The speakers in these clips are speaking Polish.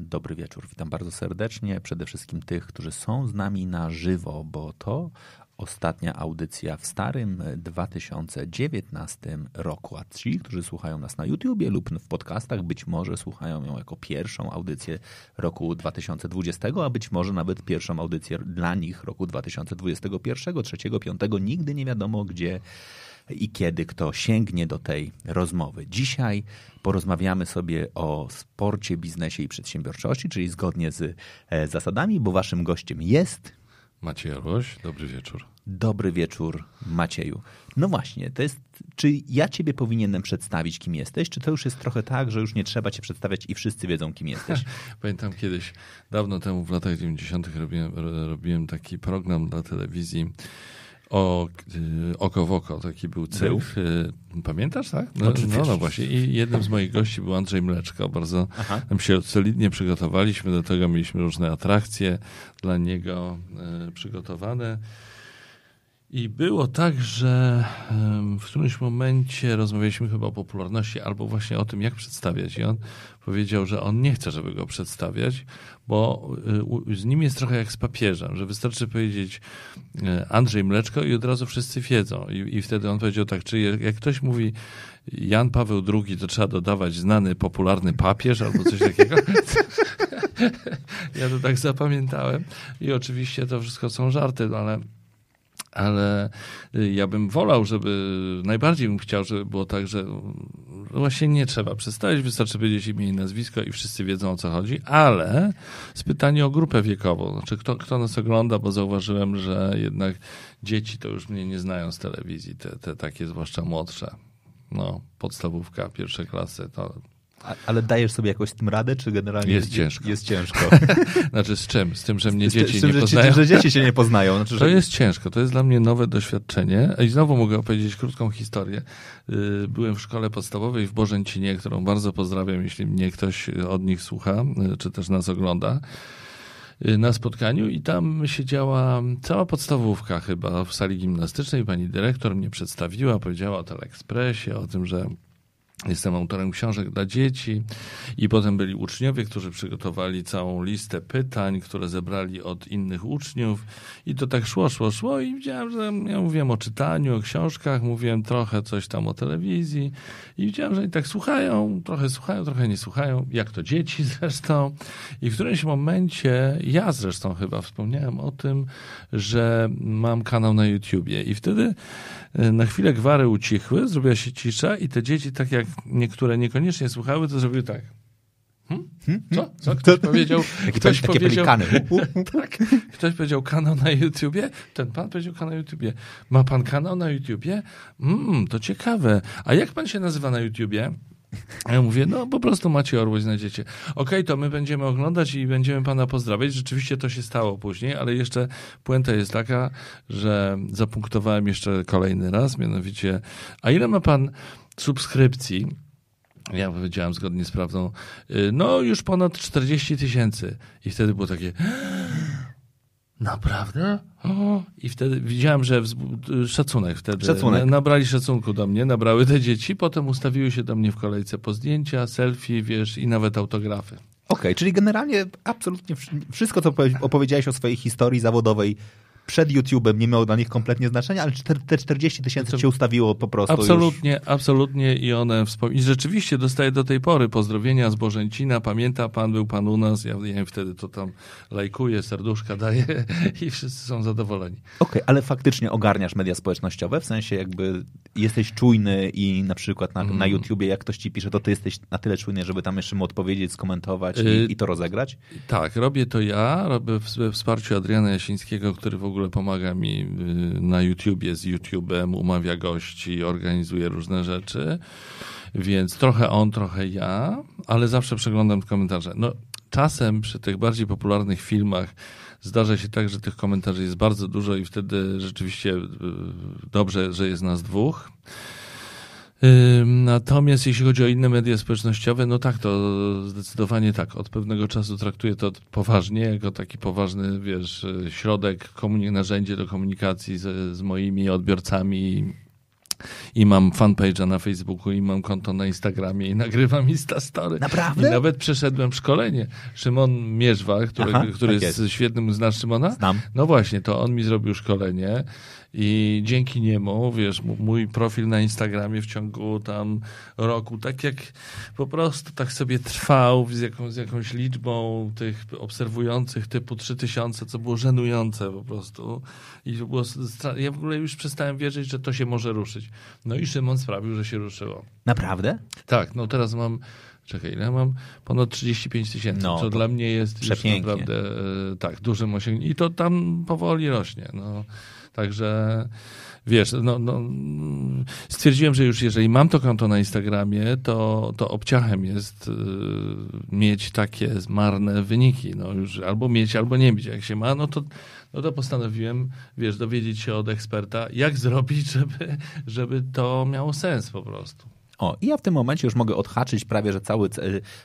Dobry wieczór, witam bardzo serdecznie. Przede wszystkim tych, którzy są z nami na żywo, bo to ostatnia audycja w starym 2019 roku. A ci, którzy słuchają nas na YouTubie lub w podcastach, być może słuchają ją jako pierwszą audycję roku 2020, a być może nawet pierwszą audycję dla nich roku 2021, 3, 5. Nigdy nie wiadomo, gdzie i kiedy kto sięgnie do tej rozmowy. Dzisiaj porozmawiamy sobie o sporcie, biznesie i przedsiębiorczości, czyli zgodnie z e, zasadami, bo waszym gościem jest Maciej Arłoś, dobry wieczór. Dobry wieczór, Macieju. No właśnie, to jest, czy ja ciebie powinienem przedstawić, kim jesteś, czy to już jest trochę tak, że już nie trzeba cię przedstawiać i wszyscy wiedzą, kim jesteś? Pamiętam kiedyś, dawno temu, w latach 90. robiłem, robiłem taki program dla telewizji o, y, oko w oko, taki był cykl. Był? Pamiętasz, tak? No, no, no, właśnie. I jednym z moich gości był Andrzej Mleczko. Bardzo Aha. się solidnie przygotowaliśmy do tego, mieliśmy różne atrakcje dla niego y, przygotowane. I było tak, że w którymś momencie rozmawialiśmy chyba o popularności albo właśnie o tym, jak przedstawiać. I on powiedział, że on nie chce, żeby go przedstawiać, bo y, z nim jest trochę jak z papieżem, że wystarczy powiedzieć y, Andrzej Mleczko i od razu wszyscy wiedzą. I, i wtedy on powiedział tak, czy jak ktoś mówi Jan Paweł II, to trzeba dodawać znany, popularny papież albo coś takiego. ja to tak zapamiętałem. I oczywiście to wszystko są żarty, no ale ale y, ja bym wolał, żeby najbardziej bym chciał, żeby było tak, że właśnie nie trzeba przedstawić, wystarczy powiedzieć imię i nazwisko i wszyscy wiedzą o co chodzi, ale z pytanie o grupę wiekową, znaczy kto, kto nas ogląda, bo zauważyłem, że jednak dzieci to już mnie nie znają z telewizji, te, te takie zwłaszcza młodsze. No, podstawówka, pierwsze klasy, to ale dajesz sobie jakoś z tym radę, czy generalnie jest ciężko? Jest ciężko. znaczy z czym? Z tym, że mnie z, dzieci z tym, nie poznają? Że, że dzieci się nie poznają. Znaczy, to że... jest ciężko, to jest dla mnie nowe doświadczenie. I znowu mogę opowiedzieć krótką historię. Y, byłem w szkole podstawowej w Bożęcinie, którą bardzo pozdrawiam, jeśli mnie ktoś od nich słucha, y, czy też nas ogląda y, na spotkaniu i tam siedziała cała podstawówka chyba w sali gimnastycznej. Pani dyrektor mnie przedstawiła, powiedziała o Telekspresie, o tym, że Jestem autorem książek dla dzieci i potem byli uczniowie, którzy przygotowali całą listę pytań, które zebrali od innych uczniów. I to tak szło, szło, szło i widziałem, że ja mówiłem o czytaniu, o książkach, mówiłem trochę coś tam o telewizji i widziałem, że i tak słuchają, trochę słuchają, trochę nie słuchają, jak to dzieci zresztą. I w którymś momencie, ja zresztą chyba wspomniałem o tym, że mam kanał na YouTubie i wtedy na chwilę gwary ucichły, zrobiła się cisza i te dzieci tak jak niektóre niekoniecznie słuchały, to zrobiły tak. Hmm? hmm? Co? Co? Ktoś powiedział... ktoś takie powiedział, tak, ktoś powiedział kanał na YouTubie, ten pan powiedział kanał na YouTubie. Ma pan kanał na YouTubie? Mmm, to ciekawe. A jak pan się nazywa na YouTubie? A ja mówię, no po prostu macie Orłoś, znajdziecie. Okej, okay, to my będziemy oglądać i będziemy pana pozdrawiać. Rzeczywiście to się stało później, ale jeszcze puenta jest taka, że zapunktowałem jeszcze kolejny raz, mianowicie, a ile ma pan subskrypcji, ja powiedziałem zgodnie z prawdą, y, no już ponad 40 tysięcy. I wtedy było takie, naprawdę? O. I wtedy widziałem, że szacunek wtedy. Szacunek. Nabrali szacunku do mnie, nabrały te dzieci, potem ustawiły się do mnie w kolejce po zdjęcia, selfie, wiesz, i nawet autografy. Okej, okay, czyli generalnie absolutnie wszystko, co opowiedziałeś o swojej historii zawodowej przed YouTube'em nie miało dla nich kompletnie znaczenia, ale te 40 tysięcy się ustawiło po prostu Absolutnie, już. absolutnie i one i rzeczywiście dostaję do tej pory pozdrowienia z Bożęcina, pamięta pan, był pan u nas, ja, ja wtedy to tam lajkuję, serduszka daję i wszyscy są zadowoleni. Okej, okay, ale faktycznie ogarniasz media społecznościowe, w sensie jakby jesteś czujny i na przykład na, mm. na YouTubie jak ktoś ci pisze, to ty jesteś na tyle czujny, żeby tam jeszcze mu odpowiedzieć, skomentować i, y i to rozegrać? Tak, robię to ja, robię we wsparciu Adriana Jasińskiego, który w ogóle ogóle pomaga mi y, na YouTubie z YouTube'em, umawia gości, organizuje różne rzeczy. Więc trochę on, trochę ja, ale zawsze przeglądam komentarze. No, czasem przy tych bardziej popularnych filmach zdarza się tak, że tych komentarzy jest bardzo dużo i wtedy rzeczywiście y, dobrze, że jest nas dwóch. Natomiast jeśli chodzi o inne media społecznościowe, no tak, to zdecydowanie tak. Od pewnego czasu traktuję to poważnie, jako taki poważny, wiesz, środek, narzędzie do komunikacji z, z moimi odbiorcami i mam fanpage'a na Facebooku i mam konto na Instagramie i nagrywam Instastory. Naprawdę? I nawet przeszedłem szkolenie. Szymon Mierzwa, który, Aha, który tak jest, jest świetnym, znasz Szymona? Znam. No właśnie, to on mi zrobił szkolenie i dzięki niemu, wiesz, mój profil na Instagramie w ciągu tam roku, tak jak po prostu tak sobie trwał z, jaką, z jakąś liczbą tych obserwujących typu 3000, co było żenujące po prostu. I było, ja w ogóle już przestałem wierzyć, że to się może ruszyć. No i Szymon sprawił, że się ruszyło. Naprawdę? Tak, no teraz mam Czekaj, ja mam ponad 35 tysięcy, no, co dla mnie jest już naprawdę e, tak, dużym osiągnięciem. I to tam powoli rośnie. No. Także wiesz, no, no, stwierdziłem, że już jeżeli mam to konto na Instagramie, to, to obciachem jest y, mieć takie marne wyniki. No już albo mieć, albo nie mieć. Jak się ma, no to, no to postanowiłem, wiesz, dowiedzieć się od eksperta, jak zrobić, żeby, żeby to miało sens po prostu. O, i ja w tym momencie już mogę odhaczyć prawie, że cały,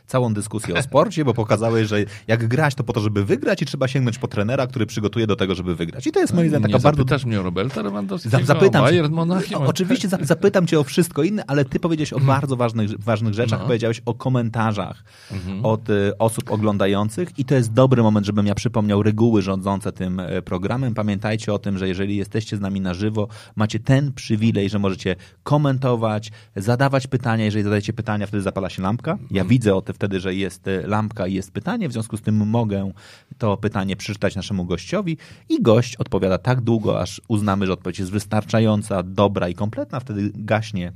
całą dyskusję o sporcie, bo pokazałeś, że jak grać, to po to, żeby wygrać i trzeba sięgnąć po trenera, który przygotuje do tego, żeby wygrać. I to jest moim zdaniem taka bardzo... zapytasz mnie o Roberta Lewandowskiego, zapytam Bayern Monachium. Oczywiście zapytam cię o wszystko inne, ale ty powiedziałeś o mhm. bardzo ważnych, ważnych rzeczach. No. Powiedziałeś o komentarzach mhm. od y, osób oglądających i to jest dobry moment, żebym ja przypomniał reguły rządzące tym y, programem. Pamiętajcie o tym, że jeżeli jesteście z nami na żywo, macie ten przywilej, że możecie komentować, zadawać zadawać pytania. Jeżeli zadajecie pytania, wtedy zapala się lampka. Ja mhm. widzę o tym wtedy, że jest e, lampka i jest pytanie, w związku z tym mogę to pytanie przeczytać naszemu gościowi i gość odpowiada tak długo, aż uznamy, że odpowiedź jest wystarczająca, dobra i kompletna. Wtedy gaśnie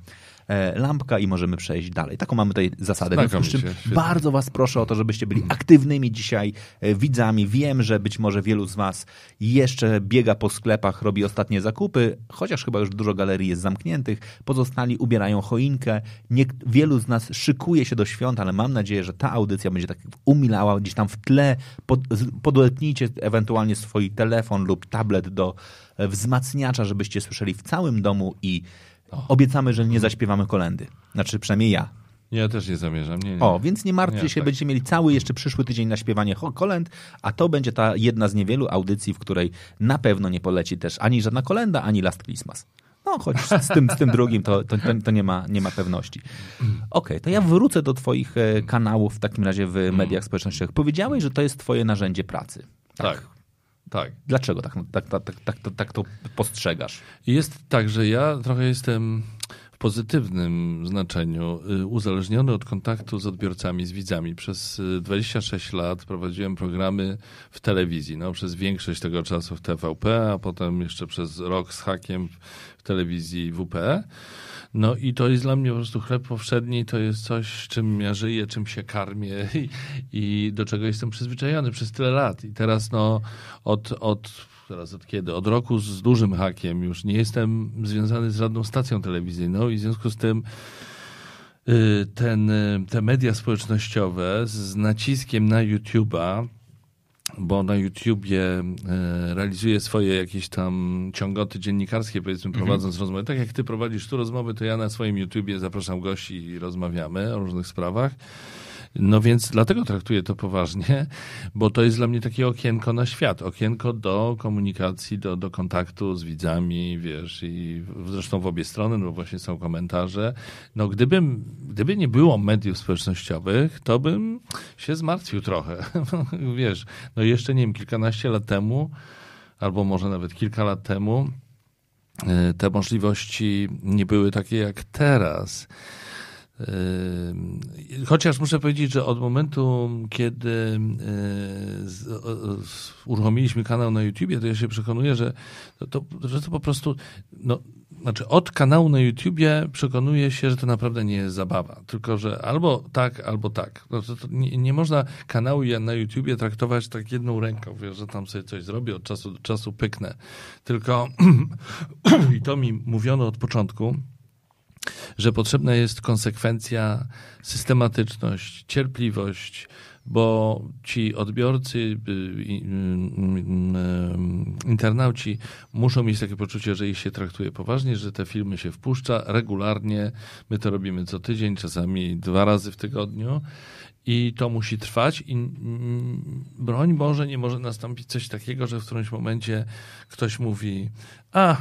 lampka i możemy przejść dalej. Taką mamy tutaj zasadę. W związku z czym bardzo Was proszę o to, żebyście byli aktywnymi dzisiaj e, widzami. Wiem, że być może wielu z Was jeszcze biega po sklepach, robi ostatnie zakupy, chociaż chyba już dużo galerii jest zamkniętych. Pozostali ubierają choinkę. Nie, wielu z nas szykuje się do świąt, ale mam nadzieję, że ta audycja będzie tak umilała gdzieś tam w tle. Pod, podletnijcie ewentualnie swój telefon lub tablet do e, wzmacniacza, żebyście słyszeli w całym domu i Obiecamy, że nie zaśpiewamy kolendy. Znaczy, przynajmniej ja. Ja też nie zamierzam. Nie, nie. O, więc nie martwcie nie, się, tak. będziecie mieli cały jeszcze przyszły tydzień na śpiewanie kolęd, a to będzie ta jedna z niewielu audycji, w której na pewno nie poleci też ani żadna kolenda, ani Last Christmas. No, choć z tym, z tym drugim to, to, to, nie, ma, nie ma pewności. Okej, okay, to ja wrócę do Twoich e, kanałów w takim razie w mediach społecznościowych. Powiedziałeś, że to jest Twoje narzędzie pracy. Tak. tak. Tak. Dlaczego tak, tak, tak, tak, tak, tak to postrzegasz? Jest tak, że ja trochę jestem pozytywnym znaczeniu y, uzależniony od kontaktu z odbiorcami, z widzami. Przez 26 y, lat prowadziłem programy w telewizji. No, przez większość tego czasu w TVP, a potem jeszcze przez rok z hakiem w telewizji WP. No i to jest dla mnie po prostu chleb powszedni, to jest coś, czym ja żyję, czym się karmię i, i do czego jestem przyzwyczajony przez tyle lat. I teraz no od, od teraz od kiedy? Od roku z dużym hakiem już nie jestem związany z żadną stacją telewizyjną i w związku z tym y, ten, y, te media społecznościowe z naciskiem na YouTube'a bo na YouTubie e, realizuje swoje jakieś tam ciągoty dziennikarskie, powiedzmy, mhm. prowadząc rozmowy. Tak jak ty prowadzisz tu rozmowy, to ja na swoim YouTubie zapraszam gości i rozmawiamy o różnych sprawach. No więc dlatego traktuję to poważnie, bo to jest dla mnie takie okienko na świat, okienko do komunikacji, do, do kontaktu z widzami, wiesz, i zresztą w obie strony, no właśnie są komentarze. No gdybym, gdyby nie było mediów społecznościowych, to bym się zmartwił trochę, wiesz, no jeszcze nie wiem, kilkanaście lat temu, albo może nawet kilka lat temu, e, te możliwości nie były takie jak teraz. Chociaż muszę powiedzieć, że od momentu, kiedy uruchomiliśmy kanał na YouTubie, to ja się przekonuję, że to, że to po prostu, no, znaczy od kanału na YouTubie przekonuję się, że to naprawdę nie jest zabawa. Tylko, że albo tak, albo tak. No to, to nie, nie, można kanału na YouTubie traktować tak jedną ręką, wiesz, że tam sobie coś zrobię, od czasu do czasu pyknę. Tylko i to mi mówiono od początku, że potrzebna jest konsekwencja, systematyczność, cierpliwość, bo ci odbiorcy, y, y, y, internauci muszą mieć takie poczucie, że ich się traktuje poważnie, że te filmy się wpuszcza regularnie. My to robimy co tydzień, czasami dwa razy w tygodniu. I to musi trwać i broń Boże nie może nastąpić coś takiego, że w którymś momencie ktoś mówi a,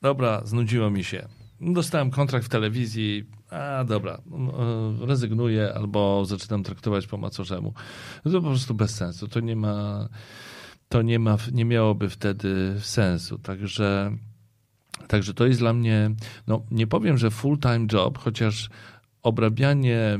dobra, znudziło mi się. Dostałem kontrakt w telewizji, a dobra, e, rezygnuję albo zaczynam traktować po macorzemu. To po prostu bez sensu. To nie ma, to nie ma, nie miałoby wtedy sensu. Także, także to jest dla mnie, no nie powiem, że full-time job, chociaż obrabianie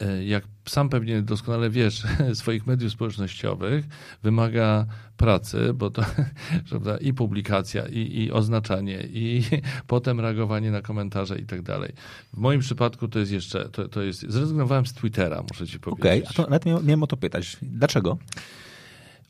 E, jak sam pewnie doskonale wiesz, swoich mediów społecznościowych wymaga pracy, bo to prawda, i publikacja, i, i oznaczanie, i potem reagowanie na komentarze i tak dalej. W moim przypadku to jest jeszcze, to, to jest, zrezygnowałem z Twittera, muszę ci powiedzieć. Okej, okay, a to nawet miałem o to pytać. Dlaczego?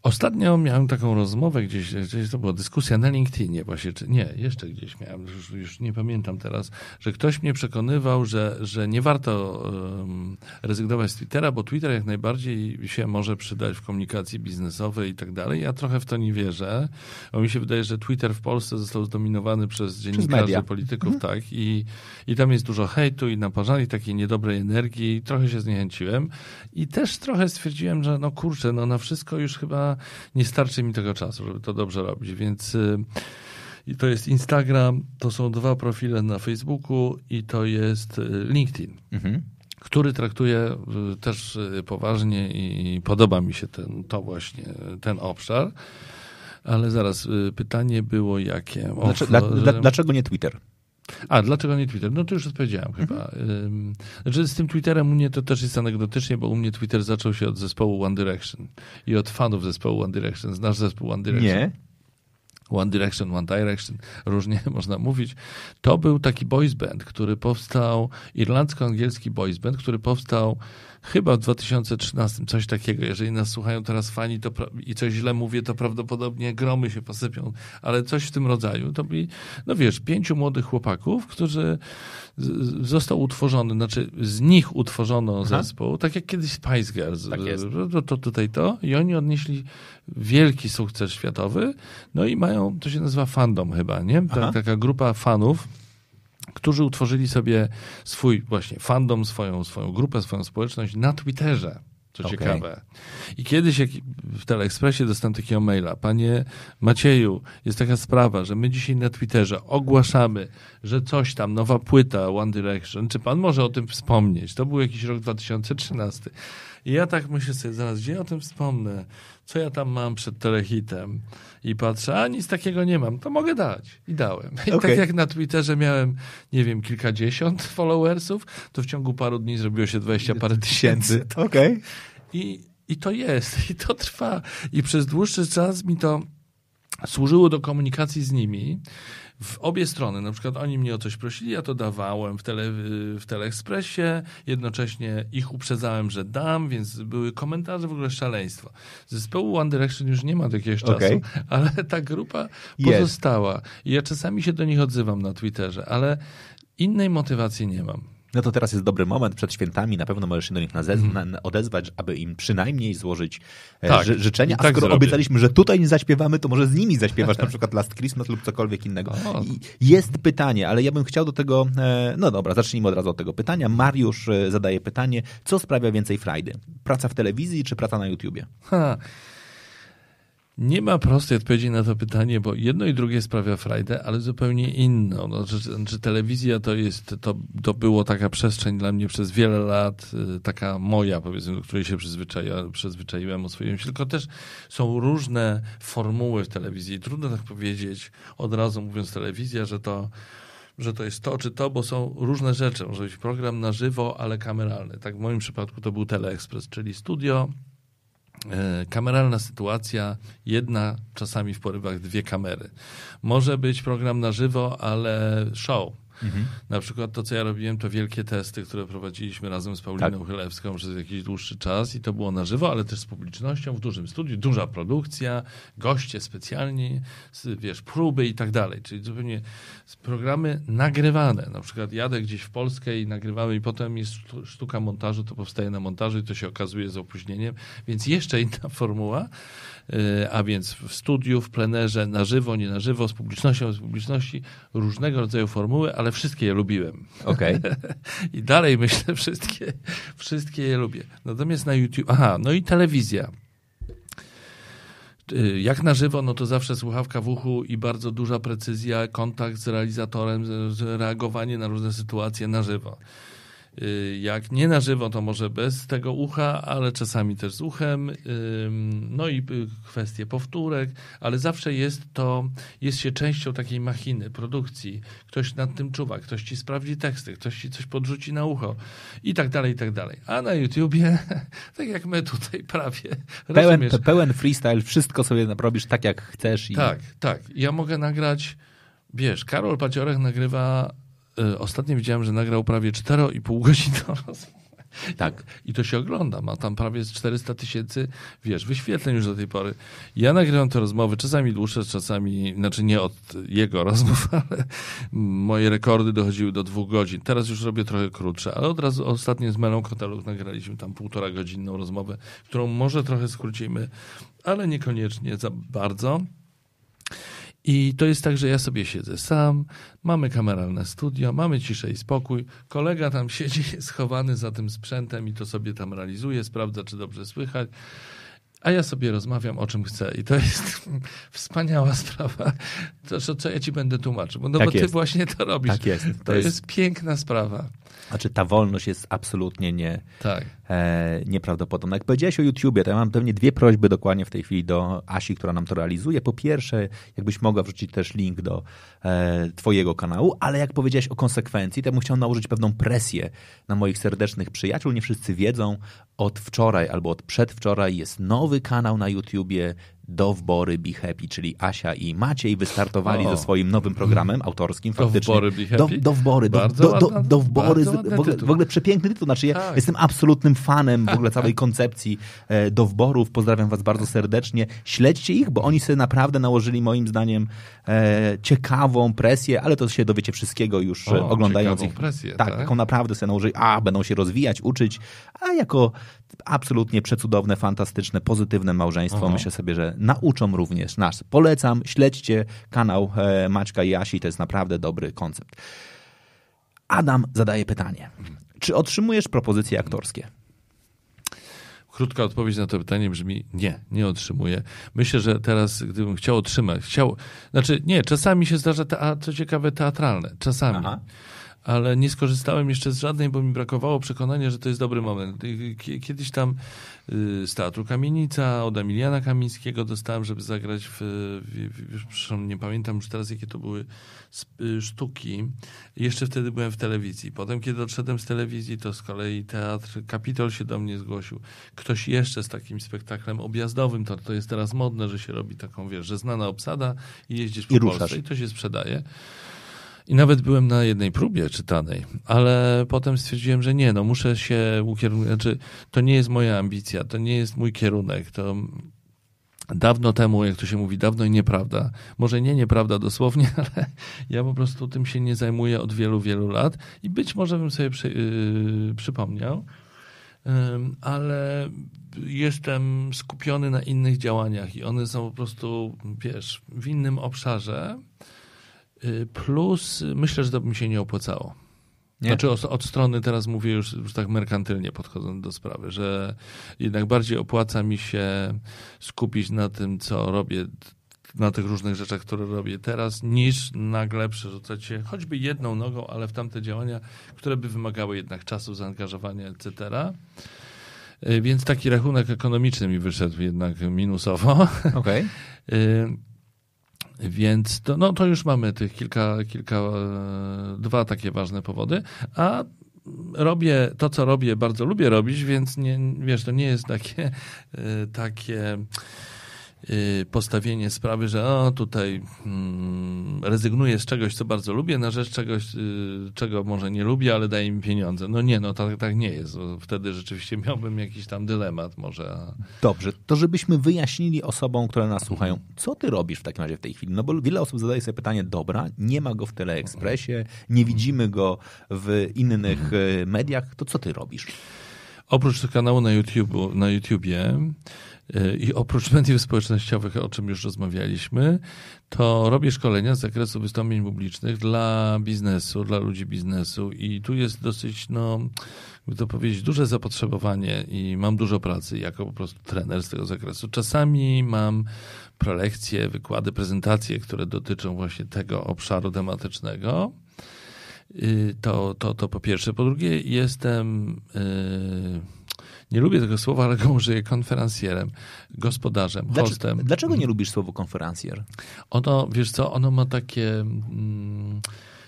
Ostatnio miałem taką rozmowę gdzieś, gdzieś to była dyskusja na LinkedInie właśnie, czy nie, jeszcze gdzieś miałem, już, już nie pamiętam teraz, że ktoś mnie przekonywał, że, że nie warto um, rezygnować z Twittera, bo Twitter jak najbardziej się może przydać w komunikacji biznesowej i tak dalej. Ja trochę w to nie wierzę, bo mi się wydaje, że Twitter w Polsce został zdominowany przez dziennikarzy, przez polityków, mhm. tak, i, i tam jest dużo hejtu i naparzali takiej niedobrej energii, trochę się zniechęciłem i też trochę stwierdziłem, że no kurczę, no na wszystko już chyba nie starczy mi tego czasu, żeby to dobrze robić, więc y, i to jest Instagram, to są dwa profile na Facebooku i to jest y, LinkedIn. Mhm który traktuje y, też poważnie i podoba mi się ten, to właśnie, ten obszar. Ale zaraz, pytanie było jakie? Dlaczego, dla, dla, dlaczego nie Twitter? A, dlaczego nie Twitter? No to już odpowiedziałem mhm. chyba. Znaczy z tym Twitterem u mnie to też jest anegdotycznie, bo u mnie Twitter zaczął się od zespołu One Direction i od fanów zespołu One Direction. Znasz zespół One Direction? Nie. One Direction, One Direction, różnie można mówić. To był taki boys band, który powstał, irlandzko-angielski boys band, który powstał chyba w 2013, coś takiego. Jeżeli nas słuchają teraz fani to i coś źle mówię, to prawdopodobnie gromy się posypią, ale coś w tym rodzaju. To byli, no wiesz, pięciu młodych chłopaków, którzy został utworzony, znaczy z nich utworzono Aha. zespół, tak jak kiedyś Spice Girls. Tak. To, to tutaj to i oni odnieśli wielki sukces światowy, no i mają, to się nazywa fandom chyba, nie? Ta, taka grupa fanów, którzy utworzyli sobie swój właśnie fandom, swoją, swoją grupę, swoją społeczność na Twitterze. Co okay. ciekawe. I kiedyś jak w Teleekspresie dostałem takiego maila. Panie Macieju, jest taka sprawa, że my dzisiaj na Twitterze ogłaszamy, że coś tam, nowa płyta One Direction. Czy pan może o tym wspomnieć? To był jakiś rok 2013. I ja tak myślę sobie zaraz, gdzie ja o tym wspomnę? Co ja tam mam przed telehitem? I patrzę, a nic takiego nie mam, to mogę dać. I dałem. I okay. tak jak na Twitterze miałem, nie wiem, kilkadziesiąt followersów, to w ciągu paru dni zrobiło się dwadzieścia parę tysięcy. Okej. Okay. I, I to jest, i to trwa. I przez dłuższy czas mi to służyło do komunikacji z nimi w obie strony. Na przykład oni mnie o coś prosili, ja to dawałem w, tele, w Teleekspresie, jednocześnie ich uprzedzałem, że dam, więc były komentarze, w ogóle szaleństwo. Zespołu One Direction już nie ma do jakiegoś okay. czasu, ale ta grupa pozostała. I ja czasami się do nich odzywam na Twitterze, ale innej motywacji nie mam no to teraz jest dobry moment przed świętami, na pewno możesz się do nich mm. odezwać, aby im przynajmniej złożyć e, tak, ży życzenia. A tak skoro zrobię. obiecaliśmy, że tutaj nie zaśpiewamy, to może z nimi zaśpiewasz na przykład Last Christmas lub cokolwiek innego. Jest pytanie, ale ja bym chciał do tego, e, no dobra, zacznijmy od razu od tego pytania. Mariusz e, zadaje pytanie, co sprawia więcej frajdy? Praca w telewizji czy praca na YouTubie? Ha. Nie ma prostej odpowiedzi na to pytanie, bo jedno i drugie sprawia frajdę, ale zupełnie inną. No, czy, czy telewizja to jest, to, to było taka przestrzeń dla mnie przez wiele lat, y, taka moja, powiedzmy, do której się przyzwyczaiłem, przyzwyczaiłem oswoiłem się, tylko też są różne formuły w telewizji. Trudno tak powiedzieć od razu mówiąc telewizja, że to że to jest to czy to, bo są różne rzeczy. Może być program na żywo, ale kameralny. Tak w moim przypadku to był Teleexpress, czyli studio, kameralna sytuacja, jedna, czasami w porywach dwie kamery. Może być program na żywo, ale show. Mhm. Na przykład to, co ja robiłem, to wielkie testy, które prowadziliśmy razem z Pauliną tak. Chylewską przez jakiś dłuższy czas i to było na żywo, ale też z publicznością w dużym studiu, duża produkcja, goście specjalni, wiesz, próby i tak dalej. Czyli zupełnie programy nagrywane. Na przykład jadę gdzieś w Polskę i nagrywamy i potem jest sztuka montażu, to powstaje na montażu i to się okazuje z opóźnieniem, więc jeszcze inna formuła, a więc w studiu, w plenerze, na żywo, nie na żywo, z publicznością, z publiczności, różnego rodzaju formuły, ale wszystkie je lubiłem. Okay. I dalej myślę, wszystkie, wszystkie je lubię. Natomiast na YouTube, aha, no i telewizja. Jak na żywo, no to zawsze słuchawka w uchu i bardzo duża precyzja, kontakt z realizatorem, reagowanie na różne sytuacje na żywo. Y, jak nie na żywo, to może bez tego ucha, ale czasami też z uchem. No i y, kwestie powtórek, ale zawsze jest to, jest się częścią takiej machiny, produkcji. Ktoś nad tym czuwa, ktoś ci sprawdzi teksty, ktoś ci coś podrzuci na ucho i tak dalej, i tak dalej. A na YouTubie, tak jak my tutaj prawie. Pełen, pełen freestyle, wszystko sobie robisz tak, jak chcesz. I... Tak, tak. Ja mogę nagrać, wiesz, Karol Paciorek nagrywa Y, ostatnio widziałem, że nagrał prawie 4,5 godziny rozmowę. Tak. I to się ogląda. Ma tam prawie 400 tysięcy, wiesz, wyświetleń już do tej pory. Ja nagrywam te rozmowy, czasami dłuższe, czasami, znaczy nie od jego rozmów, ale moje rekordy dochodziły do dwóch godzin. Teraz już robię trochę krótsze, ale od razu ostatnio z Melą Koteluk nagraliśmy tam półtora godzinną rozmowę, którą może trochę skrócimy, ale niekoniecznie za bardzo. I to jest tak, że ja sobie siedzę sam, mamy kameralne studio, mamy ciszę i spokój, kolega tam siedzi schowany za tym sprzętem i to sobie tam realizuje, sprawdza, czy dobrze słychać a ja sobie rozmawiam o czym chcę. I to jest wspaniała sprawa. To, co ja ci będę tłumaczył, no, tak bo ty właśnie to robisz. Tak jest. To, to jest... jest... piękna sprawa. Znaczy ta wolność jest absolutnie nie, tak. E. Jak powiedziałeś o YouTubie, to ja mam pewnie dwie prośby dokładnie w tej chwili do Asi, która nam to realizuje. Po pierwsze, jakbyś mogła wrzucić też link do e, twojego kanału, ale jak powiedziałeś o konsekwencji, to ja bym chciał nałożyć pewną presję na moich serdecznych przyjaciół. Nie wszyscy wiedzą, od wczoraj albo od przedwczoraj jest nowy kanał na YouTubie Dowbory Be Happy, czyli Asia i Maciej wystartowali o. ze swoim nowym programem autorskim. Faktycznie. Dowbory Be Happy? Do, dowbory. Do, do, do, dowbory. W ogóle, w ogóle, przepiękny tytuł. Znaczy ja tak. jestem absolutnym fanem w ogóle całej koncepcji e, dowborów. Pozdrawiam was bardzo serdecznie. Śledźcie ich, bo oni sobie naprawdę nałożyli moim zdaniem e, ciekawą presję, ale to się dowiecie wszystkiego już o, oglądając ich. Presję, tak, tak, taką naprawdę sobie nałożyli. A, będą się rozwijać, uczyć, a jako absolutnie przecudowne, fantastyczne, pozytywne małżeństwo. Aha. Myślę sobie, że nauczą również nas. Polecam, śledźcie kanał e, Maćka i Asi, to jest naprawdę dobry koncept. Adam zadaje pytanie. Czy otrzymujesz propozycje aktorskie? Krótka odpowiedź na to pytanie brzmi nie, nie otrzymuję. Myślę, że teraz, gdybym chciał otrzymać, chciał, znaczy nie, czasami się zdarza, te, co ciekawe, teatralne, czasami. Aha ale nie skorzystałem jeszcze z żadnej, bo mi brakowało przekonania, że to jest dobry moment. Kiedyś tam y, z Teatru Kamienica od Emiliana Kamińskiego dostałem, żeby zagrać w, w, w nie pamiętam już teraz, jakie to były y, sztuki. Jeszcze wtedy byłem w telewizji. Potem, kiedy odszedłem z telewizji, to z kolei Teatr Kapitol się do mnie zgłosił. Ktoś jeszcze z takim spektaklem objazdowym, to, to jest teraz modne, że się robi taką, wiesz, że znana obsada i jeździsz po I Polsce i to się sprzedaje. I nawet byłem na jednej próbie czytanej, ale potem stwierdziłem, że nie, no muszę się ukierunkować, znaczy to nie jest moja ambicja, to nie jest mój kierunek, to dawno temu, jak to się mówi, dawno i nieprawda. Może nie nieprawda dosłownie, ale ja po prostu tym się nie zajmuję od wielu, wielu lat i być może bym sobie przy, yy, przypomniał, ale jestem skupiony na innych działaniach i one są po prostu, wiesz, w innym obszarze. Y, plus myślę, że to by mi się nie opłacało. Nie? Znaczy od, od, strony teraz mówię już, już tak merkantylnie podchodząc do sprawy, że jednak bardziej opłaca mi się skupić na tym, co robię, na tych różnych rzeczach, które robię teraz, niż nagle przerzucać się choćby jedną nogą, ale w tamte działania, które by wymagały jednak czasu, zaangażowania, etc. Y, więc taki rachunek ekonomiczny mi wyszedł jednak minusowo. Okay. Więc to, no, to już mamy tych kilka, kilka, e, dwa takie ważne powody, a robię to, co robię, bardzo lubię robić, więc nie, wiesz, to nie jest takie, e, takie postawienie sprawy, że o, tutaj mm, rezygnuję z czegoś, co bardzo lubię, na rzecz czegoś, y, czego może nie lubię, ale daje mi pieniądze. No nie, no tak, tak nie jest. Wtedy rzeczywiście miałbym jakiś tam dylemat może. Dobrze, to żebyśmy wyjaśnili osobom, które nas słuchają, co ty robisz w takim razie w tej chwili? No bo wiele osób zadaje sobie pytanie, dobra, nie ma go w Teleekspresie, nie widzimy go w innych y, mediach, to co ty robisz? Oprócz kanału na, YouTube, na YouTubie y, i oprócz mediów społecznościowych, o czym już rozmawialiśmy, to robię szkolenia z zakresu wystąpień publicznych dla biznesu, dla ludzi biznesu i tu jest dosyć, no, by to powiedzieć, duże zapotrzebowanie i mam dużo pracy jako po prostu trener z tego zakresu. Czasami mam prelekcje, wykłady, prezentacje, które dotyczą właśnie tego obszaru tematycznego. Y, to, to, to po pierwsze. Po drugie, jestem. Yy, nie lubię tego słowa, ale go użyję konferencjerem, gospodarzem, dlaczego, hostem. Dlaczego nie lubisz słowa konferencjer? Ono, wiesz co, ono ma takie. Mm,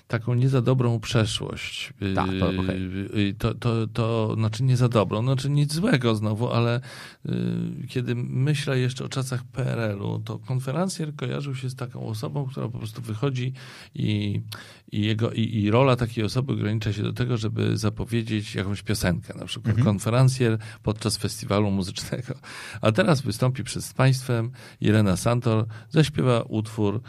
taką nie za dobrą przeszłość. Tak, to, okay. to, to, to znaczy nie za dobrą, znaczy nic złego znowu, ale y, kiedy myślę jeszcze o czasach PRL-u, to konferencjer kojarzył się z taką osobą, która po prostu wychodzi i, i, jego, i, i rola takiej osoby ogranicza się do tego, żeby zapowiedzieć jakąś piosenkę, na przykład mhm. konferencjer podczas festiwalu muzycznego. A teraz wystąpi przed państwem Irena Santor, zaśpiewa utwór, y,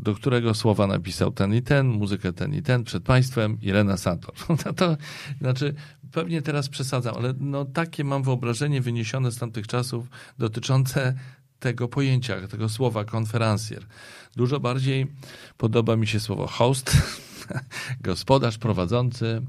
do którego słowa napisał ten i ten, muzykę ten i ten przed państwem Irena Santor. No to znaczy, pewnie teraz przesadzam, ale no takie mam wyobrażenie wyniesione z tamtych czasów dotyczące tego pojęcia, tego słowa konferencjer. Dużo bardziej podoba mi się słowo host, gospodarz, prowadzący,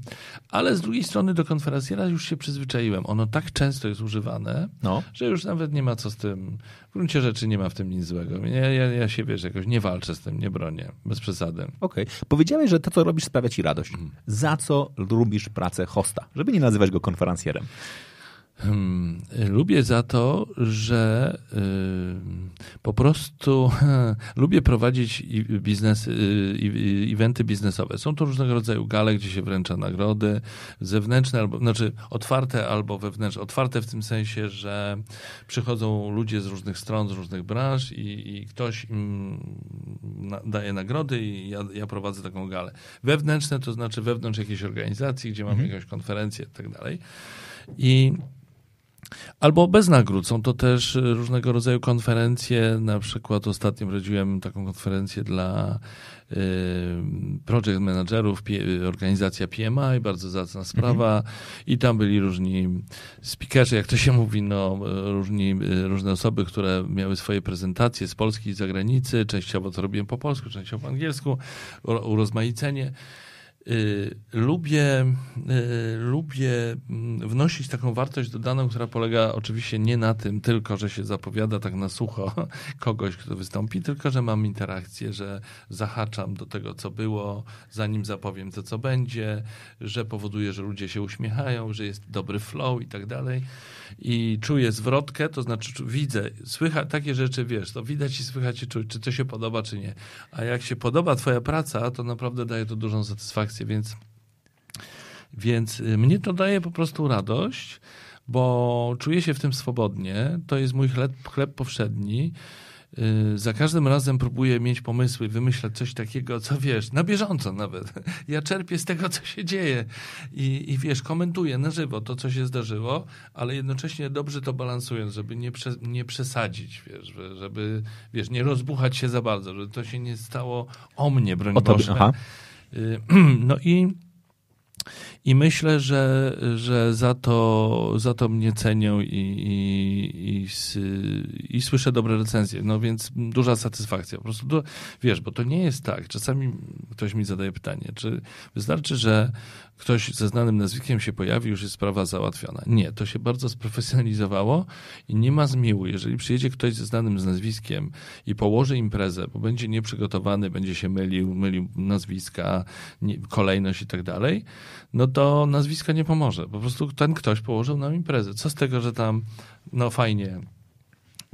ale z drugiej strony do konferencjera już się przyzwyczaiłem. Ono tak często jest używane, no. że już nawet nie ma co z tym, w gruncie rzeczy nie ma w tym nic złego. Ja, ja, ja się, wiesz, jakoś nie walczę z tym, nie bronię, bez przesady. Okej. Okay. Powiedziałeś, że to, co robisz, sprawia ci radość. Mhm. Za co lubisz pracę hosta? Żeby nie nazywać go konferencjerem. Hmm, lubię za to, że y, po prostu lubię prowadzić biznes, y, eventy biznesowe. Są to różnego rodzaju gale, gdzie się wręcza nagrody zewnętrzne, albo, znaczy otwarte albo wewnętrzne. Otwarte w tym sensie, że przychodzą ludzie z różnych stron, z różnych branż i, i ktoś im na, daje nagrody i ja, ja, prowadzę taką galę. Wewnętrzne to znaczy wewnątrz jakiejś organizacji, gdzie mamy mhm. jakąś konferencję i tak dalej. I Albo bez nagród. Są to też y, różnego rodzaju konferencje. Na przykład ostatnio prowadziłem taką konferencję dla y, project managerów, organizacja PMI, bardzo zacna sprawa. Mhm. I tam byli różni speakerzy, jak to się mówi, no, różni, różne osoby, które miały swoje prezentacje z Polski i z zagranicy. Częściowo to robiłem po polsku, częściowo po angielsku. Urozmaicenie. Y, lubię, y, lubię mm, wnosić taką wartość dodaną, która polega oczywiście nie na tym tylko, że się zapowiada tak na sucho kogoś, kto wystąpi, tylko że mam interakcję, że zahaczam do tego, co było, zanim zapowiem to, co będzie, że powoduje, że ludzie się uśmiechają, że jest dobry flow i tak dalej i czuję zwrotkę, to znaczy widzę, słychać takie rzeczy, wiesz, to widać i słychać i czuć, czy to się podoba, czy nie. A jak się podoba twoja praca, to naprawdę daje to dużą satysfakcję, więc, więc y, mnie to daje po prostu radość, bo czuję się w tym swobodnie. To jest mój chleb, chleb powszedni. Y, za każdym razem próbuję mieć pomysły, wymyślać coś takiego, co wiesz, na bieżąco nawet. Ja czerpię z tego, co się dzieje i, i wiesz, komentuję na żywo to, co się zdarzyło, ale jednocześnie dobrze to balansując, żeby nie, prze, nie przesadzić, wiesz, żeby, wiesz, nie rozbuchać się za bardzo, żeby to się nie stało o mnie, broń o Boże. Aha. Y, no i i myślę, że, że za, to, za to mnie cenią i, i, i, i, słyszę dobre recenzje. No więc duża satysfakcja. Po prostu, do, wiesz, bo to nie jest tak. Czasami ktoś mi zadaje pytanie, czy wystarczy, że ktoś ze znanym nazwiskiem się pojawi, już jest sprawa załatwiona. Nie, to się bardzo sprofesjonalizowało i nie ma zmiłu. Jeżeli przyjedzie ktoś ze znanym z nazwiskiem i położy imprezę, bo będzie nieprzygotowany, będzie się mylił, mylił nazwiska, kolejność i tak dalej, no to nazwisko nie pomoże. Po prostu ten ktoś położył nam imprezę. Co z tego, że tam, no fajnie,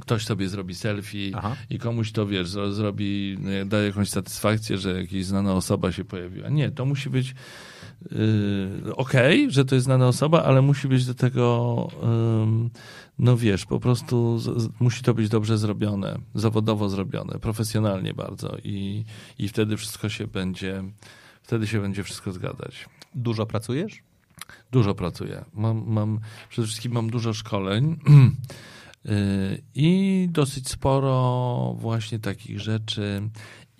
ktoś sobie zrobi selfie Aha. i komuś to, wiesz, zro- zrobi, no, da jakąś satysfakcję, że jakaś znana osoba się pojawiła. Nie, to musi być yy, okej, że to jest znana osoba, ale musi być do tego, no wiesz, po prostu z, musi to być dobrze zrobione, zawodowo zrobione, profesjonalnie bardzo i, i wtedy wszystko się będzie, wtedy się będzie wszystko zgadzać. Dużo pracujesz? Dużo pracuję. Mam, mam, przede wszystkim mam dużo szkoleń yy, i dosyć sporo właśnie takich rzeczy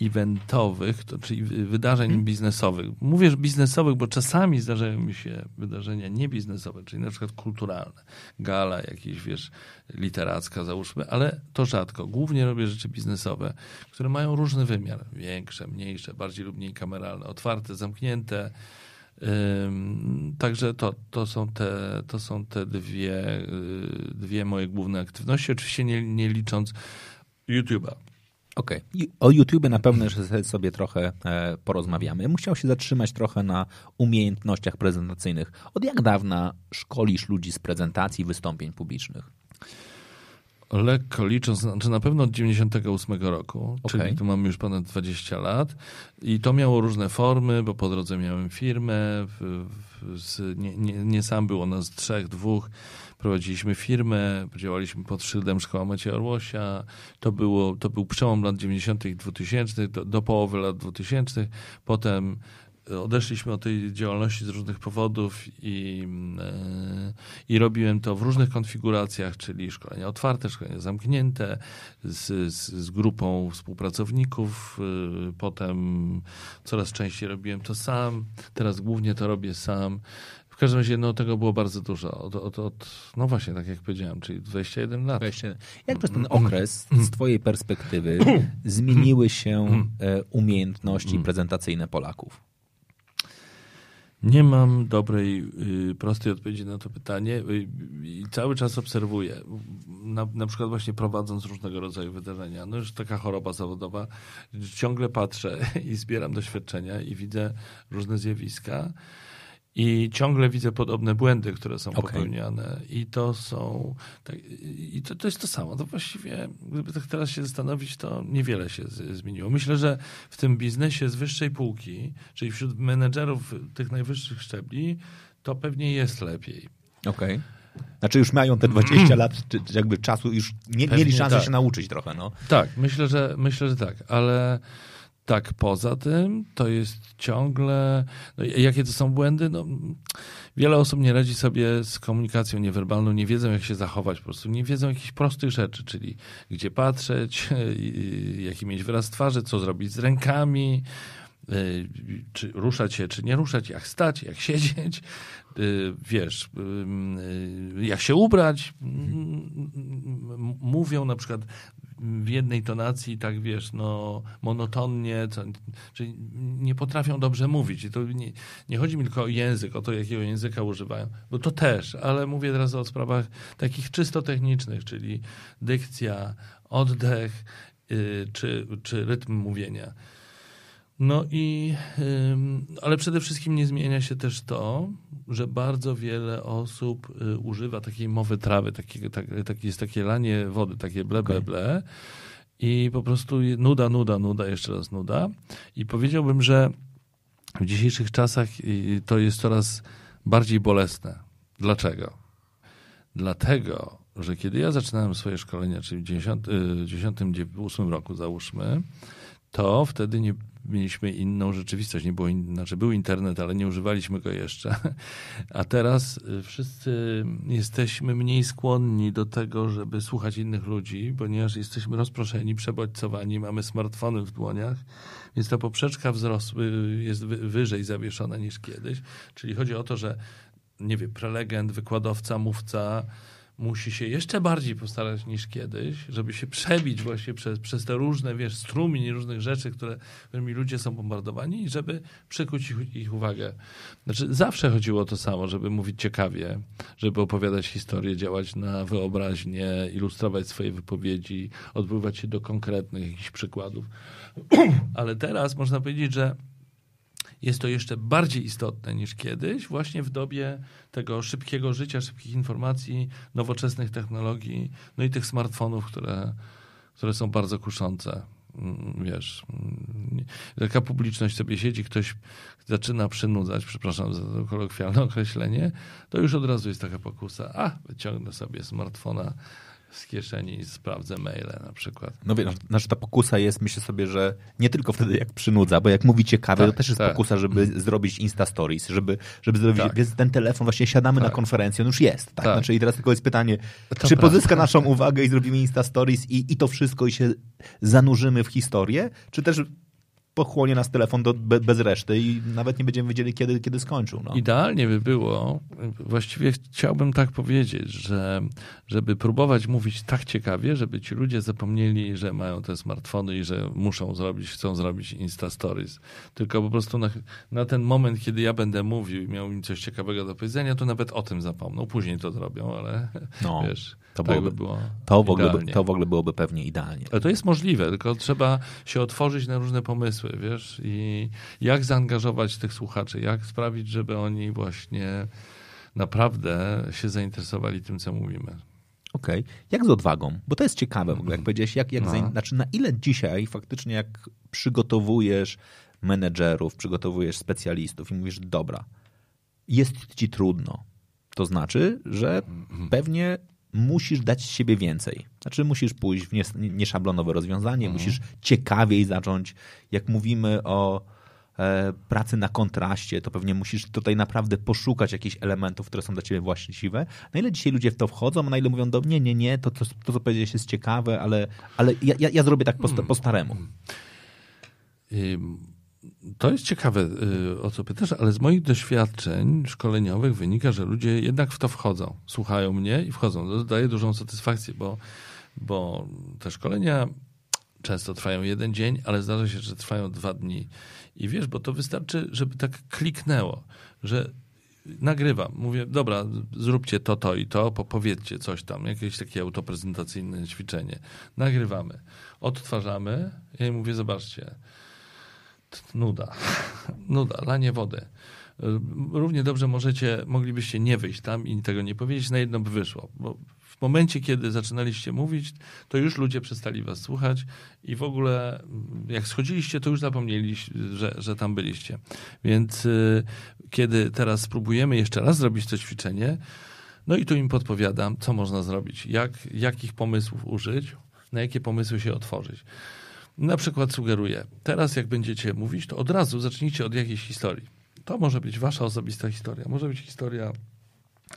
eventowych, to, czyli wy- wydarzeń biznesowych. Mówię, że biznesowych, bo czasami zdarzają mi się wydarzenia niebiznesowe, czyli na przykład kulturalne, gala jakieś, wiesz, literacka załóżmy, ale to rzadko. Głównie robię rzeczy biznesowe, które mają różny wymiar. Większe, mniejsze, bardziej lub mniej kameralne, otwarte, zamknięte, Ym, Także to, to, są te, to są te dwie, y, dwie moje główne aktywności, oczywiście nie, nie licząc YouTube'a. Okej. I O YouTube na pewno jeszcze sobie trochę e, porozmawiamy. Musiał się zatrzymać trochę na umiejętnościach prezentacyjnych. Od jak dawna szkolisz ludzi z prezentacji wystąpień publicznych? Lekko licząc, znaczy na pewno od 98 roku, Okej. czyli tu mamy już ponad 20 lat i to miało różne formy, bo po drodze miałem firmę, w, w, z, nie, nie, nie sam było nas trzech, dwóch, prowadziliśmy firmę, działaliśmy pod szyldem Szkoła Macieja Orłosia, to, było, to był przełom lat 90 i 2000 do, do połowy lat 2000, potem odeszliśmy od tej działalności z różnych powodów i, e, i robiłem to w różnych konfiguracjach, czyli szkolenia otwarte, szkolenia zamknięte, z, z, z grupą współpracowników. e, Potem coraz częściej robiłem to sam, teraz głównie to robię sam. W każdym razie no, tego było bardzo dużo. Od, od, od, no właśnie, tak jak powiedziałem, czyli 21 lat. Weźcie, jak przez ten okres z twojej perspektywy zmieniły się e, umiejętności prezentacyjne Polaków? Nie mam dobrej, y, prostej odpowiedzi na to pytanie y, i cały czas obserwuję. Na, na przykład właśnie prowadząc różnego rodzaju wydarzenia. No już taka choroba zawodowa. Ciągle patrzę i zbieram doświadczenia i widzę różne zjawiska. I ciągle widzę podobne błędy, które są Okej. popełniane. I to są. Tak, I to, to jest to samo. To właściwie, gdyby tak teraz się zastanowić, to niewiele się z, zmieniło. Myślę, że w tym biznesie z wyższej półki, czyli wśród menedżerów tych najwyższych szczebli, to pewnie jest lepiej. Okej. Znaczy już mają te 20 lat czy, jakby czasu, już nie, mieli szansę tak. się nauczyć trochę. No. Tak, myślę, że myślę, że tak, ale tak poza tym to jest ciągle. No, jakie to są błędy? No, wiele osób nie radzi sobie z komunikacją niewerbalną, nie wiedzą, jak się zachować, po prostu nie wiedzą jakichś prostych rzeczy, czyli gdzie patrzeć, jaki mieć wyraz twarzy, co zrobić z rękami. y, Czy ruszać się, czy nie ruszać, jak stać, jak siedzieć, y, wiesz, y, jak się ubrać. M- Mówią na przykład w jednej tonacji, tak wiesz, no monotonnie, co, czyli nie potrafią dobrze mówić. I to nie, nie chodzi mi tylko o język, o to, jakiego języka używają, bo to też, ale mówię teraz o sprawach takich czysto technicznych, czyli dykcja, oddech, y, czy, czy rytm mówienia. No i, ale przede wszystkim nie zmienia się też to, że bardzo wiele osób y, używa takiej mowy trawy, takiego, tak, tak, jest takie lanie wody, takie ble, ble, ble i po prostu nuda, nuda, nuda, jeszcze raz nuda. I powiedziałbym, że w dzisiejszych czasach y, to jest coraz bardziej bolesne. Dlaczego? Dlatego, że kiedy ja zaczynałem swoje szkolenia, czyli w 1998 roku załóżmy, to wtedy nie mieliśmy inną rzeczywistość. Nie było in, znaczy był internet, ale nie używaliśmy go jeszcze. A teraz y, wszyscy jesteśmy mniej skłonni do tego, żeby słuchać innych ludzi, ponieważ jesteśmy rozproszeni, przebodźcowani, mamy smartfony w dłoniach, więc ta poprzeczka wzrostu y, jest wy, wyżej zawieszona niż kiedyś. Czyli chodzi o to, że nie wiem, prelegent, wykładowca, mówca musi się jeszcze bardziej postarać niż kiedyś, żeby się przebić właśnie przez, przez te różne, wiesz, strumień różnych rzeczy, które, którymi ludzie są bombardowani i żeby przykuć ich, ich uwagę. Znaczy, zawsze chodziło o to samo, żeby mówić ciekawie, żeby opowiadać historię, działać na wyobraźnię, ilustrować swoje wypowiedzi, odbywać się do konkretnych jakichś przykładów. Ale teraz można powiedzieć, że jest to jeszcze bardziej istotne niż kiedyś, właśnie w dobie tego szybkiego życia, szybkich informacji, nowoczesnych technologii, no i tych smartfonów, które, które są bardzo kuszące. Mm, wiesz, mm, taka publiczność sobie siedzi, ktoś zaczyna przynudzać, przepraszam za to kolokwialne określenie, to już od razu jest taka pokusa, a wyciągnę sobie smartfona, z kieszeni i sprawdzę maile na przykład. No wiesz, znaczy ta pokusa jest, myślę sobie, że nie tylko wtedy jak przynudza, bo jak mówi ciekawe, tak, to też jest tak. pokusa, żeby mm. zrobić Insta Stories, żeby, żeby zrobić, tak. więc ten telefon, właśnie siadamy tak. na konferencję, on już jest, tak? tak? Znaczy i teraz tylko jest pytanie, to czy prawda. pozyska naszą uwagę i zrobimy Insta Stories i, i to wszystko i się zanurzymy w historię, czy też pochłonie nas telefon do, be, bez reszty i nawet nie będziemy wiedzieli, kiedy, kiedy skończył. No. Idealnie by było, właściwie chciałbym tak powiedzieć, że żeby próbować mówić tak ciekawie, żeby ci ludzie zapomnieli, że mają te smartfony i że muszą zrobić, chcą zrobić Insta Stories. Tylko po prostu na, na ten moment, kiedy ja będę mówił i miał im coś ciekawego do powiedzenia, to nawet o tym zapomną. Później to zrobią, ale no. wiesz... To, tak byłoby, by było to, w ogóle, to w ogóle byłoby pewnie idealnie. Ale to jest możliwe, tylko trzeba się otworzyć na różne pomysły, wiesz, i jak zaangażować tych słuchaczy, jak sprawić, żeby oni właśnie naprawdę się zainteresowali tym, co mówimy. Okej. Okay. Jak z odwagą? Bo to jest ciekawe w ogóle, jak mm. powiedziałeś, jak, jak no. znaczy na ile dzisiaj faktycznie jak przygotowujesz menedżerów, przygotowujesz specjalistów i mówisz, dobra, jest ci trudno. To znaczy, że mhm. pewnie musisz dać z siebie więcej. Znaczy musisz pójść w nieszablonowe rozwiązanie, mhm. musisz ciekawiej zacząć. Jak mówimy o e, pracy na kontraście, to pewnie musisz tutaj naprawdę poszukać jakichś elementów, które są dla ciebie właściwe. Na ile dzisiaj ludzie w to wchodzą, a na ile mówią, do, nie, nie, nie, to, to, to co powiedziałeś jest ciekawe, ale, ale ja, ja, ja zrobię tak po, po staremu. To jest ciekawe, y, o co pytasz, ale z moich doświadczeń szkoleniowych wynika, że ludzie jednak w to wchodzą. Słuchają mnie i wchodzą. To daje dużą satysfakcję, bo, bo te szkolenia często trwają jeden dzień, ale zdarza się, że trwają dwa dni. I wiesz, bo to wystarczy, żeby tak kliknęło, że nagrywam, mówię, dobra, zróbcie to, to i to, powiedzcie coś tam, jakieś takie autoprezentacyjne ćwiczenie. Nagrywamy, odtwarzamy i mówię, zobaczcie, nuda. Nuda, lanie wody. Równie dobrze możecie, moglibyście nie wyjść tam i tego nie powiedzieć, na jedno by wyszło. Bo w momencie, kiedy zaczynaliście mówić, to już ludzie przestali was słuchać i w ogóle jak schodziliście, to już zapomnieli, że, że tam byliście. Więc y, kiedy teraz spróbujemy jeszcze raz zrobić to ćwiczenie, no i tu im podpowiadam, co można zrobić, jak, jakich pomysłów użyć, na jakie pomysły się otworzyć. Na przykład sugeruję, teraz jak będziecie mówić, to od razu zacznijcie od jakiejś historii. To może być wasza osobista historia, może być historia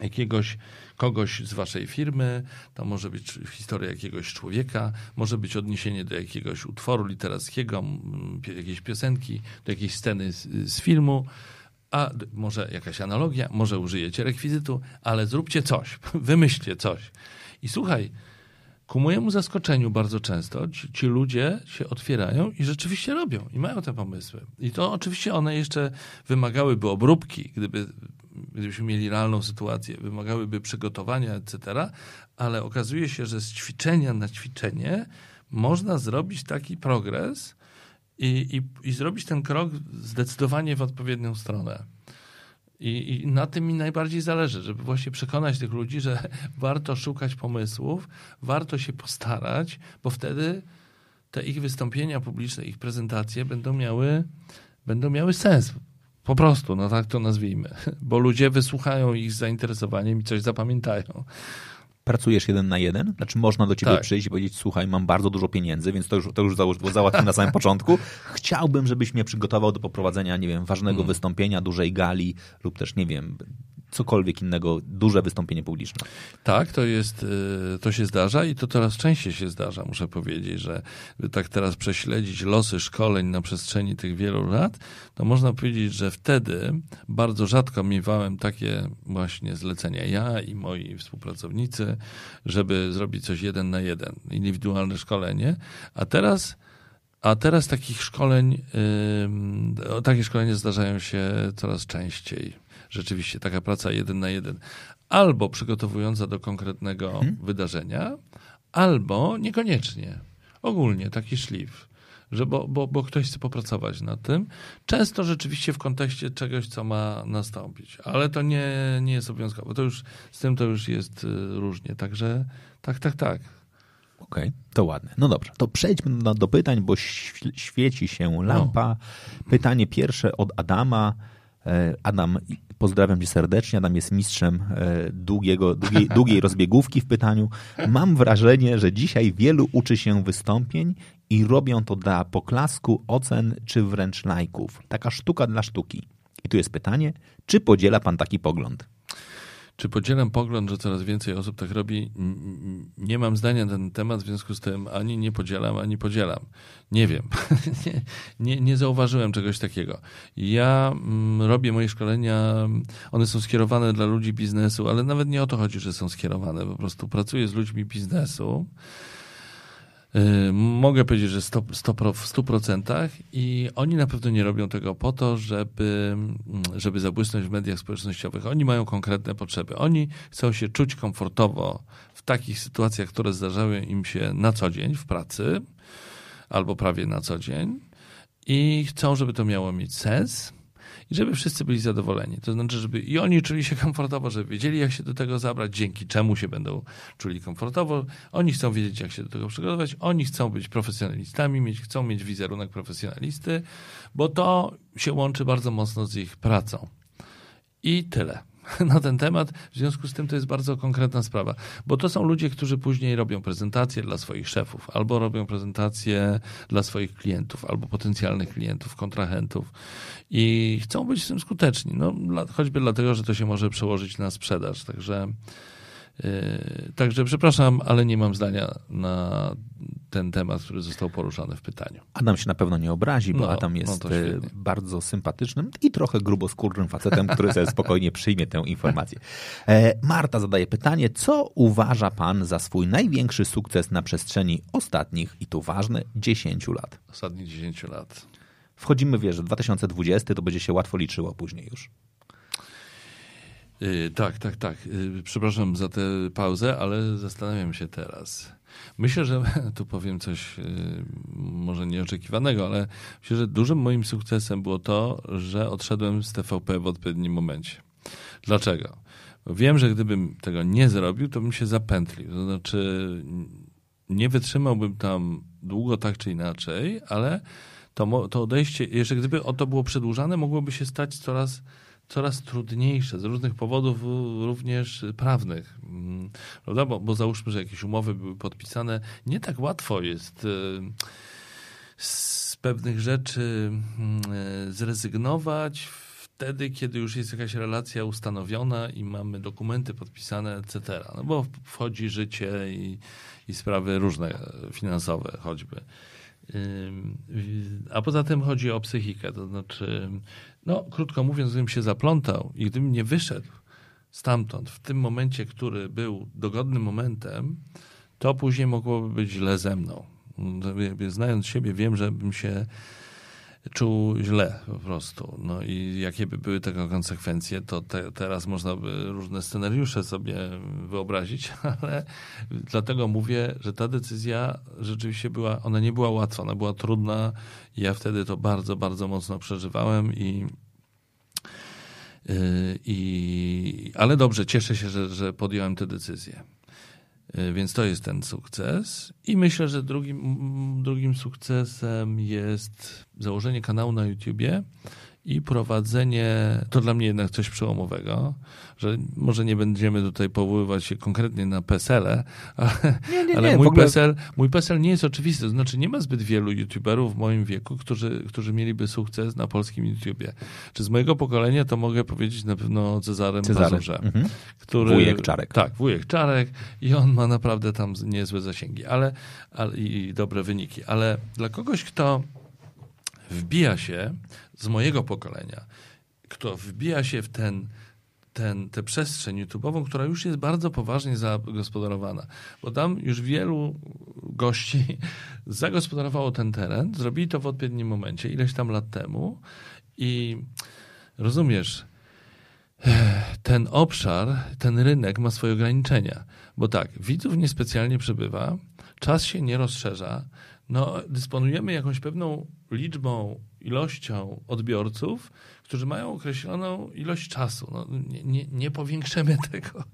jakiegoś kogoś z waszej firmy, to może być historia jakiegoś człowieka, może być odniesienie do jakiegoś utworu literackiego, jakiejś piosenki, do jakiejś sceny z, z filmu, a może jakaś analogia, może użyjecie rekwizytu, ale zróbcie coś, wymyślcie coś. I słuchaj, ku mojemu zaskoczeniu bardzo często ci, ci, ludzie się otwierają i rzeczywiście robią i mają te pomysły. I to oczywiście one jeszcze wymagałyby obróbki, gdyby, gdybyśmy mieli realną sytuację, wymagałyby przygotowania, etc., ale okazuje się, że z ćwiczenia na ćwiczenie można zrobić taki progres i, i, i zrobić ten krok zdecydowanie w odpowiednią stronę. I, I, na tym mi najbardziej zależy, żeby właśnie przekonać tych ludzi, że warto szukać pomysłów, warto się postarać, bo wtedy te ich wystąpienia publiczne, ich prezentacje będą miały, będą miały sens. Po prostu, no tak to nazwijmy. Bo ludzie wysłuchają ich z zainteresowaniem i coś zapamiętają pracujesz jeden na jeden? Znaczy można do ciebie tak. przyjść i powiedzieć, słuchaj, mam bardzo dużo pieniędzy, więc to już, to już było załatwione na samym początku. Chciałbym, żebyś mnie przygotował do poprowadzenia, nie wiem, ważnego hmm. wystąpienia, dużej gali lub też, nie wiem, cokolwiek innego, duże wystąpienie publiczne. Tak, to jest, y, to się zdarza i to coraz częściej się zdarza, muszę powiedzieć, że tak teraz prześledzić losy szkoleń na przestrzeni tych wielu lat, to można powiedzieć, że wtedy bardzo rzadko miewałem takie właśnie zlecenia. Ja i moi współpracownicy, żeby zrobić coś jeden na jeden, indywidualne szkolenie, a teraz a teraz takich szkoleń, yy, takie szkolenia zdarzają się coraz częściej rzeczywiście taka praca jeden na jeden, albo przygotowująca do konkretnego hmm. wydarzenia, albo niekoniecznie. Ogólnie taki szlif. że bo, bo, bo ktoś chce popracować nad tym. Często rzeczywiście w kontekście czegoś, co ma nastąpić, ale to nie, nie jest obowiązkowe. To już, z tym to już jest y, różnie. Także tak, tak, tak. Okej, okay, to ładne. No dobrze, to przejdźmy do, do pytań, bo świeci się lampa. No. Pytanie pierwsze od Adama. E, Adam, pozdrawiam cię serdecznie. Adam jest mistrzem e, długiego, długiej, długiej rozbiegówki w pytaniu. Mam wrażenie, że dzisiaj wielu uczy się wystąpień i robią to dla poklasku, ocen czy wręcz lajków. Taka sztuka dla sztuki. I tu jest pytanie, czy podziela pan taki pogląd? Czy podzielam pogląd, że coraz więcej osób tak robi? Nie mam zdania na ten temat, w związku z tym ani nie podzielam, ani podzielam. Nie wiem. nie, nie, nie, zauważyłem czegoś takiego. Ja mm, robię moje szkolenia, one są skierowane dla ludzi biznesu, ale nawet nie o to chodzi, że są skierowane. Po prostu pracuję z ludźmi biznesu mogę powiedzieć, że 100, 100, w 100% i oni na pewno nie robią tego po to, żeby, mm, żeby zabłysnąć w mediach społecznościowych. Oni mają konkretne potrzeby. Oni chcą się czuć komfortowo w takich sytuacjach, które zdarzają im się na co dzień w pracy albo prawie na co dzień i chcą, żeby to miało mieć sens i żeby wszyscy byli zadowoleni. To znaczy, żeby i oni czuli się komfortowo, żeby wiedzieli, jak się do tego zabrać, dzięki czemu się będą czuli komfortowo. Oni chcą wiedzieć, jak się do tego przygotować. Oni chcą być profesjonalistami, mieć, chcą mieć wizerunek profesjonalisty, bo to się łączy bardzo mocno z ich pracą. I tyle. na ten temat. W związku z tym to jest bardzo konkretna sprawa, bo to są ludzie, którzy później robią prezentacje dla swoich szefów, albo robią prezentacje dla swoich klientów, albo potencjalnych klientów, kontrahentów i chcą być w tym skuteczni. No, choćby dlatego, że to się może przełożyć na sprzedaż. Także Yy, także przepraszam, ale nie mam zdania na ten temat, który został poruszany w pytaniu. Adam się na pewno nie obrazi, bo no, Adam no jest no bardzo sympatycznym i trochę gruboskórnym facetem, który sobie spokojnie przyjmie tę informację. E, Marta zadaje pytanie, co uważa pan za swój największy sukces na przestrzeni ostatnich, i tu ważne, 10 lat? Ostatnich 10 lat. Wchodzimy, wiesz, 2020 to będzie się łatwo liczyło później już. Yy, tak, tak, tak. Yy, przepraszam za tę pauzę, ale zastanawiam się teraz. Myślę, że tu powiem coś yy, może nieoczekiwanego, ale myślę, że dużym moim sukcesem było to, że odszedłem z TVP w odpowiednim momencie. Dlaczego? Wiem, że gdybym tego nie zrobił, to bym się zapętlił. To znaczy, nie wytrzymałbym tam długo tak czy inaczej, ale to, to odejście, jeszcze gdyby o to było przedłużane, mogłoby się stać coraz coraz trudniejsze z różnych powodów, również prawnych. Mm, prawda? Bo, bo załóżmy, że jakieś umowy były podpisane. Nie tak łatwo jest e, z pewnych rzeczy mm, e, zrezygnować wtedy, kiedy już jest jakaś relacja ustanowiona i mamy dokumenty podpisane, etc. No bo wchodzi życie i, i sprawy różne finansowe choćby. A poza tym chodzi o psychikę, to znaczy no, krótko mówiąc, gdybym się zaplątał i gdybym nie wyszedł stamtąd w tym momencie, który był dogodnym momentem, to później mogłoby być źle ze mną. Znając siebie, wiem, że bym się czuł źle po prostu. No i jakie by były tego konsekwencje, to te, teraz można by różne scenariusze sobie wyobrazić, ale dlatego mówię, że ta decyzja rzeczywiście była, ona nie była łatwa, ona była trudna. Ja wtedy to bardzo, bardzo mocno przeżywałem i yy, i, ale dobrze, cieszę się, że, że podjąłem tę decyzję. E, więc to jest ten sukces. I myślę, że drugim, drugim sukcesem jest założenie kanału na YouTubie i prowadzenie, to dla mnie jednak coś przełomowego, że może nie będziemy tutaj powoływać się konkretnie na PESEL-e, ale, nie, nie, ale nie, mój, ogóle... PESEL, mój PESEL nie jest oczywisty. To znaczy nie ma zbyt wielu YouTuberów w moim wieku, którzy, którzy mieliby sukces na polskim YouTubie. Czy z mojego pokolenia to mogę powiedzieć na pewno Cezarem Cezary. Pazurze. Mhm. Który, wujek Czarek. Tak, wujek Czarek i on ma naprawdę tam niezłe zasięgi ale, ale, i dobre wyniki. Ale dla kogoś, kto wbija się z mojego pokolenia, kto wbija się w ten, ten, tę przestrzeń YouTube'ową, która już jest bardzo poważnie zagospodarowana. Bo tam już wielu gości zagospodarowało ten teren, zrobili to w odpowiednim momencie, ileś tam lat temu i rozumiesz, ten obszar, ten rynek ma swoje ograniczenia. Bo tak, widzów niespecjalnie przybywa, czas się nie rozszerza, no, dysponujemy jakąś pewną liczbą, ilością odbiorców, którzy mają określoną ilość czasu. No, nie, nie, nie powiększymy tego.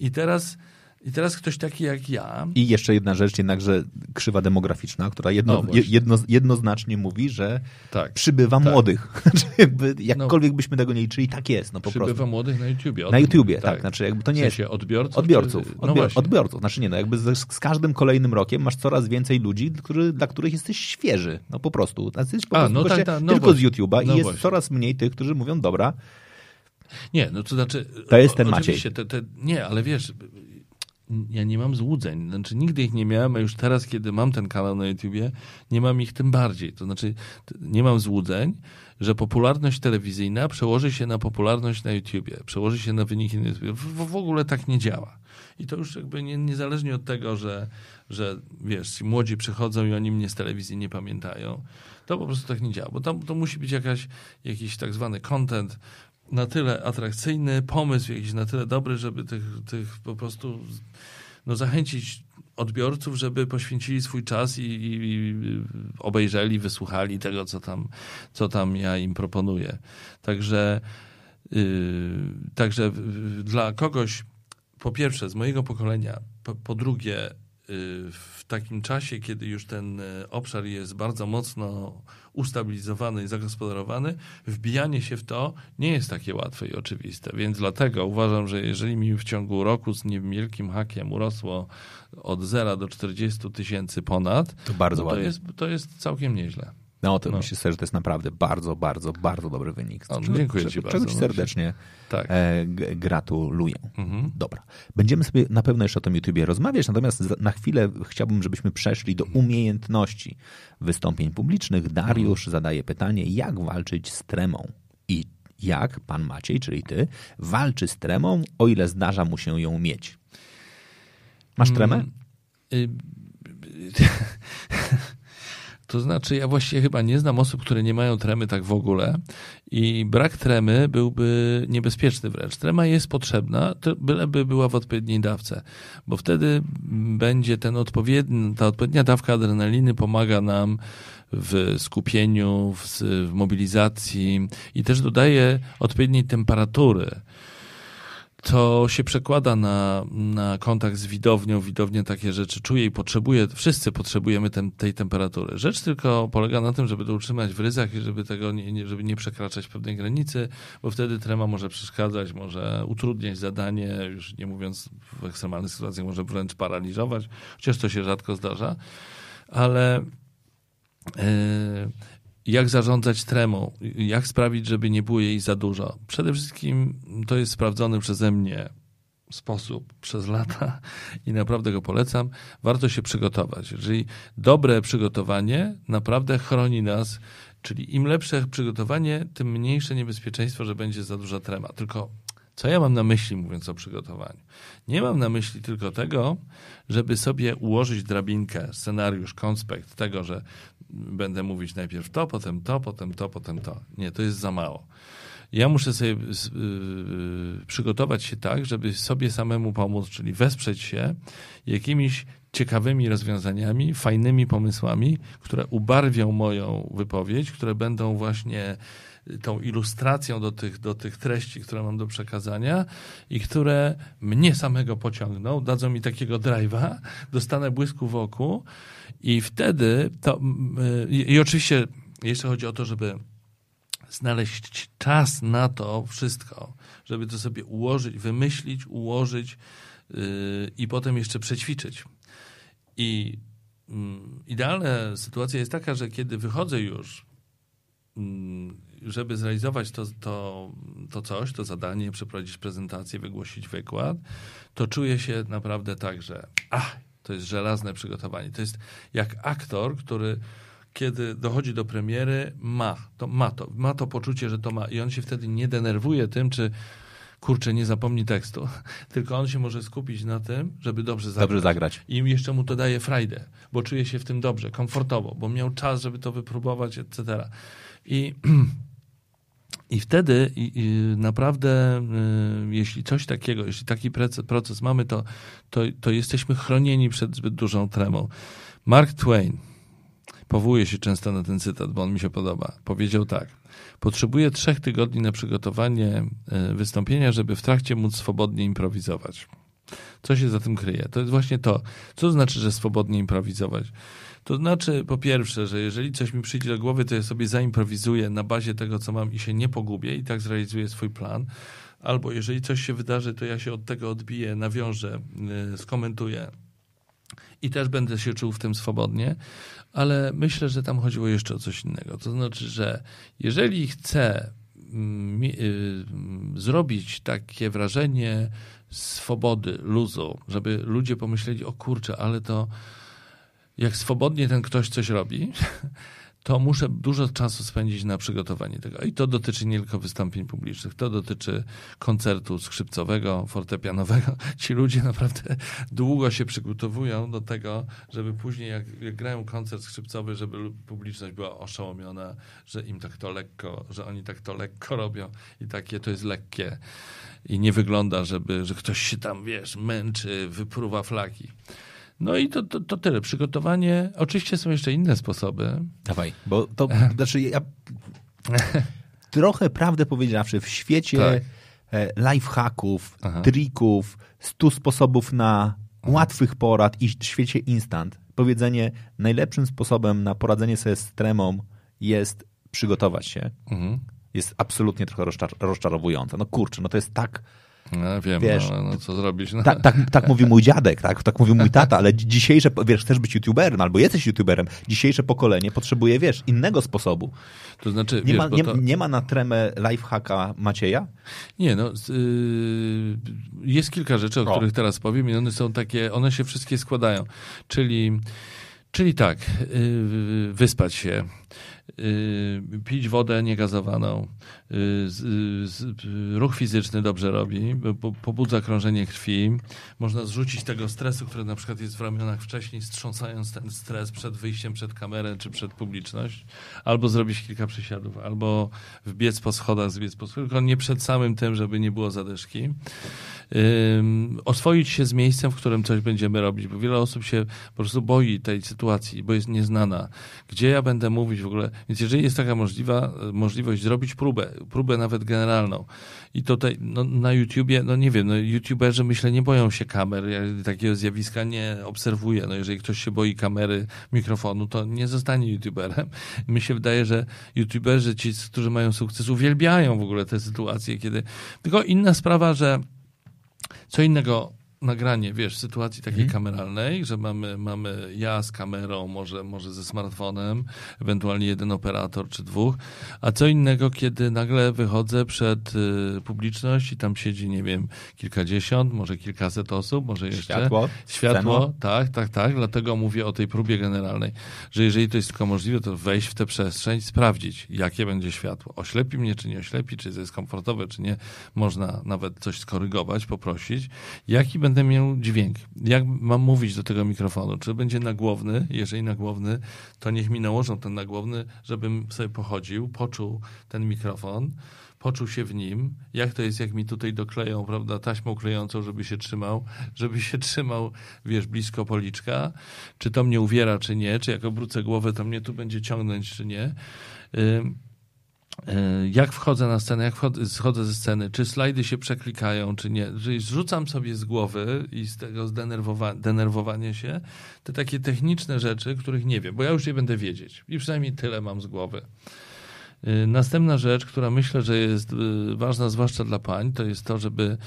I teraz i teraz ktoś taki jak ja. I jeszcze jedna rzecz, jednakże krzywa demograficzna, która jedno, No jedno, jednoznacznie mówi, że Tak. przybywa Tak. młodych. Znaczy jakby, jakkolwiek byśmy tego nie liczyli, tak jest. No po Przybywa prostu. młodych na YouTubie. Na YouTubie, mówię, tak. Znaczy jakby to nie w sensie jest. odbiorców? Odbiorców, Czy... No odbiorców. Znaczy nie, no jakby z, z każdym kolejnym rokiem masz coraz więcej ludzi, który, dla których jesteś świeży. No po prostu. Znaczy, po A, prostu no tak, tak, no tylko właśnie. z YouTube'a i No jest właśnie. coraz mniej tych, którzy mówią, dobra, Nie, no to znaczy... To jest ten Maciej. Te, te, nie, ale wiesz, ja nie mam złudzeń. Znaczy nigdy ich nie miałem, a już teraz, kiedy mam ten kanał na YouTubie, nie mam ich tym bardziej. To znaczy nie mam złudzeń, że popularność telewizyjna przełoży się na popularność na YouTubie, przełoży się na wyniki na YouTubie. W, w ogóle tak nie działa. I to już jakby nie, niezależnie od tego, że, że wiesz, młodzi przychodzą i oni mnie z telewizji nie pamiętają, to po prostu tak nie działa, bo tam to musi być jakaś, jakiś tak zwany content na tyle atrakcyjny, pomysł jakiś na tyle dobry, żeby tych, tych po prostu no, zachęcić odbiorców, żeby poświęcili swój czas i, i, i obejrzeli, wysłuchali tego, co tam, co tam ja im proponuję. Także, yy, także dla kogoś, po pierwsze, z mojego pokolenia, po, po drugie, w takim czasie, kiedy już ten yy, obszar jest bardzo mocno ustabilizowany i zagospodarowany, wbijanie się w to nie jest takie łatwe i oczywiste. Więc dlatego uważam, że jeżeli mi w ciągu roku z niewielkim hakiem urosło od 0 do 40 tysięcy ponad, to bardzo no to, ładnie. jest, to jest całkiem nieźle. No to No. myślę sobie, że to jest naprawdę bardzo, bardzo, bardzo dobry wynik. O, Czego- dziękuję czego- ci Czego bardzo. ci serdecznie Tak. e, gratuluję. Mhm. Dobra. Będziemy sobie na pewno jeszcze o tym YouTubie rozmawiać, natomiast na chwilę chciałbym, żebyśmy przeszli do umiejętności wystąpień publicznych. Dariusz zadaje pytanie, jak walczyć z tremą? I jak pan Maciej, czyli ty, walczy z tremą, o ile zdarza mu się ją mieć? Masz tremę? Mm, y, To znaczy, ja właściwie chyba nie znam osób, które nie mają tremy tak w ogóle i brak tremy byłby niebezpieczny wręcz. Trema jest potrzebna, byleby była w odpowiedniej dawce, bo wtedy będzie ten odpowiedni, ta odpowiednia dawka adrenaliny pomaga nam w skupieniu, w, w mobilizacji i też dodaje odpowiedniej temperatury to się przekłada na, na kontakt z widownią. Widownia takie rzeczy czuje i potrzebuje, wszyscy potrzebujemy tem, tej temperatury. Rzecz tylko polega na tym, żeby to utrzymać w ryzach i żeby tego nie, żeby nie przekraczać pewnej granicy, bo wtedy trema może przeszkadzać, może utrudniać zadanie, już nie mówiąc w ekstremalnych sytuacjach, może wręcz paraliżować, chociaż to się rzadko zdarza, ale yy, jak zarządzać tremą, jak sprawić, żeby nie było jej za dużo. Przede wszystkim to jest sprawdzony przeze mnie sposób przez lata i naprawdę go polecam. Warto się przygotować. Jeżeli dobre przygotowanie naprawdę chroni nas, czyli im lepsze przygotowanie, tym mniejsze niebezpieczeństwo, że będzie za duża trema. Tylko co ja mam na myśli, mówiąc o przygotowaniu? Nie mam na myśli tylko tego, żeby sobie ułożyć drabinkę, scenariusz, konspekt tego, że będę mówić najpierw to, potem to, potem to, potem to. Nie, to jest za mało. Ja muszę sobie yy, przygotować się tak, żeby sobie samemu pomóc, czyli wesprzeć się jakimiś ciekawymi rozwiązaniami, fajnymi pomysłami, które ubarwią moją wypowiedź, które będą właśnie tą ilustracją do tych, do tych treści, które mam do przekazania i które mnie samego pociągną, dadzą mi takiego drive'a, dostanę błysku w oku i wtedy to... I, i oczywiście jeszcze chodzi o to, żeby znaleźć czas na to wszystko, żeby to sobie ułożyć, wymyślić, ułożyć yy, i potem jeszcze przećwiczyć. I yy, idealna sytuacja jest taka, że kiedy wychodzę już żeby zrealizować to, to, to coś, to zadanie, przeprowadzić prezentację, wygłosić wykład, to czuję się naprawdę tak, że ach, to jest żelazne przygotowanie. To jest jak aktor, który kiedy dochodzi do premiery, ma to, ma to, ma to poczucie, że to ma i on się wtedy nie denerwuje tym, czy kurczę, nie zapomni tekstu, tylko on się może skupić na tym, żeby dobrze zagrać. Dobrze zagrać. I jeszcze mu to daje frajdę, bo czuje się w tym dobrze, komfortowo, bo miał czas, żeby to wypróbować, etc. I, I wtedy naprawdę, y, jeśli coś takiego, jeśli taki proces, proces mamy, to, to, to jesteśmy chronieni przed zbyt dużą tremą. Mark Twain, powołuje się często na ten cytat, bo on mi się podoba, powiedział tak. Potrzebuję trzech tygodni na przygotowanie y, wystąpienia, żeby w trakcie móc swobodnie improwizować. Co się za tym kryje? To jest właśnie to. Co znaczy, że swobodnie improwizować? To znaczy, po pierwsze, że jeżeli coś mi przyjdzie do głowy, to ja sobie zaimprowizuję na bazie tego, co mam i się nie pogubię i tak zrealizuję swój plan. Albo jeżeli coś się wydarzy, to ja się od tego odbiję, nawiążę, yy, skomentuję i też będę się czuł w tym swobodnie, ale myślę, że tam chodziło jeszcze o coś innego. To znaczy, że jeżeli chcę mm, yy, zrobić takie wrażenie swobody, luzu, żeby ludzie pomyśleli, o kurczę, ale to jak swobodnie ten ktoś coś robi, to muszę dużo czasu spędzić na przygotowanie tego. I to dotyczy nie tylko wystąpień publicznych, to dotyczy koncertu skrzypcowego, fortepianowego. Ci ludzie naprawdę długo się przygotowują do tego, żeby później, jak, jak grają koncert skrzypcowy, żeby publiczność była oszołomiona, że im tak to lekko, że oni tak to lekko robią i takie to jest lekkie. I nie wygląda, żeby, że ktoś się tam, wiesz, męczy, wypruwa flaki. No i to, to, to tyle. Przygotowanie. Oczywiście są jeszcze inne sposoby. Dawaj, bo to znaczy ja trochę prawdę powiedziawszy, w świecie Tak. e, lifehacków, Aha. trików, stu sposobów na łatwych porad i w świecie instant, powiedzenie najlepszym sposobem na poradzenie sobie z tremą jest przygotować się, Mhm. Jest absolutnie trochę rozczar rozczarowujące. No kurczę, no to jest tak, No, wiem, Wiesz, no, no co zrobić. No. tak, tak, tak mówił mój dziadek, tak, tak mówił mój tata, ale dzi- dzisiejsze, wiesz, chcesz być youtuberem albo jesteś youtuberem, dzisiejsze pokolenie potrzebuje, wiesz, innego sposobu. To znaczy, Nie, wiesz, ma, nie, to... nie ma na tremę lifehacka Macieja? Nie, no, z- y, jest kilka rzeczy, o, O. których teraz powiem i one są takie, one się wszystkie składają. Czyli, czyli tak, y, wyspać się, pić wodę niegazowaną, y, ruch fizyczny dobrze robi, pobudza krążenie krwi, można zrzucić tego stresu, który na przykład jest w ramionach wcześniej, strząsając ten stres przed wyjściem przed kamerę czy przed publiczność, albo zrobić kilka przysiadów, albo wbiec po schodach, zbiec po schodach, tylko nie przed samym tym, żeby nie było zadyszki. Oswoić się z miejscem, w którym coś będziemy robić, bo wiele osób się po prostu boi tej sytuacji, bo jest nieznana. Gdzie ja będę mówić w ogóle? Więc jeżeli jest taka możliwa, możliwość zrobić próbę, próbę nawet generalną i tutaj no, na YouTubie, no nie wiem, no, YouTuberzy myślę nie boją się kamer, ja takiego zjawiska nie obserwuję. No, jeżeli ktoś się boi kamery, mikrofonu, to nie zostanie YouTuberem. Mi się wydaje, że YouTuberzy, ci, którzy mają sukces, uwielbiają w ogóle te sytuacje, kiedy... Tylko inna sprawa, że co innego nagranie, wiesz, w sytuacji takiej kameralnej, że mamy, mamy ja z kamerą, może, może ze smartfonem, ewentualnie jeden operator czy dwóch, a co innego, kiedy nagle wychodzę przed y, publiczność i tam siedzi, nie wiem, kilkadziesiąt, może kilkaset osób, może jeszcze. Światło, Światło, tak, tak, tak. Dlatego mówię o tej próbie generalnej, że jeżeli to jest tylko możliwe, to wejść w tę przestrzeń, sprawdzić, jakie będzie światło. Oślepi mnie, czy nie oślepi, czy jest komfortowe, czy nie. Można nawet coś skorygować, poprosić. Jaki będę miał dźwięk? Jak mam mówić do tego mikrofonu? Czy będzie nagłowny? Jeżeli nagłowny, to niech mi nałożą ten nagłowny, żebym sobie pochodził, poczuł ten mikrofon poczuł się w nim, jak to jest, jak mi tutaj dokleją, prawda, taśmą klejącą, żeby się trzymał, żeby się trzymał, wiesz, blisko policzka, czy to mnie uwiera, czy nie, czy jak obrócę głowę, to mnie tu będzie ciągnąć, czy nie. Jak wchodzę na scenę, jak wchodzę, schodzę ze sceny, czy slajdy się przeklikają, czy nie. Czyli zrzucam sobie z głowy i z tego zdenerwowa- denerwowania się te takie techniczne rzeczy, których nie wiem, bo ja już je będę wiedzieć. I przynajmniej tyle mam z głowy. Y, Następna rzecz, która myślę, że jest y, ważna, zwłaszcza dla pań, to jest to, żeby,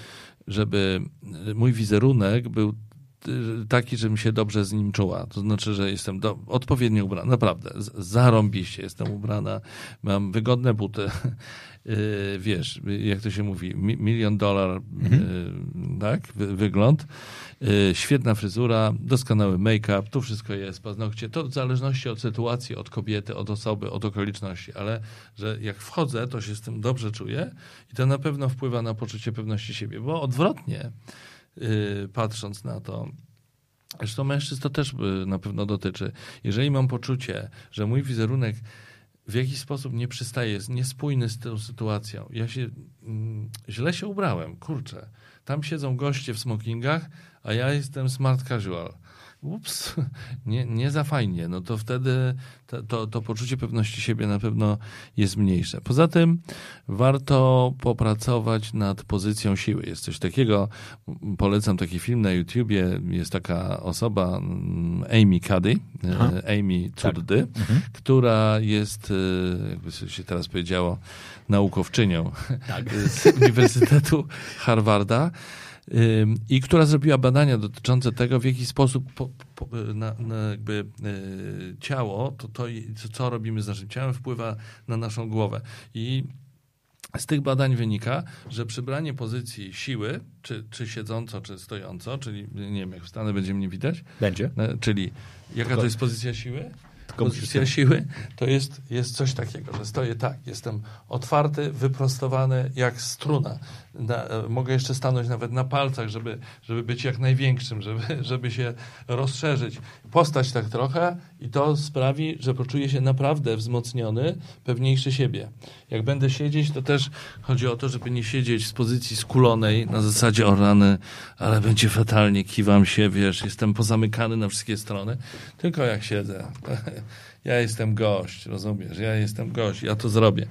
żeby y, mój wizerunek był y, taki, żebym się dobrze z nim czuła. To znaczy, że jestem do, odpowiednio ubrana. Naprawdę, zarąbiście jestem ubrana. Mam wygodne buty. Y, Wiesz, jak to się mówi, mi- milion dolar, y, tak, wy, wygląd. Y, Świetna fryzura, doskonały make-up, tu wszystko jest, paznokcie. To w zależności od sytuacji, od kobiety, od osoby, od okoliczności, ale że jak wchodzę, to się z tym dobrze czuję i to na pewno wpływa na poczucie pewności siebie, bo odwrotnie, patrząc na to, Zresztą mężczyzn to też y, na pewno dotyczy. Jeżeli mam poczucie, że mój wizerunek w jakiś sposób nie przystaje, jest niespójny z tą sytuacją. Ja się mm, źle się ubrałem, kurczę. Tam siedzą goście w smokingach, a ja jestem smart casual ups, nie, nie za fajnie, no to wtedy to, to, to, poczucie pewności siebie na pewno jest mniejsze. Poza tym warto popracować nad pozycją siły. Jest coś takiego, polecam taki film na YouTubie, jest taka osoba, mm, Amy Cuddy, Aha. E, Amy Cuddy, tak. mhm. która jest, e, jakby się teraz powiedziało, naukowczynią tak. z Uniwersytetu Harvarda i która zrobiła badania dotyczące tego, w jaki sposób po, po, na, na jakby y, ciało, to, to co robimy z naszym ciałem, wpływa na naszą głowę. I z tych badań wynika, że przybranie pozycji siły, czy, czy siedząco, czy stojąco, czyli nie wiem, jak wstanę, będzie mnie widać. Będzie. Czyli jaka to jest pozycja siły? Pozycja siły to jest, jest coś takiego, że stoję tak, jestem otwarty, wyprostowany jak struna. Na, mogę jeszcze stanąć nawet na palcach, żeby, żeby być jak największym, żeby, żeby się rozszerzyć. Postać tak trochę i to sprawi, że poczuję się naprawdę wzmocniony, pewniejszy siebie. Jak będę siedzieć, to też chodzi o to, żeby nie siedzieć z pozycji skulonej na zasadzie o rany, ale będzie fatalnie, kiwam się, wiesz, jestem pozamykany na wszystkie strony, tylko jak siedzę. Ja jestem gość, rozumiesz? Ja jestem gość, ja to zrobię.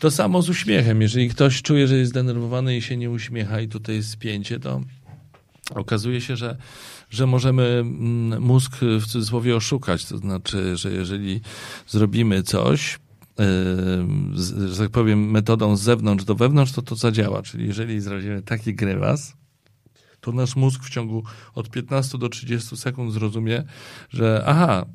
To samo z uśmiechem. Jeżeli ktoś czuje, że jest zdenerwowany i się nie uśmiecha i tutaj jest spięcie, to okazuje się, że, że możemy mm, mózg w cudzysłowie oszukać. To znaczy, że jeżeli zrobimy coś, że tak powiem, metodą z zewnątrz do wewnątrz, to to zadziała. Czyli jeżeli zrobimy taki grywas, to nasz mózg w ciągu od 15 do 30 sekund zrozumie, że aha,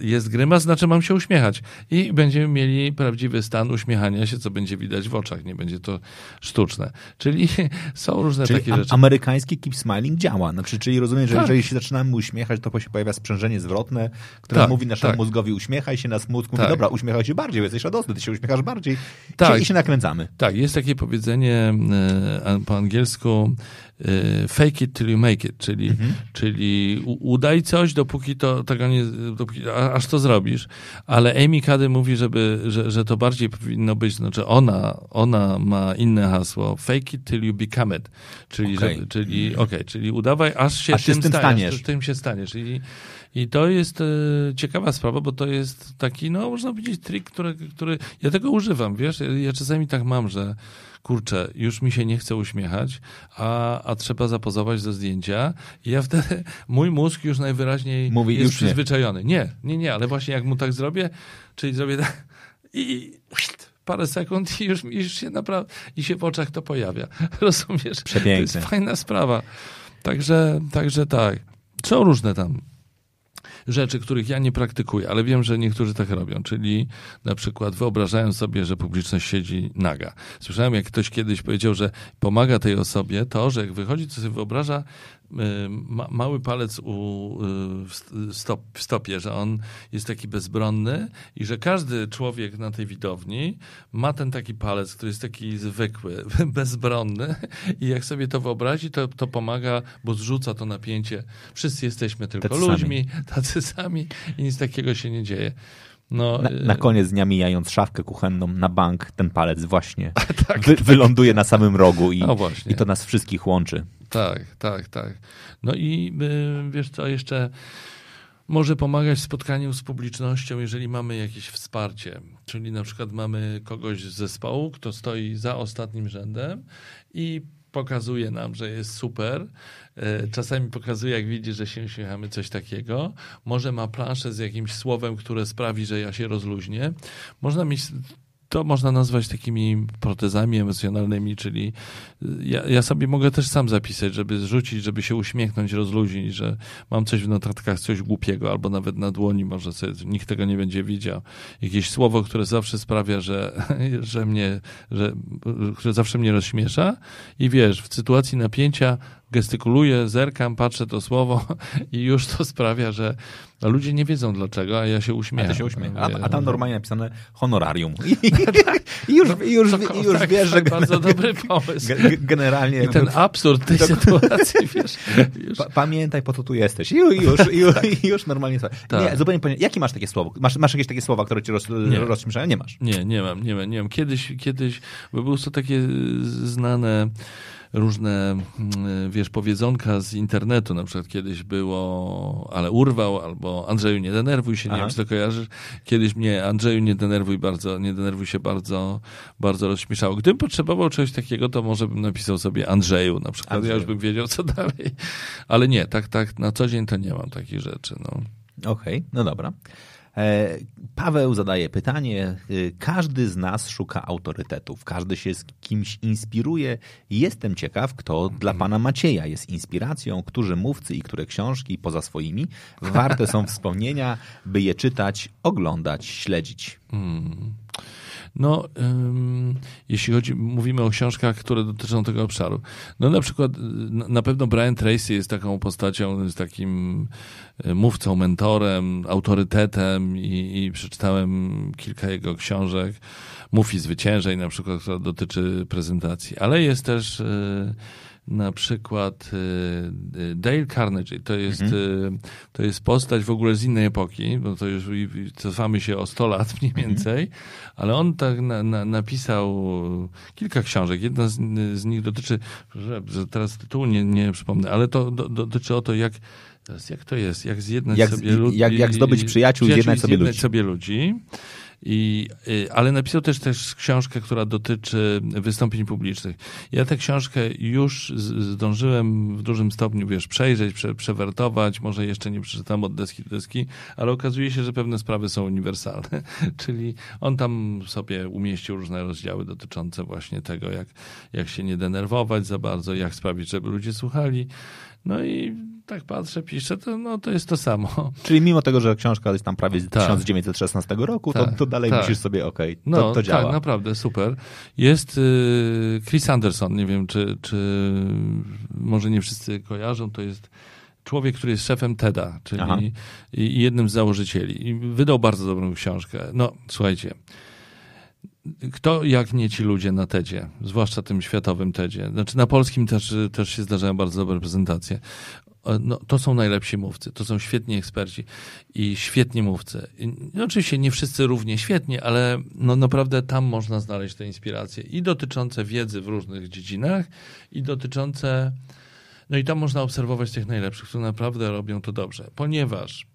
jest grymas, znaczy mam się uśmiechać. I będziemy mieli prawdziwy stan uśmiechania się, co będzie widać w oczach, nie będzie to sztuczne. Czyli są różne czyli takie rzeczy. amerykański keep smiling działa. Znaczy, czyli rozumiem, że tak. jeżeli się zaczynamy uśmiechać, to się pojawia sprzężenie zwrotne, które tak, mówi naszemu tak. mózgowi uśmiechaj się, nas mózg mówi, tak. dobra, uśmiechaj się bardziej, jesteś radosny, ty się uśmiechasz bardziej tak. i się nakręcamy. Tak, jest takie powiedzenie e, po angielsku fake it till you make it, czyli, mhm. czyli udaj coś, dopóki to tego nie, dopóki, aż to zrobisz. Ale Amy Cady mówi, żeby, że, że to bardziej powinno być, znaczy ona, ona ma inne hasło, fake it till you become it, czyli, okay. żeby, czyli, okay, czyli udawaj, aż się, aż tym, tym staniesz. Tym się staniesz. I, i to jest e, ciekawa sprawa, bo to jest taki, no można powiedzieć, trik, który, który ja tego używam, wiesz, ja czasami tak mam, że kurczę, już mi się nie chce uśmiechać, a, a trzeba zapozować do zdjęcia i ja wtedy, mój mózg już najwyraźniej Mówi, jest już przyzwyczajony. Nie. nie, nie, nie, ale właśnie jak mu tak zrobię, czyli zrobię tak i parę sekund i już, już się naprawdę, i się w oczach to pojawia. Rozumiesz? Przepiękne. To jest fajna sprawa. Także, także tak. Są różne tam rzeczy, których ja nie praktykuję, ale wiem, że niektórzy tak robią, czyli na przykład wyobrażają sobie, że publiczność siedzi naga. Słyszałem, jak ktoś kiedyś powiedział, że pomaga tej osobie to, że jak wychodzi, to sobie wyobraża ma, mały palec u, y, w, stop, w stopie, że on jest taki bezbronny i że każdy człowiek na tej widowni ma ten taki palec, który jest taki zwykły, bezbronny i jak sobie to wyobrazi, to, to pomaga, bo zrzuca to napięcie. Wszyscy jesteśmy tylko tacy ludźmi, sami. tacy sami i nic takiego się nie dzieje. No, na, na, koniec dnia mijając szafkę kuchenną na bank, ten palec właśnie tak, wy, tak. wyląduje na samym rogu i, no i to nas wszystkich łączy. Tak, tak, tak. No i y, wiesz co, jeszcze może pomagać w spotkaniu z publicznością, jeżeli mamy jakieś wsparcie. Czyli na przykład mamy kogoś z zespołu, kto stoi za ostatnim rzędem i pokazuje nam, że jest super. E, czasami pokazuje, jak widzi, że się uśmiechamy, coś takiego. Może ma planszę z jakimś słowem, które sprawi, że ja się rozluźnię. Można mieć to można nazwać takimi protezami emocjonalnymi, czyli y, ja, ja, sobie mogę też sam zapisać, żeby zrzucić, żeby się uśmiechnąć, rozluźnić, że mam coś w notatkach, coś głupiego, albo nawet na dłoni może sobie, nikt tego nie będzie widział. Jakieś słowo, które zawsze sprawia, że, że mnie, że, które zawsze mnie rozśmiesza i wiesz, w sytuacji napięcia gestykuluję, zerkam, patrzę to słowo i już to sprawia, że ludzie nie wiedzą dlaczego, a ja się uśmiecham. A, się uśmiecha. a, a tam normalnie napisane honorarium. I, już, i już, i już tak, wiesz, że... Bardzo dobry pomysł. Generalnie... I ten absurd tej sytuacji, wiesz. Już... Pa, pamiętaj, po co tu jesteś. I już, już, już, tak. już normalnie... Tak. Nie, zupełnie. Jakie masz takie słowo? Masz, masz jakieś takie słowa, które cię roz, nie. rozśmieszają? Nie masz. Nie, nie mam, nie mam, nie mam. Kiedyś, kiedyś, bo były to takie znane różne, mm, wiesz, powiedzonka z internetu, na przykład kiedyś było, ale urwał, albo Andrzeju nie denerwuj się, nie Aha. wiem, czy to kojarzysz. Kiedyś mnie Andrzeju nie denerwuj bardzo, nie denerwuj się bardzo, bardzo rozśmieszało. Gdybym potrzebował czegoś takiego, to może bym napisał sobie Andrzeju na przykład, Andrzeju. ja już bym wiedział, co dalej. Ale nie, tak, tak, na co dzień to nie mam takich rzeczy, no. Okej, okay, no dobra. E, Paweł zadaje pytanie. E, każdy z nas szuka autorytetów, każdy się z kimś inspiruje. Jestem ciekaw, kto dla pana Macieja jest inspiracją, którzy mówcy i które książki poza swoimi warte są wspomnienia, by je czytać, oglądać, śledzić. Hmm. No, jeśli chodzi, mówimy o książkach, które dotyczą tego obszaru. No na przykład, na pewno Brian Tracy jest taką postacią, jest takim e, mówcą, mentorem, autorytetem i, i przeczytałem kilka jego książek. Mów i zwyciężej na przykład, która dotyczy prezentacji, ale jest też y, na przykład y, y, Dale Carnegie, to jest, mhm. Y, to jest postać w ogóle z innej epoki, bo to już cofamy się o 100 lat mniej mhm. więcej, mhm. ale on tak na, na, napisał kilka książek. Jedna z, z nich dotyczy, że, teraz tytułu nie, nie przypomnę, ale to do, dotyczy o to, jak jak to jest? Jak zjednać jak, sobie ludzi. Jak, jak zdobyć przyjaciół, przyjaciół zjednać, sobie, ludzi. sobie ludzi. I, y, ale napisał też, też książkę, która dotyczy wystąpień publicznych. Ja tę książkę już zdążyłem w dużym stopniu, wiesz, przejrzeć, prze, przewertować, może jeszcze nie przeczytam od deski do deski, ale okazuje się, że pewne sprawy są uniwersalne. Czyli on tam sobie umieścił różne rozdziały dotyczące właśnie tego, jak, jak się nie denerwować za bardzo, jak sprawić, żeby ludzie słuchali. No i tak patrzę, piszę, to, no, to jest to samo. Czyli mimo tego, że książka jest tam prawie z tak. 1916 roku, tak, to, to dalej tak. myślisz sobie, okej, okay, to, no, to działa. Tak, naprawdę, super. Jest y, Chris Anderson, nie wiem, czy, czy może nie wszyscy kojarzą, to jest człowiek, który jest szefem TEDa, czyli i jednym z założycieli. I wydał bardzo dobrą książkę. No, słuchajcie, kto jak nie ci ludzie na TEDzie, zwłaszcza tym światowym TEDzie. Znaczy na polskim też, też się zdarzają bardzo dobre prezentacje. No, to są najlepsi mówcy, to są świetni eksperci i świetni mówcy. I oczywiście nie wszyscy równie świetnie, ale no naprawdę tam można znaleźć te inspiracje i dotyczące wiedzy w różnych dziedzinach, i dotyczące. No i tam można obserwować tych najlepszych, którzy naprawdę robią to dobrze, ponieważ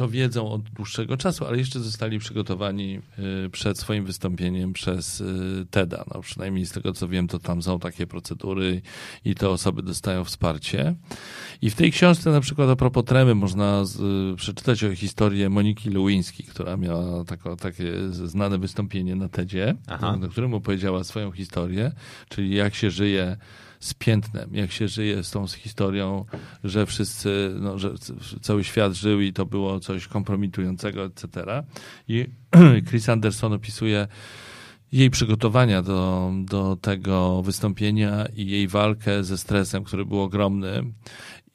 to wiedzą od dłuższego czasu, ale jeszcze zostali przygotowani y, przed swoim wystąpieniem przez y, TEDa. No, przynajmniej z tego co wiem, to tam są takie procedury i te osoby dostają wsparcie. I w tej książce na przykład a propos tremy można z, przeczytać o historię Moniki Lewiński, która miała tako, takie znane wystąpienie na TEDzie, Aha. na którym opowiedziała swoją historię, czyli jak się żyje z piętnem, jak się żyje z tą historią, że wszyscy, no, że cały świat żył i to było coś kompromitującego, etc. I Chris Anderson opisuje jej przygotowania do, do tego wystąpienia i jej walkę ze stresem, który był ogromny.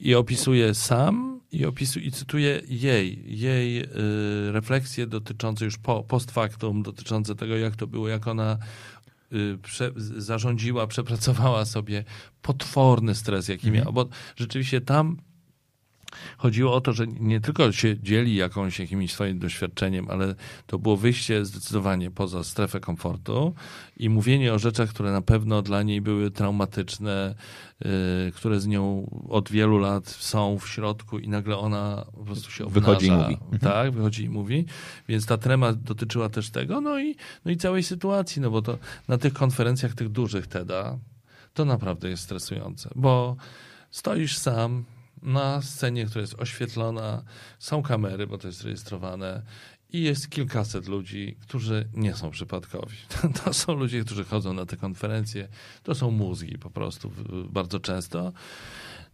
I opisuje sam i opisuje, i cytuję jej, jej y, refleksje dotyczące już po, post factum, dotyczące tego, jak to było, jak ona prze, zarządziła, przepracowała sobie potworny stres, jaki mhm. miała, bo rzeczywiście tam chodziło o to, że nie tylko się dzieli jakąś, jakimś swoim doświadczeniem, ale to było wyjście zdecydowanie poza strefę komfortu i mówienie o rzeczach, które na pewno dla niej były traumatyczne, które z nią od wielu lat są w środku i nagle ona po prostu się obnaża. Wychodzi i mówi. Mhm. Tak, wychodzi i mówi. Więc ta trema dotyczyła też tego, no i, no i całej sytuacji, no bo to na tych konferencjach, tych dużych TEDa, to naprawdę jest stresujące, bo stoisz sam, na scenie, która jest oświetlona, są kamery, bo to jest rejestrowane i jest kilkaset ludzi, którzy nie są przypadkowi. To są ludzie, którzy chodzą na te konferencje, to są mózgi po prostu bardzo często.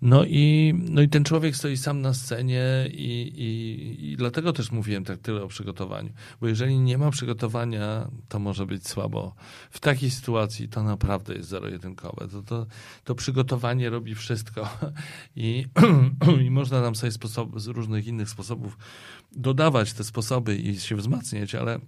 No i, no i ten człowiek stoi sam na scenie i, i, i dlatego też mówiłem tak tyle o przygotowaniu. Bo jeżeli nie ma przygotowania, to może być słabo. W takiej sytuacji to naprawdę jest zero-jedynkowe. To, to, to przygotowanie robi wszystko i, i można tam sobie sposob, z różnych innych sposobów dodawać te sposoby i się wzmacniać, ale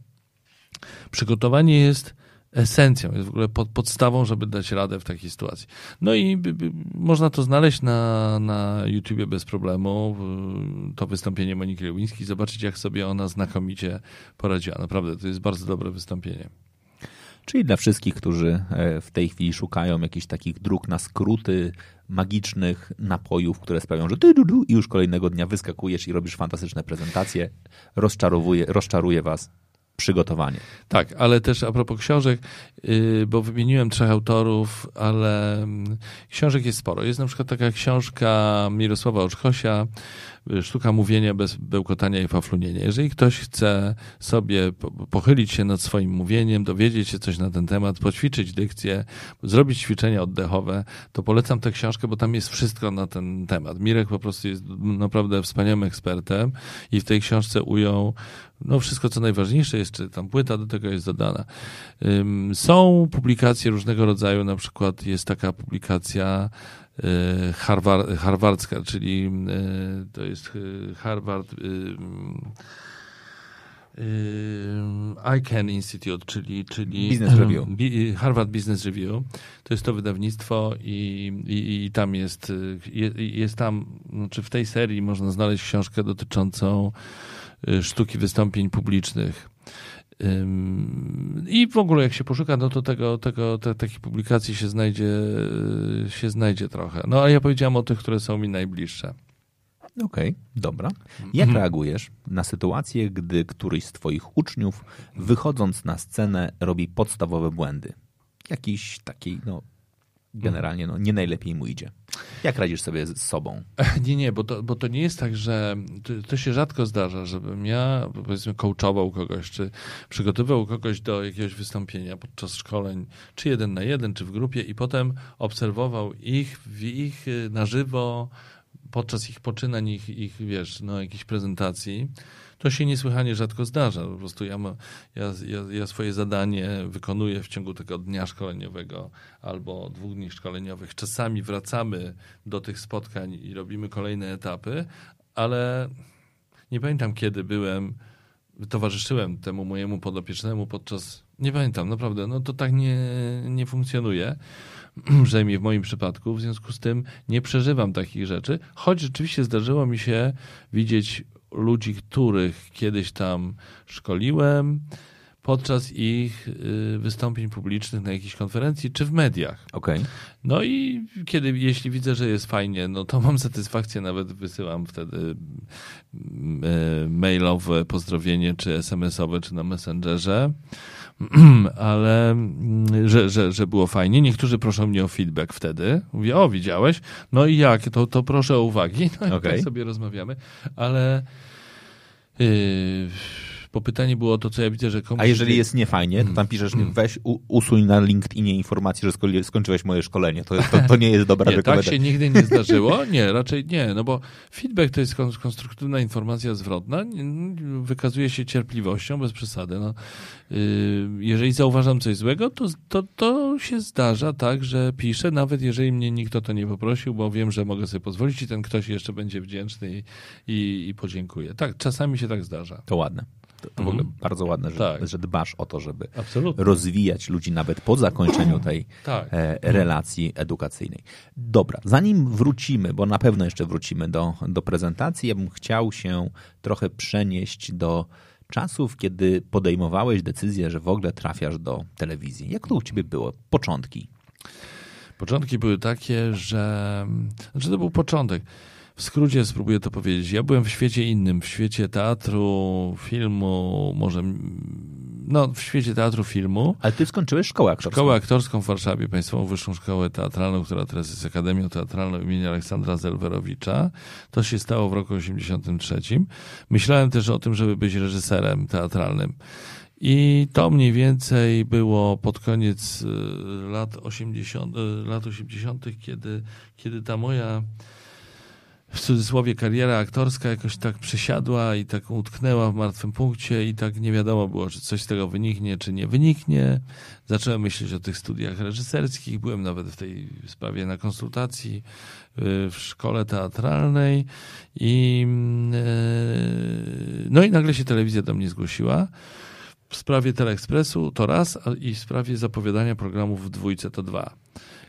przygotowanie jest esencją, jest w ogóle pod, podstawą, żeby dać radę w takiej sytuacji. No i by, by, można to znaleźć na, na YouTubie bez problemu, to wystąpienie Moniki Lewińskiej, zobaczyć jak sobie ona znakomicie poradziła. Naprawdę, to jest bardzo dobre wystąpienie. Czyli dla wszystkich, którzy e, w tej chwili szukają jakichś takich dróg na skróty magicznych napojów, które sprawią, że ty du, du, i już kolejnego dnia wyskakujesz i robisz fantastyczne prezentacje, rozczarowuje, rozczaruje was przygotowanie. Tak, ale też a propos książek, yy, bo wymieniłem trzech autorów, ale mm, książek jest sporo. Jest na przykład taka książka Mirosława Oczkosia, y, Sztuka mówienia bez bełkotania i faflunienia. Jeżeli ktoś chce sobie pochylić się nad swoim mówieniem, dowiedzieć się coś na ten temat, poćwiczyć dykcję, zrobić ćwiczenia oddechowe, to polecam tę książkę, bo tam jest wszystko na ten temat. Mirek po prostu jest naprawdę wspaniałym ekspertem i w tej książce ujął no wszystko co najważniejsze jest, czy tam płyta do tego jest dodana. Są publikacje różnego rodzaju, na przykład jest taka publikacja Harvard, harvardzka, czyli y, to jest y, Harvard ICANN Institute, czyli, czyli Business Review. Harvard Business Review. To jest to wydawnictwo i, i, i tam jest, jest tam, znaczy w tej serii można znaleźć książkę dotyczącą sztuki wystąpień publicznych. I w ogóle jak się poszuka, no to tego, tego, te, takich publikacji się znajdzie, y, się znajdzie trochę. No a ja powiedziałem o tych, które są mi najbliższe. Okej, okay, dobra. Jak mhm. reagujesz na sytuację, gdy któryś z twoich uczniów, wychodząc na scenę, robi podstawowe błędy? Jakiś taki, no, generalnie no, nie najlepiej mu idzie. Jak radzisz sobie z sobą? Nie, nie, bo to, bo to nie jest tak, że to, to się rzadko zdarza, żebym ja powiedzmy coachował kogoś, czy przygotowywał kogoś do jakiegoś wystąpienia podczas szkoleń, czy jeden na jeden, czy w grupie i potem obserwował ich, ich na żywo, podczas ich poczynań, ich, ich wiesz, no jakichś prezentacji to się niesłychanie rzadko zdarza. Po prostu ja, ma, ja, ja, ja, swoje zadanie wykonuję w ciągu tego dnia szkoleniowego albo dwóch dni szkoleniowych. Czasami wracamy do tych spotkań i robimy kolejne etapy, ale nie pamiętam kiedy byłem, towarzyszyłem temu mojemu podopiecznemu podczas. Nie pamiętam, naprawdę, no to tak nie, nie funkcjonuje przynajmniej w moim przypadku, w związku z tym nie przeżywam takich rzeczy, choć rzeczywiście zdarzyło mi się widzieć ludzi, których kiedyś tam szkoliłem, podczas ich y, wystąpień publicznych na jakiejś konferencji czy w mediach. Okay. No i kiedy, jeśli widzę, że jest fajnie, no to mam satysfakcję, nawet wysyłam wtedy y, mailowe pozdrowienie, czy SMS-owe, czy na Messengerze. ale mm, że, że, że było fajnie. Niektórzy proszą mnie o feedback wtedy. Mówię, o, widziałeś? No i jak? To, to proszę o uwagi. No okay. i tak sobie rozmawiamy. Ale yy, bo pytanie było to, co ja widzę, że komuś... A jeżeli jest niefajnie, to tam mm. piszesz, mm. weź usuń na LinkedInie informację, że skończyłeś moje szkolenie. To, to, to nie jest dobra nie, Tak się nigdy nie zdarzyło? Nie, raczej nie, no bo feedback to jest konstruktywna informacja zwrotna, wykazuje się cierpliwością, bez przesady. No. Y, jeżeli zauważam coś złego, to, to, to się zdarza tak, że piszę, nawet jeżeli mnie nikt o to nie poprosił, bo wiem, że mogę sobie pozwolić i ten ktoś jeszcze będzie wdzięczny i, i, i podziękuje. Tak, czasami się tak zdarza. To ładne. To, to w ogóle mhm. bardzo ładne, że, tak. że dbasz o to, żeby Absolutnie. rozwijać ludzi nawet po zakończeniu tej tak. e, relacji edukacyjnej. Dobra, zanim wrócimy, bo na pewno jeszcze wrócimy do, do prezentacji, ja bym chciał się trochę przenieść do czasów, kiedy podejmowałeś decyzję, że w ogóle trafiasz do telewizji. Jak to u ciebie było? Początki. Początki były takie, że... Znaczy to był początek w skrócie spróbuję to powiedzieć. Ja byłem w świecie innym, w świecie teatru, filmu, może no, w świecie teatru, filmu. Ale ty skończyłeś szkołę aktorską. Szkołę aktorską w Warszawie, Państwową Wyższą Szkołę Teatralną, która teraz jest Akademią Teatralną imienia Aleksandra Zelwerowicza. To się stało w roku 83. Myślałem też o tym, żeby być reżyserem teatralnym. I to mniej więcej było pod koniec y, lat 80., y, lat 80., kiedy, kiedy ta moja w cudzysłowie kariera aktorska jakoś tak przesiadła i tak utknęła w martwym punkcie i tak nie wiadomo było, czy coś z tego wyniknie, czy nie wyniknie. Zacząłem myśleć o tych studiach reżyserskich, byłem nawet w tej sprawie na konsultacji y, w szkole teatralnej i y, no i nagle się telewizja do mnie zgłosiła w sprawie Teleekspresu to raz i w sprawie zapowiadania programów w dwójce to dwa.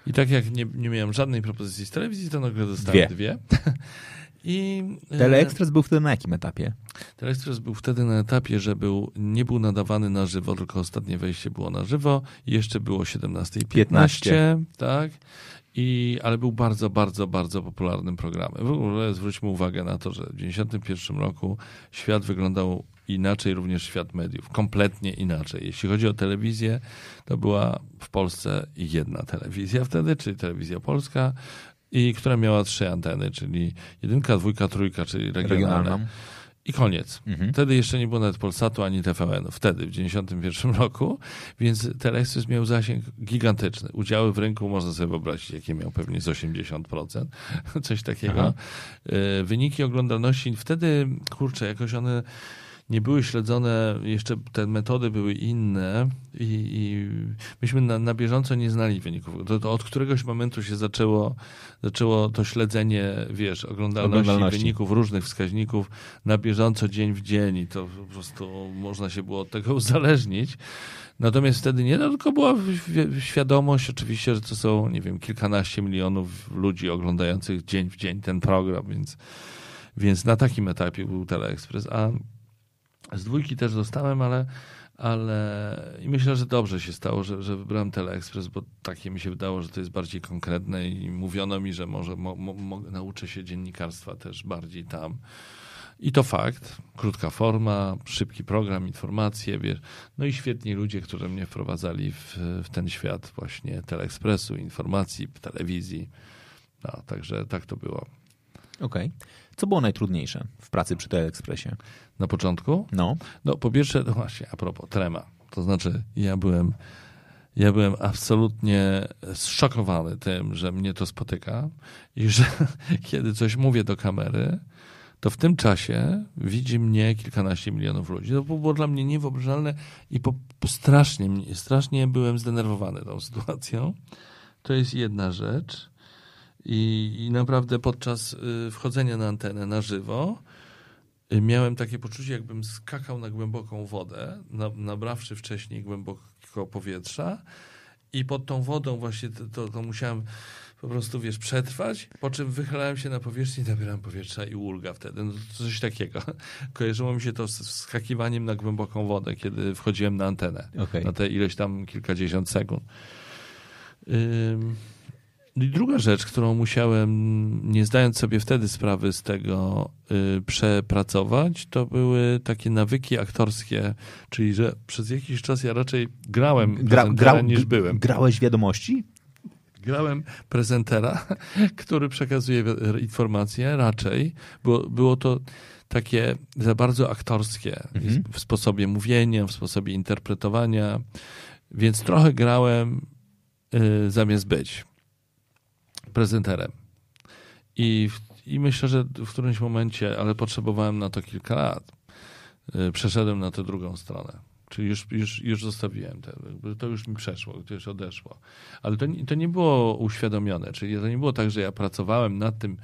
I tak jak nie, nie miałem żadnej propozycji z telewizji, to nagle dostałem dwie. dwie. I, e, Teleekspres był wtedy na jakim etapie? Teleekspres był wtedy na etapie, że był, nie był nadawany na żywo, tylko ostatnie wejście było na żywo jeszcze było 17.15. 15. Tak. I, ale był bardzo, bardzo, bardzo popularnym programem. W ogóle zwróćmy uwagę na to, że w 1991 roku świat wyglądał inaczej, również świat mediów. Kompletnie inaczej. Jeśli chodzi o telewizję, to była w Polsce jedna telewizja wtedy, czyli telewizja polska, i która miała trzy anteny, czyli jedynka, dwójka, trójka, czyli regionalne. Regionalną. I koniec. Mhm. Wtedy jeszcze nie było nawet Polsatu ani TVN. Wtedy, w 1991 roku. Więc Telexus miał zasięg gigantyczny. Udziały w rynku można sobie wyobrazić, jakie miał pewnie z 80%. Coś takiego. Aha. E, wyniki oglądalności wtedy, kurczę, jakoś one nie były śledzone, jeszcze te metody były inne i, i myśmy na, na, bieżąco nie znali wyników. To, to, od któregoś momentu się zaczęło, zaczęło to śledzenie, wiesz, oglądalności, oglądalności, wyników, różnych wskaźników na bieżąco, dzień w dzień i to po prostu można się było od tego uzależnić. Natomiast wtedy nie no, tylko była świadomość oczywiście, że to są, nie wiem, kilkanaście milionów ludzi oglądających dzień w dzień ten program, więc, więc na takim etapie był Teleekspres, a z dwójki też dostałem, ale, ale i myślę, że dobrze się stało, że, że wybrałem Teleexpress, bo takie mi się wydało, że to jest bardziej konkretne i mówiono mi, że może mo, mo, nauczę się dziennikarstwa też bardziej tam. I to fakt. Krótka forma, szybki program, informacje, wiesz. No i świetni ludzie, którzy mnie wprowadzali w, w ten świat właśnie Teleekspresu, informacji, telewizji. No, także tak to było. Okej. Okay. Co było najtrudniejsze w pracy przy Teleekspresie? Na początku? No. No po pierwsze, no właśnie, a propos, trema. To znaczy, ja byłem, ja byłem absolutnie zszokowany tym, że mnie to spotyka i że kiedy coś mówię do kamery, to w tym czasie widzi mnie kilkanaście milionów ludzi. To było dla mnie niewyobrażalne i po, po strasznie, strasznie byłem zdenerwowany tą sytuacją. To jest jedna rzecz. I, I, naprawdę podczas y, wchodzenia na antenę na żywo y, miałem takie poczucie, jakbym skakał na głęboką wodę, nabrawszy wcześniej głęboko powietrza i pod tą wodą właśnie to, to, to musiałem po prostu, wiesz, przetrwać, po czym wychylałem się na powierzchnię, nabierałem powietrza i ulga wtedy. No, coś takiego. Kojarzyło mi się to z skakiwaniem na głęboką wodę, kiedy wchodziłem na antenę. Okay. Na te ileś tam kilkadziesiąt sekund. Ym... I druga rzecz, którą musiałem, nie zdając sobie wtedy sprawy z tego, yy, przepracować, to były takie nawyki aktorskie, czyli że przez jakiś czas ja raczej grałem Gra, gra, niż byłem. Grałeś wiadomości? Grałem prezentera, który przekazuje informacje raczej, bo było to takie za bardzo aktorskie mhm. w sposobie mówienia, w sposobie interpretowania, więc trochę grałem yy, zamiast być prezenterem. I, I myślę, że w którymś momencie, ale potrzebowałem na to kilka lat, y, przeszedłem na tę drugą stronę. Czyli już, już, już zostawiłem to, to już mi przeszło, to już odeszło. Ale to, to nie było uświadomione, czyli to nie było tak, że ja pracowałem nad tym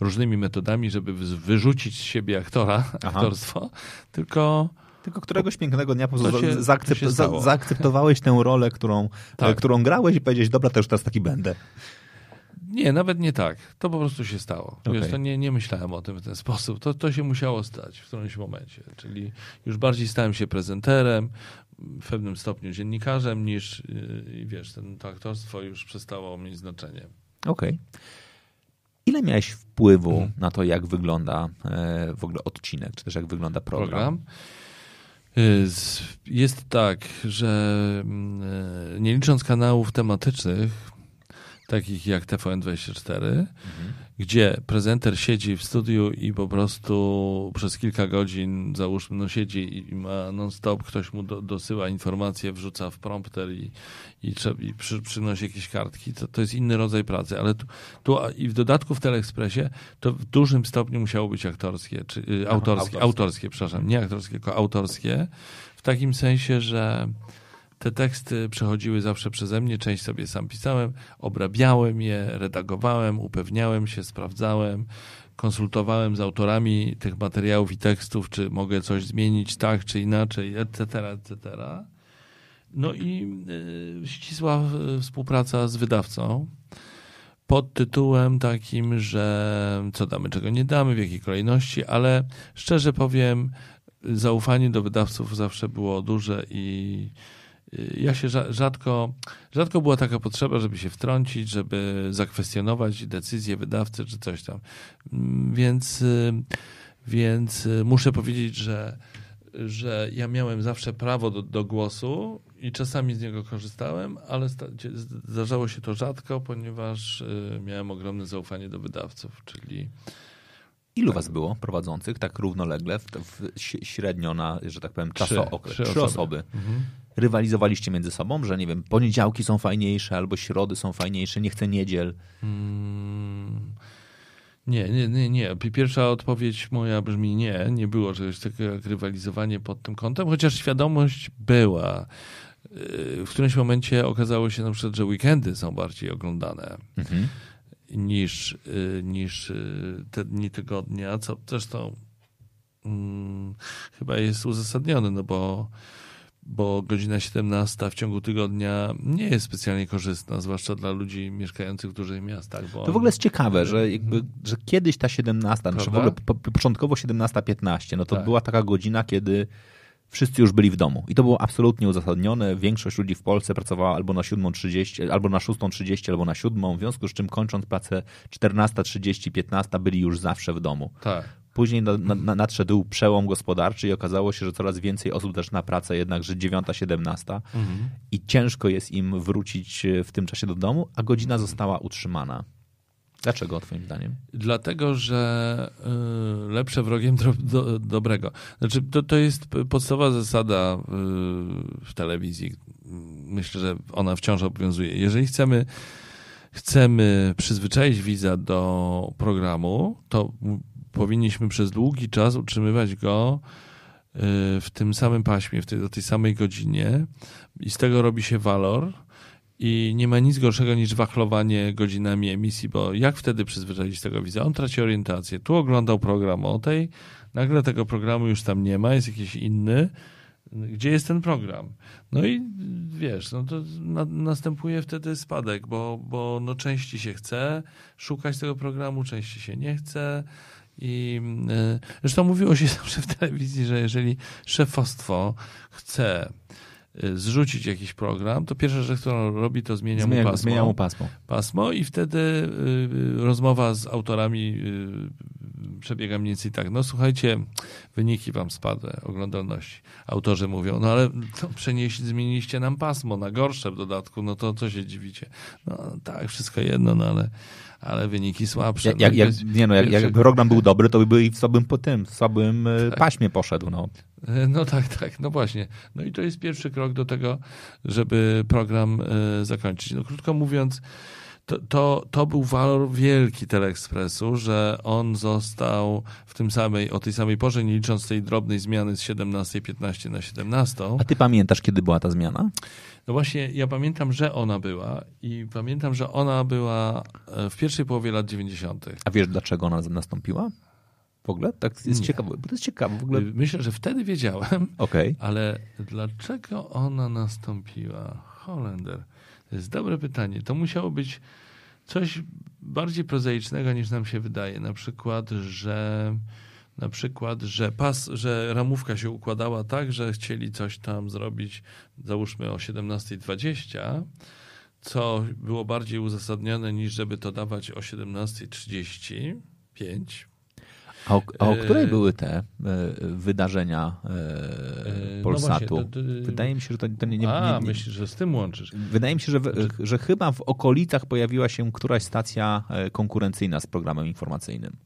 różnymi metodami, żeby wyrzucić z siebie aktora, Aha. aktorstwo, tylko tylko któregoś pięknego dnia po prostu się, zaakcept, zaakceptowałeś tę rolę, którą, tak. którą grałeś i powiedziałeś, dobra, to już teraz taki będę. Nie, nawet nie tak. To po prostu się stało. Okay. Wiesz, to nie, nie myślałem o tym w ten sposób. To, to się musiało stać w którymś momencie. Czyli już bardziej stałem się prezenterem, w pewnym stopniu dziennikarzem, niż yy, wiesz, ten, to aktorstwo już przestało mieć znaczenie. Okej. Okay. Ile miałeś wpływu hmm. na to, jak wygląda e, w ogóle odcinek, czy też jak wygląda program? program? Y, jest tak, że mm, e, nie licząc kanałów tematycznych, takich jak TVN24, mhm. gdzie prezenter siedzi w studiu i po prostu przez kilka godzin, załóżmy, no siedzi i ma non-stop, ktoś mu do, dosyła informacje, wrzuca w prompter i, i, i przy, przynosi jakieś kartki. To, to jest inny rodzaj pracy, ale tu, tu i w dodatku w Teleekspresie to w dużym stopniu musiało być aktorskie, czy y, autorskie, autorskie, autorskie, przepraszam, nie aktorskie, tylko autorskie, w takim sensie, że te teksty przechodziły zawsze przeze mnie, część sobie sam pisałem, obrabiałem je, redagowałem, upewniałem się, sprawdzałem, konsultowałem z autorami tych materiałów i tekstów, czy mogę coś zmienić tak czy inaczej, etc., etc. No i y, ścisła współpraca z wydawcą pod tytułem takim, że co damy, czego nie damy, w jakiej kolejności, ale szczerze powiem, zaufanie do wydawców zawsze było duże i ja się rzadko, rzadko była taka potrzeba, żeby się wtrącić, żeby zakwestionować decyzję wydawcy czy coś tam. Mm, więc, y, więc y, muszę powiedzieć, że, że ja miałem zawsze prawo do, do głosu i czasami z niego korzystałem, ale zdarzało się to rzadko, ponieważ y, miałem ogromne zaufanie do wydawców, czyli Ilu tak. was było prowadzących tak równolegle, w, w, średnio na, że tak powiem, czasookres? Trzy, trzy, trzy osoby. osoby. Mhm rywalizowaliście między sobą, że nie wiem, poniedziałki są fajniejsze albo środy są fajniejsze, nie chcę niedziel? Hmm. Nie, nie, nie, nie. Pierwsza odpowiedź moja brzmi nie. Nie było czegoś takiego jak rywalizowanie pod tym kątem, chociaż świadomość była. Y, w którymś momencie okazało się na przykład, że weekendy są bardziej oglądane mhm. niż, y, niż y, te dni tygodnia, co zresztą hmm, chyba jest uzasadnione, no bo bo godzina 17 w ciągu tygodnia nie jest specjalnie korzystna, zwłaszcza dla ludzi mieszkających w dużych miastach. to w ogóle jest ciekawe, że, jakby, że kiedyś ta 17, znaczy w ogóle po, początkowo 17.15, no to tak. była taka godzina, kiedy wszyscy już byli w domu. I to było absolutnie uzasadnione. Większość ludzi w Polsce pracowała albo na 7.30, albo na 6.30, albo na 7, w związku z czym kończąc pracę 14.30, 15 byli już zawsze w domu. Tak. Później na, na, nadszedł przełom gospodarczy i okazało się, że coraz więcej osób też na pracę jednak, że 9-17 mhm. i ciężko jest im wrócić w tym czasie do domu, a godzina została utrzymana. Dlaczego, Twoim zdaniem? Dlatego, że y, lepsze wrogiem do, do, dobrego. Znaczy, to, to jest podstawowa zasada y, w telewizji. Myślę, że ona wciąż obowiązuje. Jeżeli chcemy, chcemy przyzwyczaić widza do programu, to powinniśmy przez długi czas utrzymywać go y, w tym samym paśmie, w tej, do tej samej godzinie i z tego robi się walor i nie ma nic gorszego niż wachlowanie godzinami emisji, bo jak wtedy przyzwyczaić tego widza? On traci orientację. Tu oglądał program o tej, nagle tego programu już tam nie ma, jest jakiś inny. Gdzie jest ten program? No i wiesz, no to na, następuje wtedy spadek, bo, bo no części się chce szukać tego programu, części się nie chce. I y, zresztą mówiło się zawsze w telewizji, że jeżeli szefostwo chce Y, zrzucić jakiś program, to pierwsza rzecz, którą robi, to zmienia, zmienia mu pasmo. Zmienia mu pasmo. Pasmo i wtedy y, rozmowa z autorami y, przebiega mniej więcej tak. No słuchajcie, wyniki wam spadły, oglądalności. Autorzy mówią, no ale to przenieśli, zmieniliście nam pasmo na gorsze w dodatku, no to co się dziwicie? No tak, wszystko jedno, no ale ale wyniki słabsze. Jak, jak, nie no, jak, jak program był dobry, to by i w słabym po tym, w słabym e, tak. paśmie poszedł. No. E, no tak, tak, no właśnie. No i to jest pierwszy krok do tego, żeby program e, zakończyć. No krótko mówiąc, to, to, to był walor wielki Teleekspresu, że on został w tym samej, o tej samej porze, nie licząc tej drobnej zmiany z 17.15 na 17. A ty pamiętasz, kiedy była ta zmiana? No właśnie, ja pamiętam, że ona była i pamiętam, że ona była e, w pierwszej połowie lat 90. A wiesz, dlaczego ona nastąpiła? W ogóle? Tak jest ciekawe, bo to jest ciekawe. W ogóle... Myślę, że wtedy wiedziałem, okay. ale dlaczego ona nastąpiła? Holender. To jest dobre pytanie. To musiało być coś bardziej prozaicznego niż nam się wydaje. Na przykład, że na przykład, że pas, że ramówka się układała tak, że chcieli coś tam zrobić, załóżmy o 17.20, co było bardziej uzasadnione niż żeby to dawać o 17.35. A o, a o której były te wydarzenia Polsatu? No właśnie, to, to... Wydaje mi się, że to, to nie, nie, A, nie, myślisz, że z tym łączysz. Wydaje mi się, że, znaczy... że chyba w okolicach pojawiła się któraś stacja konkurencyjna z programem informacyjnym.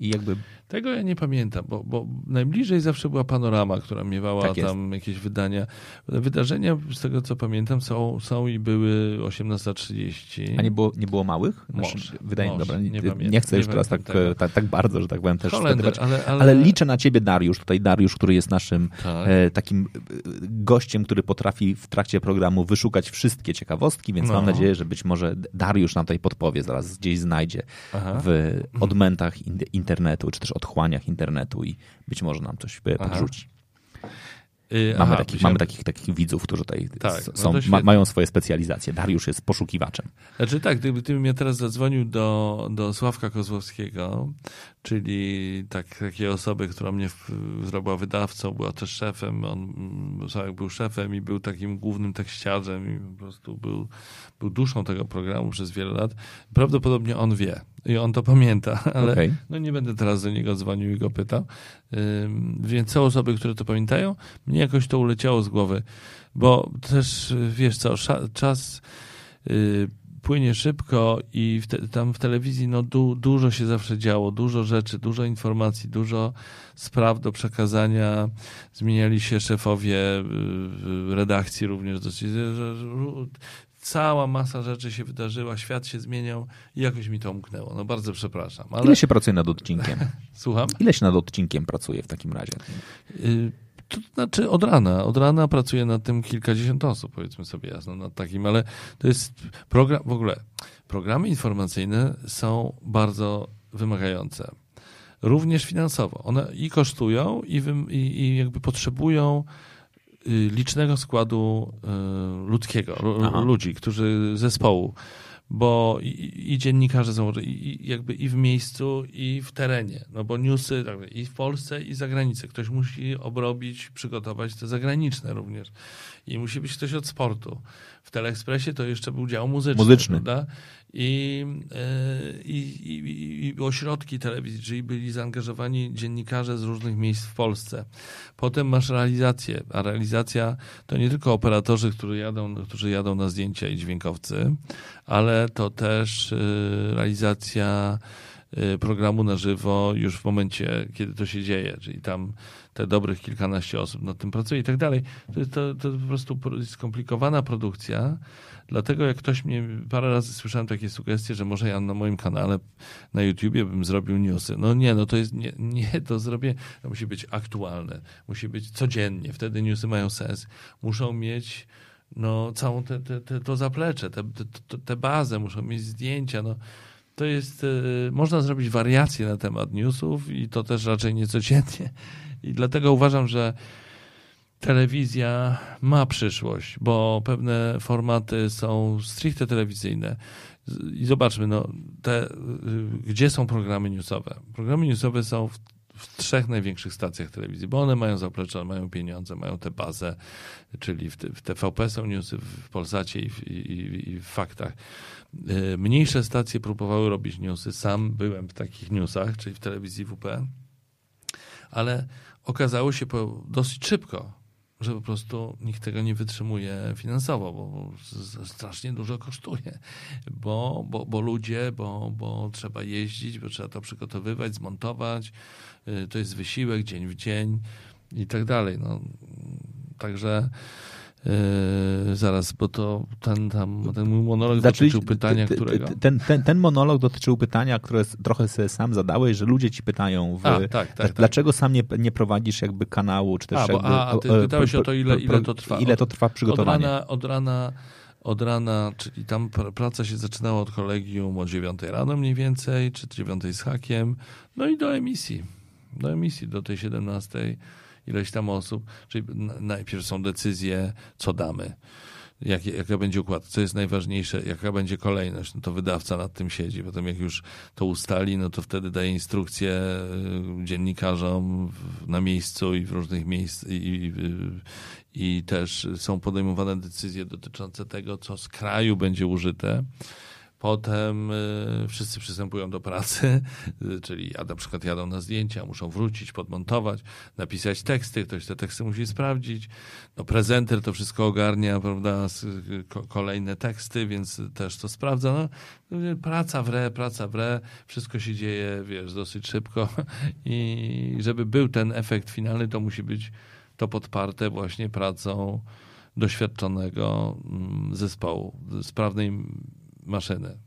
I jakby tego ja nie pamiętam, bo, bo najbliżej zawsze była panorama, która miewała tak tam jakieś wydania. Wydarzenia, z tego co pamiętam, są, są i były 18.30. A nie było, nie było małych? Znaczy, wydaje mi nie, nie, nie chcę już teraz tak, tak, tak, bardzo, że tak powiem też Holender, ale, ale... ale, liczę na ciebie, Dariusz. Tutaj Dariusz, który jest naszym tak. e, takim e, gościem, który potrafi w trakcie programu wyszukać wszystkie ciekawostki, więc no. mam nadzieję, że być może Dariusz nam tutaj podpowie, zaraz gdzieś znajdzie Aha. w odmętach internetu, czy też odchłaniach internetu i być może nam coś podrzuci. Yy, mamy, aha, takich, mamy takich, takich widzów, którzy tutaj tak, no są, no ma, mają swoje specjalizacje. Dariusz jest poszukiwaczem. Znaczy tak, gdyby ty mnie teraz zadzwonił do, do Sławka Kozłowskiego, czyli tak, takiej osoby, która mnie zrobiła wydawcą, była też szefem, on był szefem i był takim głównym tekściarzem i po prostu był, był duszą tego programu przez wiele lat. Prawdopodobnie on wie i on to pamięta, ale okay. no nie będę teraz do niego dzwonił i go pytał. Więc są osoby, które to pamiętają. Mnie jakoś to uleciało z głowy, bo też wiesz co, czas y, płynie szybko i w te, tam w telewizji no, du, dużo się zawsze działo, dużo rzeczy, dużo informacji, dużo spraw do przekazania. Zmieniali się szefowie y, redakcji również cała masa rzeczy się wydarzyła, świat się zmieniał i jakoś mi to umknęło. No bardzo przepraszam. Ale... Ile się pracuje nad odcinkiem? Słucham? Ile się nad odcinkiem pracuje w takim razie? Y to znaczy od rana. Od rana pracuje nad tym kilkadziesiąt osób, powiedzmy sobie jasno, nad takim, ale to jest program, w ogóle programy informacyjne są bardzo wymagające. Również finansowo. One i kosztują, i, i, i jakby potrzebują Y, licznego składu y, ludzkiego, Aha. ludzi, którzy zespołu, bo i, i dziennikarze są i, jakby i w miejscu, i w terenie, no bo newsy tak, i w Polsce, i za granicą. Ktoś musi obrobić, przygotować te zagraniczne również. I musi być ktoś od sportu. W Teleekspresie to jeszcze był dział muzyczny, muzyczny. prawda? I, e, i, i, i ośrodki telewizji, czyli byli zaangażowani dziennikarze z różnych miejsc w Polsce. Potem masz realizację, a realizacja to nie tylko operatorzy, którzy jadą, którzy jadą na zdjęcia i dźwiękowcy, ale to też e, realizacja e, programu na żywo już w momencie, kiedy to się dzieje, czyli tam te dobrych kilkanaście osób nad tym pracuje i tak dalej. To, to, to po prostu skomplikowana produkcja, Dlatego jak ktoś mnie, parę razy słyszałem takie sugestie, że może ja na moim kanale na YouTubie bym zrobił newsy. No nie, no to jest, nie, nie to zrobię, to musi być aktualne, musi być codziennie, wtedy newsy mają sens. Muszą mieć no, całą te, te, te, to zaplecze, te, te, te bazę, muszą mieć zdjęcia, no to jest, y, można zrobić wariacje na temat newsów i to też raczej nie codziennie. I dlatego uważam, że telewizja ma przyszłość, bo pewne formaty są stricte telewizyjne. I zobaczmy, no, te, gdzie są programy newsowe? Programy newsowe są w, w trzech największych stacjach telewizji, bo one mają zaplecze, mają pieniądze, mają tę bazę, czyli w, w TVP są newsy, w Polsacie i w, i, i w Faktach. Y, mniejsze stacje próbowały robić newsy. Sam byłem w takich newsach, czyli w telewizji WP, ale okazało się po, dosyć szybko, że po prostu nikt tego nie wytrzymuje finansowo, bo strasznie dużo kosztuje, bo, bo, bo ludzie, bo, bo trzeba jeździć, bo trzeba to przygotowywać, zmontować, y, to jest wysiłek dzień w dzień i tak dalej. No, także Yy, zaraz, bo to ten, tam, ten mój monolog znaczy, dotyczył pytania, którego... Ten, ten, ten monolog dotyczył pytania, które trochę sobie sam zadałeś, że ludzie ci pytają, w, a, tak, tak, tak. dlaczego sam nie, nie prowadzisz jakby kanału, czy też a, jakby... a, a ty pytałeś o to, ile, ile to trwa. Ile to trwa przygotowanie. Od rana, od rana, od rana, czyli tam praca się zaczynała od kolegium o 9 rano mniej więcej, czy 9 z hakiem, no i do emisji. Do emisji, do tej 17 ileś tam osób, czyli najpierw są decyzje, co damy. Jak, jaka będzie układ, co jest najważniejsze, jaka będzie kolejność, no to wydawca nad tym siedzi. Potem jak już to ustali, no to wtedy daje instrukcje y, dziennikarzom na miejscu i w różnych miejscach i, i, i też są podejmowane decyzje dotyczące tego, co z kraju będzie użyte. Potem y, wszyscy przystępują do pracy, czyli na przykład jadą na zdjęcia, muszą wrócić, podmontować, napisać teksty, ktoś te teksty musi sprawdzić. No prezenter to wszystko ogarnia, prawda, kolejne teksty, więc też to sprawdza. No, praca w re, praca w re, wszystko się dzieje, wiesz, dosyć szybko i żeby był ten efekt finalny, to musi być to podparte właśnie pracą doświadczonego mm, zespołu, sprawnej maszyny.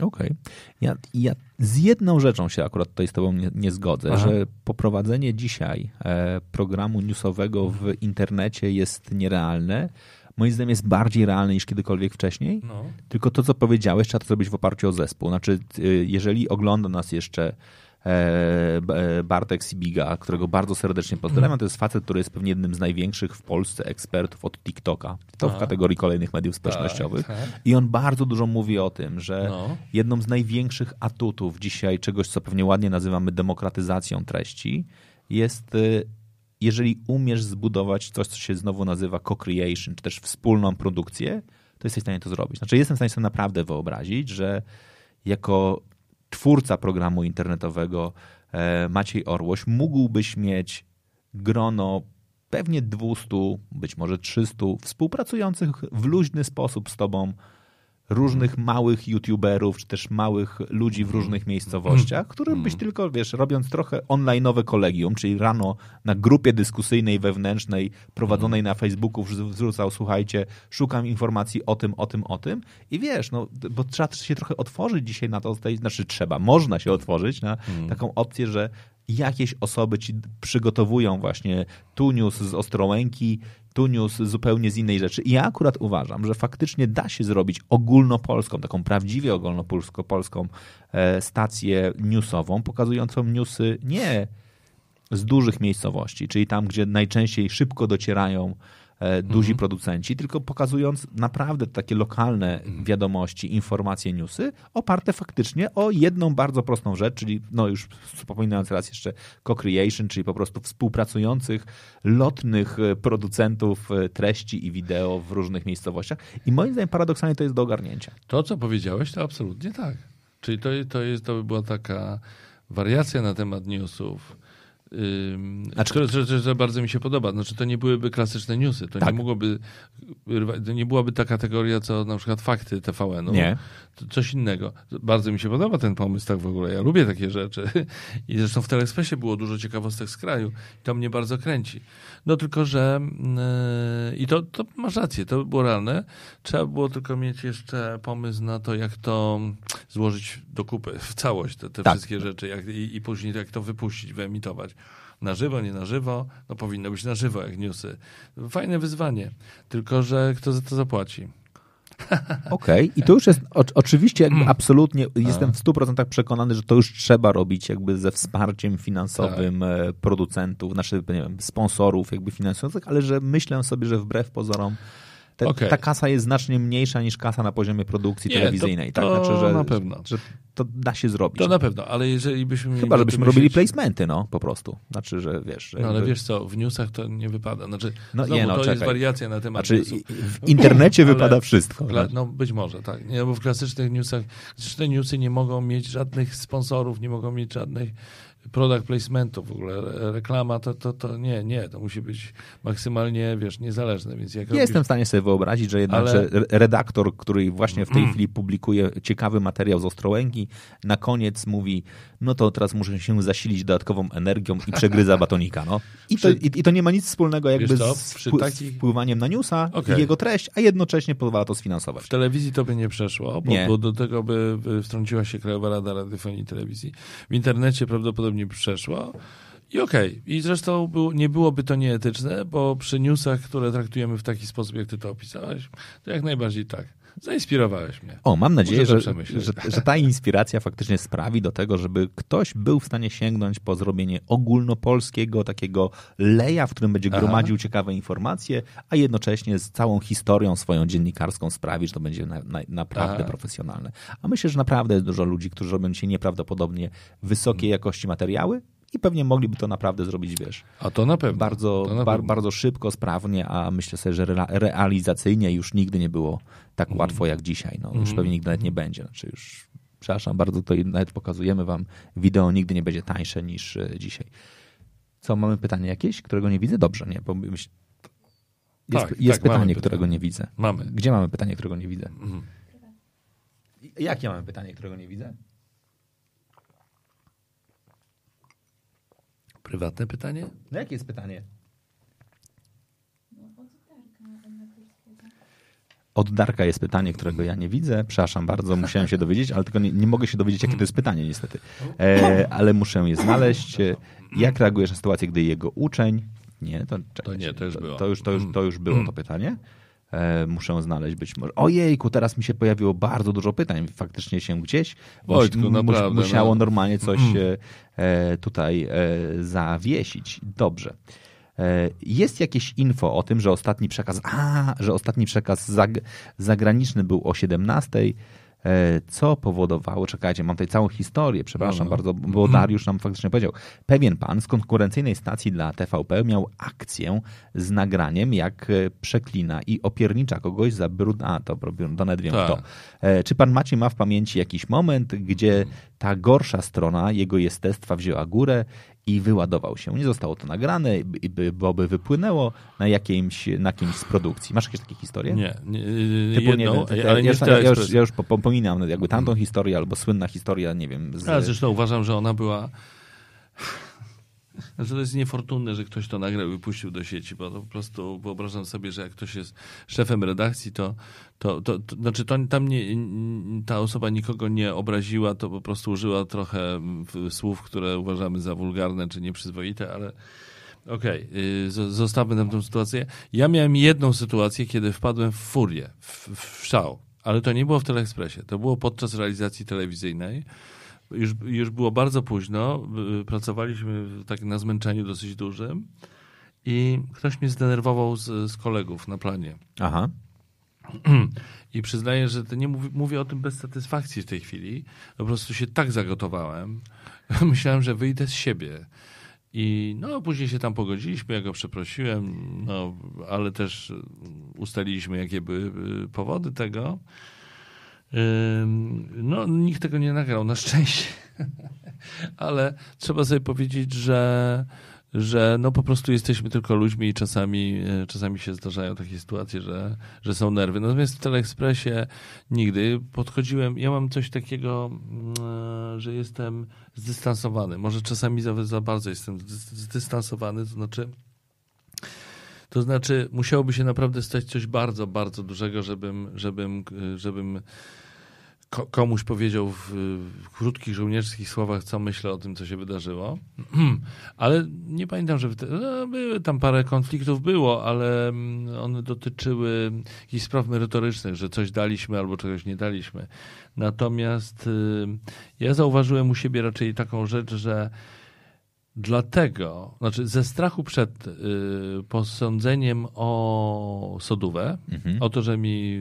Okej. Okay. Ja, ja z jedną rzeczą się akurat tutaj z tobą nie, nie zgodzę, Aha. że poprowadzenie dzisiaj e, programu newsowego w internecie jest nierealne. Moim zdaniem jest bardziej realne niż kiedykolwiek wcześniej. No. Tylko to, co powiedziałeś, trzeba to zrobić w oparciu o zespół. Znaczy, y, jeżeli ogląda nas jeszcze Bartek Sibiga, którego bardzo serdecznie pozdrawiam. To jest facet, który jest pewnie jednym z największych w Polsce ekspertów od TikToka. To w kategorii kolejnych mediów społecznościowych. Tak, tak. I on bardzo dużo mówi o tym, że no. jedną z największych atutów dzisiaj czegoś, co pewnie ładnie nazywamy demokratyzacją treści, jest y, jeżeli umiesz zbudować coś, co się znowu nazywa co-creation, czy też wspólną produkcję, to jesteś w stanie to zrobić. Znaczy, jestem w stanie sobie naprawdę wyobrazić, że jako twórca programu internetowego e, Maciej Orłoś, mógłbyś mieć grono pewnie 200, być może 300 współpracujących w luźny sposób z tobą różnych małych youtuberów, czy też małych ludzi w różnych miejscowościach, którym byś tylko, wiesz, robiąc trochę online'owe kolegium, czyli rano na grupie dyskusyjnej wewnętrznej prowadzonej na Facebooku wrzucał, słuchajcie, szukam informacji o tym, o tym, o tym. I wiesz, no, bo trzeba się trochę otworzyć dzisiaj na to, znaczy trzeba, można się otworzyć na taką opcję, że jakieś osoby ci przygotowują właśnie tu news z Ostrołęki, tu news zupełnie z innej rzeczy. I ja akurat uważam, że faktycznie da się zrobić ogólnopolską, taką prawdziwie ogólnopolską e, stację newsową, pokazującą newsy nie z dużych miejscowości, czyli tam, gdzie najczęściej szybko docierają duzi mhm. producenci, tylko pokazując naprawdę takie lokalne mhm. wiadomości, informacje, newsy, oparte faktycznie o jedną bardzo prostą rzecz, czyli no już wspominając raz jeszcze co-creation, czyli po prostu współpracujących, lotnych e, producentów e, treści i wideo w różnych miejscowościach. I moim zdaniem paradoksalnie to jest do ogarnięcia. To, co powiedziałeś, to absolutnie tak. Czyli to, to, jest, to by była taka wariacja na temat newsów, znaczy, które, że, że, bardzo mi się podoba. Znaczy, to nie byłyby klasyczne newsy. To tak. nie mogłoby, to nie byłaby ta kategoria, co na przykład fakty TVN-u. Nie. To coś innego. Bardzo mi się podoba ten pomysł tak w ogóle. Ja lubię takie rzeczy. I zresztą w Telekspresie było dużo ciekawostek z kraju. I to mnie bardzo kręci. No tylko, że yy, i to, to masz rację, to by było realne. Trzeba było tylko mieć jeszcze pomysł na to, jak to złożyć do kupy, w całość, te, te tak. wszystkie rzeczy jak, i, i później jak to wypuścić, wyemitować na żywo, nie na żywo, no powinno być na żywo, jak newsy. Fajne wyzwanie, tylko że kto za to zapłaci? Okej, okay. i to już jest o, oczywiście jakby mm. absolutnie, jestem w 100% przekonany, że to już trzeba robić jakby ze wsparciem finansowym tak. E, producentów, znaczy nie wiem, sponsorów jakby finansujących, ale że myślę sobie, że wbrew pozorom te, okay. ta kasa jest znacznie mniejsza niż kasa na poziomie produkcji Nie, telewizyjnej. To, tak? to znaczy, że, na pewno. Że to da się zrobić. To na pewno, ale jeżeli byśmy Chyba, żebyśmy robili placementy, no, po prostu. Znaczy, że wiesz... Że no, ale jakby... wiesz co, w newsach to nie wypada. Znaczy, no, znowu, nie, no, to czekaj. jest wariacja na temat Znaczy, newsów. w internecie wypada wszystko. Kla... No, być może, tak. Nie, bo w klasycznych newsach, te newsy nie mogą mieć żadnych sponsorów, nie mogą mieć żadnych product placementu, w ogóle reklama, to, to, to nie, nie, to musi być maksymalnie, wiesz, niezależne. Więc jak ja robisz... Jestem w stanie sobie wyobrazić, że jednak Ale... redaktor, który właśnie w tej mm. chwili publikuje ciekawy materiał z Ostrołęki, na koniec mówi, no to teraz muszę się zasilić dodatkową energią i przegryza batonika. No. I, to, i, I, to nie ma nic wspólnego jakby z, z wpływaniem na newsa okay. i jego treść, a jednocześnie pozwala to sfinansować. W telewizji to by nie przeszło, bo, nie. bo do tego by wtrąciła się Krajowa Rada Radiofonii i Telewizji. W internecie prawdopodobnie by przeszło. I okej. Okay. I zresztą był, nie byłoby to nieetyczne, bo przy newsach, które traktujemy w taki sposób, jak ty to opisałeś, to jak najbardziej tak. Zainspirowałeś mnie. O, mam nadzieję, że, że, że, ta inspiracja faktycznie sprawi do tego, żeby ktoś był w stanie sięgnąć po zrobienie ogólnopolskiego takiego leja, w którym będzie gromadził Aha. ciekawe informacje, a jednocześnie z całą historią swoją dziennikarską sprawi, że to będzie na, na, naprawdę Aha. profesjonalne. A myślę, że naprawdę jest dużo ludzi, którzy robią dzisiaj nieprawdopodobnie wysokiej jakości materiały i pewnie mogliby to naprawdę zrobić, wiesz. A to na pewno. Bardzo, na bar, pewno. bardzo szybko, sprawnie, a myślę sobie, że re, realizacyjnie już nigdy nie było tak Mhm. łatwo jak dzisiaj. No, już pewnie nigdy nawet nie będzie. Znaczy już, przepraszam bardzo, to nawet pokazujemy wam, wideo nigdy nie będzie tańsze niż e, dzisiaj. Co, mamy pytanie jakieś, którego nie widzę? Dobrze, nie? Bo myśl... Jest, Tak, jest tak, pytanie. którego nie widzę. Mamy. Gdzie mamy pytanie, którego nie widzę? Mhm. Jakie mamy pytanie, którego nie widzę? Prywatne pytanie? No jakie jest pytanie? Od Darka jest pytanie, którego ja nie widzę. Przepraszam bardzo, musiałem się dowiedzieć, ale tylko nie, nie mogę się dowiedzieć, jakie to jest pytanie, niestety. E, ale muszę je znaleźć. Jak reagujesz na sytuację, gdy jego uczeń. Nie, to, czekajcie, nie, to już było. To już, to już, to już było to pytanie. E, muszę znaleźć być może. Ojejku, teraz mi się pojawiło bardzo dużo pytań. Faktycznie się gdzieś Wojtku, naprawdę, musiało no. normalnie coś e, e, tutaj e, zawiesić. Dobrze. Jest jakieś info o tym, że ostatni przekaz, a, że ostatni przekaz zag, zagraniczny był o 17. E, Co powodowało, czekajcie, mam tutaj całą historię, przepraszam No, no. bardzo, bo Dariusz nam faktycznie powiedział. Pewien pan z konkurencyjnej stacji dla TVP miał akcję z nagraniem, jak e, przeklina i opiernicza kogoś za brud. A, to nawet wiem Tak. kto. E, Czy pan Maciej ma w pamięci jakiś moment, gdzie ta gorsza strona jego jestestwa wzięła górę i wyładował się? Nie zostało to nagrane, bo by wypłynęło na jakimś, na kimś z produkcji. Masz jakieś takie historie? Nie, nie Typu, jedną, nie te- ale ja, nie już, w ja, już, ja już po- popominam jakby tamtą historię albo słynna historia, nie wiem. Z, Ja zresztą uważam, że ona była. Że to jest niefortunne, że ktoś to nagrał i puścił do sieci, bo po prostu wyobrażam sobie, że jak ktoś jest szefem redakcji, to, to, to, to znaczy to, tam nie, ta osoba nikogo nie obraziła, to po prostu użyła trochę mm, słów, które uważamy za wulgarne czy nieprzyzwoite, ale okej, okay, zostawmy nam tę sytuację. Ja miałem jedną sytuację, kiedy wpadłem w furię, w, w szał, ale to nie było w Teleekspresie, to było podczas realizacji telewizyjnej już, już było bardzo późno, pracowaliśmy tak na zmęczeniu dosyć dużym i ktoś mnie zdenerwował z, z kolegów na planie. Aha. I przyznaję, że to nie mówię, mówię o tym bez satysfakcji w tej chwili. Po prostu się tak zagotowałem. Myślałem, że wyjdę z siebie. I no, później się tam pogodziliśmy, ja go przeprosiłem, no, ale też ustaliliśmy, jakie były y, powody tego. No, nikt tego nie nagrał, na szczęście. Ale trzeba sobie powiedzieć, że, że no po prostu jesteśmy tylko ludźmi i czasami, e, czasami się zdarzają takie sytuacje, że, że są nerwy. Natomiast w Teleekspresie nigdy podchodziłem, ja mam coś takiego, mm, e, że jestem zdystansowany. Może czasami za, za bardzo jestem zdys- zdystansowany, to znaczy to znaczy, musiałoby się naprawdę stać coś bardzo, bardzo dużego, żebym, żebym, y, żebym ko- komuś powiedział w, w krótkich żołnierskich słowach, co myślę o tym, co się wydarzyło. Ale nie pamiętam, że no, były tam parę konfliktów było, ale mm, one dotyczyły jakichś spraw merytorycznych, że coś daliśmy albo czegoś nie daliśmy. Natomiast y, ja zauważyłem u siebie raczej taką rzecz, że Dlatego, znaczy ze strachu przed y, posądzeniem o sodówę, Mhm. o to, że mi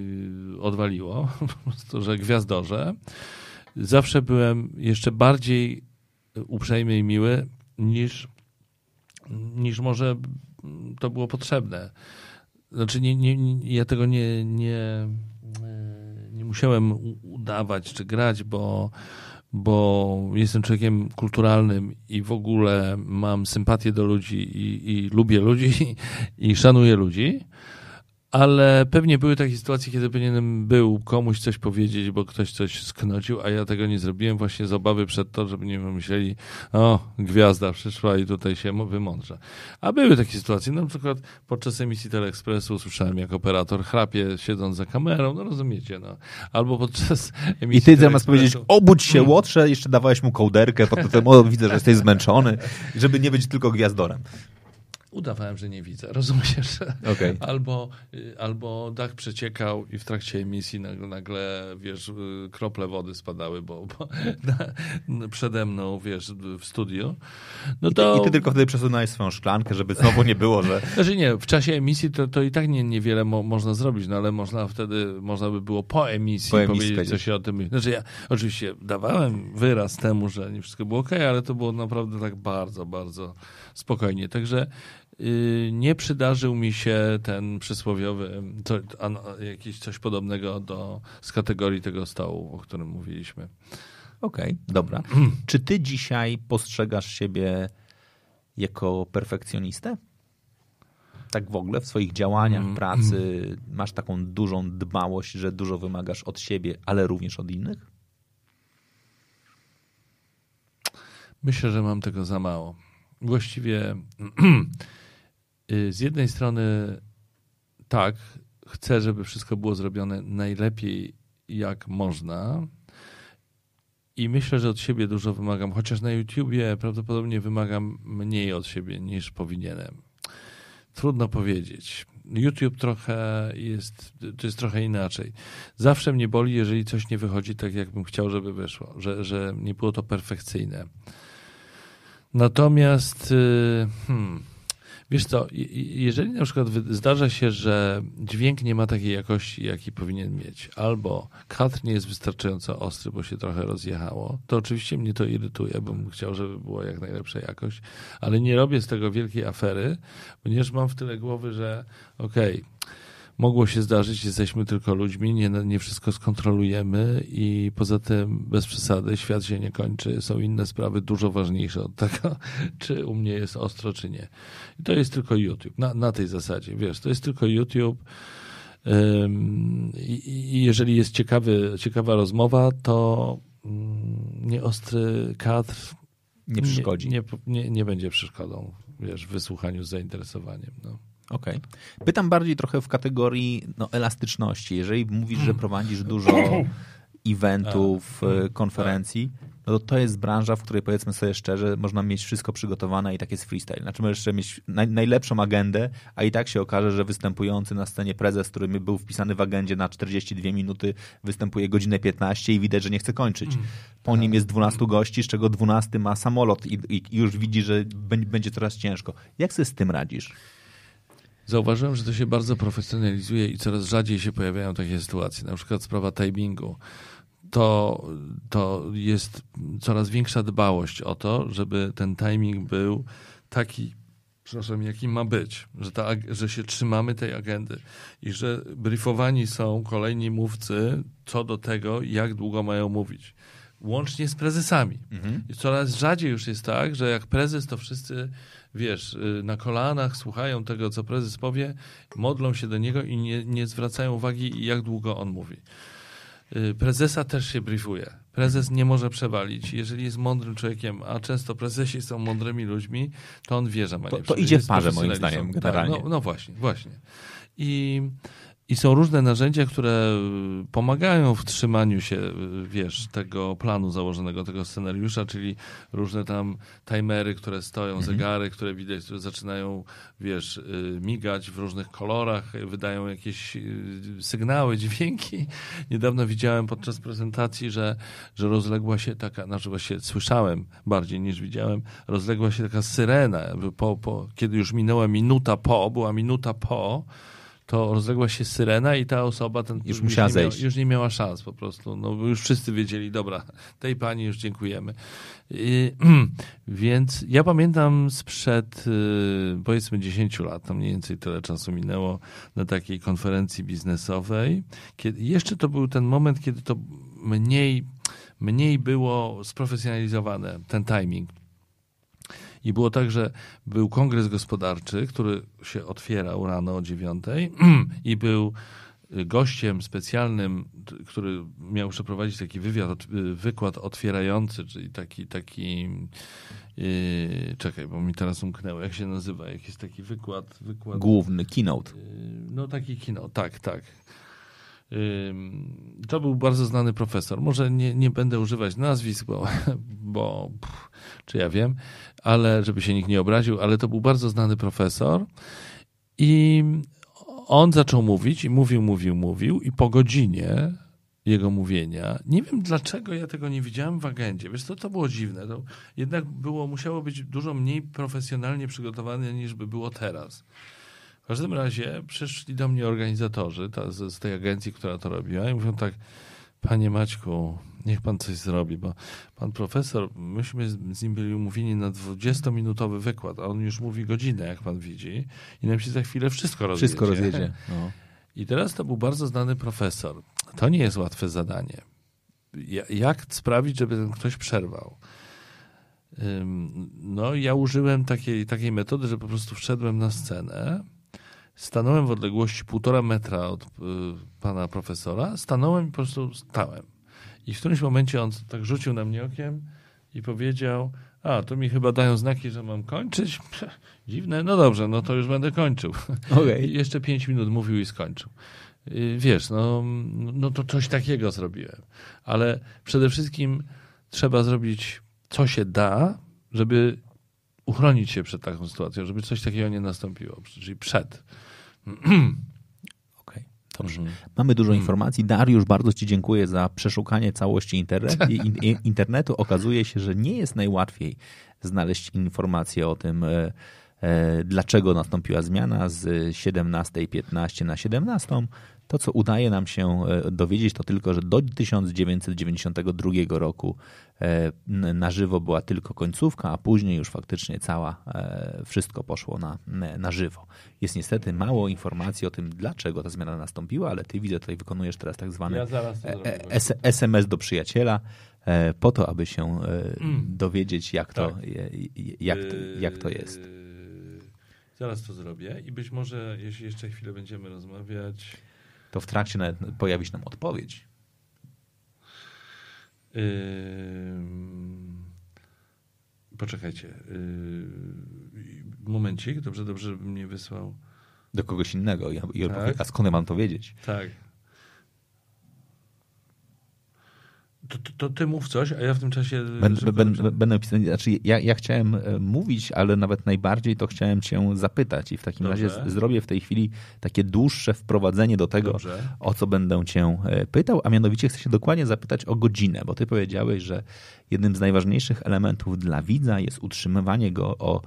odwaliło, prostu, że gwiazdorze, zawsze byłem jeszcze bardziej uprzejmy i miły niż, niż może to było potrzebne. Znaczy, nie, nie, nie, ja tego nie, nie, nie musiałem udawać czy grać, bo bo jestem człowiekiem kulturalnym i w ogóle mam sympatię do ludzi i, i lubię ludzi i szanuję ludzi, ale pewnie były takie sytuacje, kiedy powinienem był komuś coś powiedzieć, bo ktoś coś sknocił, a ja tego nie zrobiłem właśnie z obawy przed to, żeby nie pomyśleli, o, gwiazda przyszła i tutaj się wymądrze. A były takie sytuacje, na przykład podczas emisji Teleekspresu słyszałem, jak operator chrapie, siedząc za kamerą, no rozumiecie, no. Albo podczas emisji I ty zamiast powiedzieć, obudź się, łotrze, jeszcze dawałeś mu kołderkę, o, widzę, że jesteś zmęczony, żeby nie być tylko gwiazdorem. Udawałem, że nie widzę. Rozumiesz? Okay. Albo, albo dach przeciekał i w trakcie emisji nagle, nagle wiesz, krople wody spadały, bo, bo na, przede mną, wiesz, w studiu. No to... I, ty, I ty tylko wtedy przesunąłeś swoją szklankę, żeby znowu nie było, że... Znaczy nie, w czasie emisji to, to i tak nie, niewiele mo można zrobić, no ale można wtedy, można by było po emisji, po emisji powiedzieć, co się o tym... Znaczy ja oczywiście dawałem wyraz temu, że nie wszystko było ok, ale to było naprawdę tak bardzo, bardzo spokojnie. Także nie przydarzył mi się ten przysłowiowy, co, jakiś coś podobnego do, z kategorii tego stołu, o którym mówiliśmy. Okej, okay, dobra. Czy ty dzisiaj postrzegasz siebie jako perfekcjonistę? Tak w ogóle w swoich działaniach, mm, pracy mm. masz taką dużą dbałość, że dużo wymagasz od siebie, ale również od innych? Myślę, że mam tego za mało. Właściwie y, z jednej strony tak, chcę, żeby wszystko było zrobione najlepiej jak można. I myślę, że od siebie dużo wymagam, chociaż na YouTubie prawdopodobnie wymagam mniej od siebie niż powinienem. Trudno powiedzieć. YouTube trochę jest, to jest trochę inaczej. Zawsze mnie boli, jeżeli coś nie wychodzi tak, jakbym chciał, żeby wyszło, że, że nie było to perfekcyjne. Natomiast, y, hmm, wiesz co, jeżeli na przykład zdarza się, że dźwięk nie ma takiej jakości, jaki powinien mieć, albo kadr nie jest wystarczająco ostry, bo się trochę rozjechało, to oczywiście mnie to irytuje, bym chciał, żeby była jak najlepsza jakość, ale nie robię z tego wielkiej afery, ponieważ mam w tyle głowy, że okej, okay, mogło się zdarzyć, jesteśmy tylko ludźmi, nie, nie wszystko skontrolujemy i poza tym bez przesady świat się nie kończy. Są inne sprawy dużo ważniejsze od tego, czy u mnie jest ostro, czy nie. I to jest tylko YouTube. Na, na tej zasadzie, wiesz, to jest tylko YouTube. I jeżeli jest ciekawy, ciekawa rozmowa, to mm, nieostry kadr nie przeszkodzi. Nie, nie, nie, będzie przeszkodą wiesz, w wysłuchaniu z zainteresowaniem. No. Okej. Okay. Pytam bardziej trochę w kategorii no, elastyczności. Jeżeli mówisz, że prowadzisz dużo eventów, tak. konferencji, no to to jest branża, w której powiedzmy sobie szczerze, można mieć wszystko przygotowane i tak jest freestyle. Znaczy możesz jeszcze mieć naj, najlepszą agendę, a i tak się okaże, że występujący na scenie prezes, który był wpisany w agendzie na 42 minuty, występuje godzinę 15 i widać, że nie chce kończyć. Mm. Po nim jest 12 gości, z czego 12 ma samolot i, i już widzi, że będzie coraz ciężko. Jak sobie z tym radzisz? Zauważyłem, że to się bardzo profesjonalizuje i coraz rzadziej się pojawiają takie sytuacje. Na przykład sprawa timingu. To, to jest coraz większa dbałość o to, żeby ten timing był taki, przepraszam, jaki ma być, że, ta, że się trzymamy tej agendy i że briefowani są kolejni mówcy co do tego, jak długo mają mówić. Łącznie z prezesami. Mhm. I coraz rzadziej już jest tak, że jak prezes, to wszyscy wiesz, y, na kolanach słuchają tego, co prezes powie, modlą się do niego i nie, nie zwracają uwagi, jak długo on mówi. Y, prezesa też się briefuje. Prezes nie może przewalić. Jeżeli jest mądrym człowiekiem, a często prezesi są mądrymi ludźmi, to on wie, że ma To, to idzie w parze, moim zdaniem, tak, generalnie. Tak, no, no właśnie, właśnie. I i są różne narzędzia, które pomagają w trzymaniu się, wiesz, tego planu założonego, tego scenariusza, czyli różne tam timery, które stoją, mhm. zegary, które widać, które zaczynają, wiesz, y, migać w różnych kolorach, wydają jakieś y, sygnały, dźwięki. Niedawno widziałem podczas prezentacji, że, że rozległa się taka, znaczy właśnie słyszałem bardziej niż widziałem, rozległa się taka syrena, po, po, kiedy już minęła minuta po, była minuta po, to rozległa się syrena i ta osoba ten, już, musiała już, nie zejść. Miała, już nie miała szans po prostu. No, już wszyscy wiedzieli, dobra, tej pani już dziękujemy. I, więc ja pamiętam sprzed y, powiedzmy 10 lat, to mniej więcej tyle czasu minęło na takiej konferencji biznesowej. Kiedy, jeszcze to był ten moment, kiedy to mniej, mniej było sprofesjonalizowane, ten timing i było tak, że był kongres gospodarczy, który się otwierał rano o dziewiątej i był gościem specjalnym, który miał przeprowadzić taki wywiad, wykład otwierający, czyli taki, taki yy, czekaj, bo mi teraz umknęło, jak się nazywa, jak jest taki wykład, wykład Główny, keynote. Yy, no taki keynote, tak, tak. To był bardzo znany profesor. Może nie, nie będę używać nazwisk, bo, bo pff, czy ja wiem, ale żeby się nikt nie obraził, ale to był bardzo znany profesor i on zaczął mówić i mówił, mówił, mówił i po godzinie jego mówienia. Nie wiem dlaczego ja tego nie widziałem w agendzie. Wiesz co, to było dziwne. To jednak było, musiało być dużo mniej profesjonalnie przygotowane niż by było teraz. W każdym razie przyszli do mnie organizatorzy ta, z, z, tej agencji, która to robiła i mówią tak, panie Maćku, niech pan coś zrobi, bo pan profesor, myśmy z, nim byli umówieni na 20-minutowy wykład, a on już mówi godzinę, jak pan widzi i nam się za chwilę wszystko rozjedzie. Wszystko rozjedzie. No. I teraz to był bardzo znany profesor. To nie jest łatwe zadanie. Jak sprawić, żeby ten ktoś przerwał? No, ja użyłem takiej, takiej metody, że po prostu wszedłem na scenę, stanąłem w odległości półtora metra od y, pana profesora, stanąłem i po prostu stałem. I w którymś momencie on tak rzucił na mnie okiem i powiedział, a, to mi chyba dają znaki, że mam kończyć. Dziwne, no dobrze, no to już będę kończył. Okay. I jeszcze pięć minut mówił i skończył. Y, wiesz, no, no to coś takiego zrobiłem. Ale przede wszystkim trzeba zrobić, co się da, żeby uchronić się przed taką sytuacją, żeby coś takiego nie nastąpiło, czyli przed. Okej, dobrze. Mhm. Mamy dużo informacji. Dariusz, bardzo Ci dziękuję za przeszukanie całości internet, internetu. Okazuje się, że nie jest najłatwiej znaleźć informacje o tym, e, e, dlaczego nastąpiła zmiana z 17.15 na 17. To, co udaje nam się e, dowiedzieć, to tylko, że do 1992 roku e, na żywo była tylko końcówka, a później już faktycznie cała, e, wszystko poszło na, na żywo. Jest niestety mało informacji o tym, dlaczego ta zmiana nastąpiła, ale ty widzę, tutaj wykonujesz teraz tak zwany ja SMS do przyjaciela po to, aby się mm. dowiedzieć, jak to, tak. jak, jak to jest. Zaraz to zrobię i być może, jeśli jeszcze chwilę będziemy rozmawiać to w trakcie nawet pojawi się nam odpowiedź. Yy... Poczekajcie. Yy... Momencik, dobrze, dobrze, żebym mnie wysłał. Do kogoś innego. Ja, ja tak? A skąd mam to wiedzieć? Tak. To, to, to, ty mów coś, a ja w tym czasie. Będę, będę, będę pisać. Znaczy, ja, ja chciałem e, mówić, ale nawet najbardziej to chciałem cię zapytać. I w takim Dobrze. razie zrobię w tej chwili takie dłuższe wprowadzenie do tego, Dobrze. o co będę cię e, pytał, a mianowicie chcę się dokładnie zapytać o godzinę, bo ty powiedziałeś, że jednym z najważniejszych elementów dla widza jest utrzymywanie go o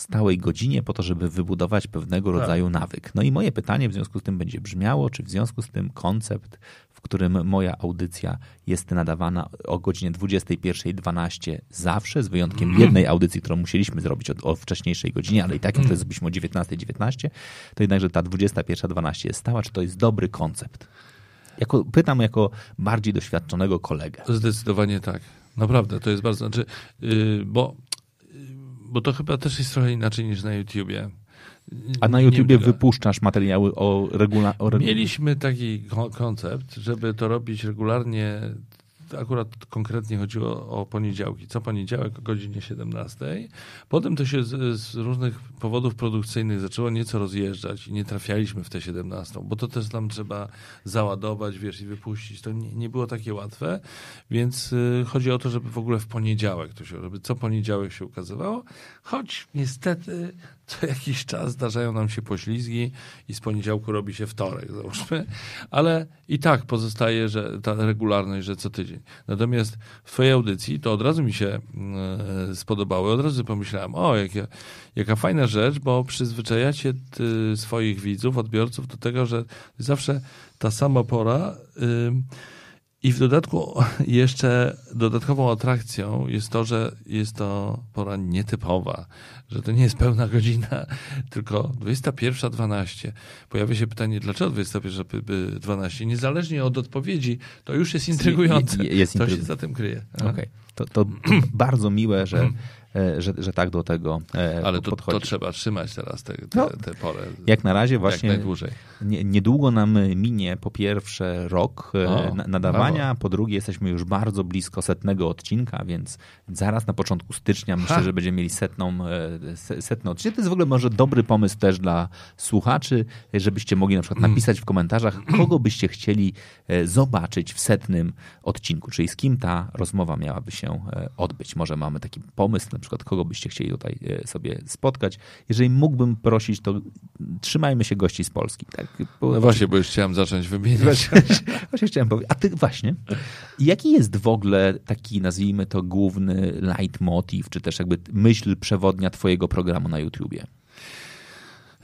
stałej godzinie po to, żeby wybudować pewnego tak. rodzaju nawyk. No i moje pytanie w związku z tym będzie brzmiało, czy w związku z tym koncept, w którym moja audycja jest nadawana o godzinie 21.12 zawsze, z wyjątkiem mm. jednej audycji, którą musieliśmy zrobić o, o wcześniejszej godzinie, ale i tak jak to zrobiliśmy o 19.19, to jednakże ta 21.12 jest stała, czy to jest dobry koncept? Jako, pytam jako bardziej doświadczonego kolegę. Zdecydowanie tak. Naprawdę, to jest bardzo, znaczy, yy, bo bo to chyba też jest trochę inaczej niż na YouTubie. A na YouTubie wypuszczasz materiały o regularnie? Mieliśmy taki koncept, żeby to robić regularnie akurat konkretnie chodziło o poniedziałki. Co poniedziałek o godzinie 17. Potem to się z, z, różnych powodów produkcyjnych zaczęło nieco rozjeżdżać i nie trafialiśmy w tę 17, bo to też nam trzeba załadować, wiesz, i wypuścić. To nie, nie było takie łatwe, więc y, chodzi o to, żeby w ogóle w poniedziałek to się, żeby co poniedziałek się ukazywało, choć niestety co jakiś czas zdarzają nam się poślizgi i z poniedziałku robi się wtorek, załóżmy, ale i tak pozostaje, że ta regularność, że co tydzień. Natomiast w twojej audycji to od razu mi się e, spodobało, od razu pomyślałem, o, jakie, jaka fajna rzecz, bo przyzwyczajacie swoich widzów, odbiorców do tego, że zawsze ta sama pora... I w dodatku jeszcze dodatkową atrakcją jest to, że jest to pora nietypowa, że to nie jest pełna godzina, tylko 21.12. Pojawia się pytanie, dlaczego 21.12? Niezależnie od odpowiedzi, to już jest intrygujące. Jest, jest to się za tym kryje. Okay. To, to bardzo miłe, że że, że tak do tego e, Ale to, podchodzi. to trzeba trzymać teraz te, te, No, te porę. Jak na razie jak właśnie najdłużej. nie, niedługo nam minie po pierwsze rok e, O, na- nadawania, po drugie jesteśmy już bardzo blisko setnego odcinka, więc zaraz na początku stycznia myślę, Ha! że będziemy mieli setną, e, se- setny odcinek. To jest w ogóle może dobry pomysł też dla słuchaczy, żebyście mogli na przykład Mm. napisać w komentarzach, kogo byście chcieli e, zobaczyć w setnym odcinku, czyli z kim ta rozmowa miałaby się e, odbyć. Może mamy taki pomysł, na przykład kogo byście chcieli tutaj e, sobie spotkać. Jeżeli mógłbym prosić, to trzymajmy się gości z Polski. Tak? Bo- No właśnie, bo już chciałem zacząć wymieniać. Właśnie, właśnie chciałem powiedzieć. A ty właśnie. Jaki jest w ogóle taki, nazwijmy to, główny leitmotiv, czy też jakby myśl przewodnia twojego programu na YouTubie?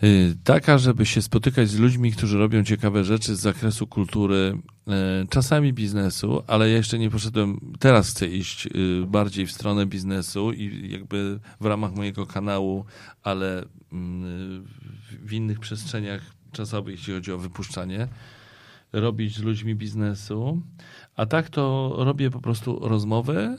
Y, Taka, żeby się spotykać z ludźmi, którzy robią ciekawe rzeczy z zakresu kultury, y, czasami biznesu, ale ja jeszcze nie poszedłem, teraz chcę iść y, bardziej w stronę biznesu i jakby w ramach mojego kanału, ale mm, w innych przestrzeniach czasowych, jeśli chodzi o wypuszczanie, robić z ludźmi biznesu. A tak to robię po prostu rozmowy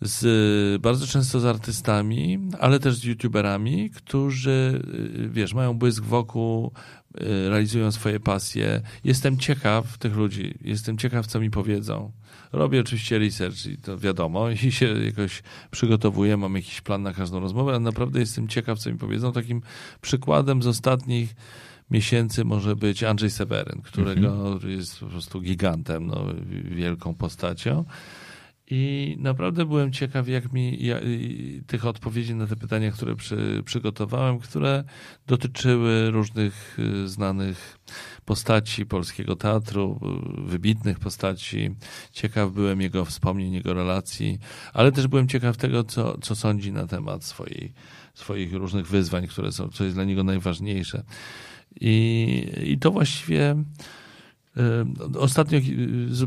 z, bardzo często z artystami, ale też z youtuberami, którzy, y, wiesz, mają błysk wokół, y, realizują swoje pasje. Jestem ciekaw tych ludzi, jestem ciekaw, co mi powiedzą. Robię oczywiście research i to wiadomo i się jakoś przygotowuję, mam jakiś plan na każdą rozmowę, ale naprawdę jestem ciekaw, co mi powiedzą. Takim przykładem z ostatnich miesięcy może być Andrzej Seweryn, którego jest po prostu gigantem, no, wielką postacią. I naprawdę byłem ciekaw, jak mi ja, tych odpowiedzi na te pytania, które przy, przygotowałem, które dotyczyły różnych y, znanych postaci polskiego teatru, y, wybitnych postaci. Ciekaw byłem jego wspomnień, jego relacji, ale też byłem ciekaw tego, co, co sądzi na temat swojej, swoich różnych wyzwań, które są, co jest dla niego najważniejsze. I, i to właściwie Ostatnio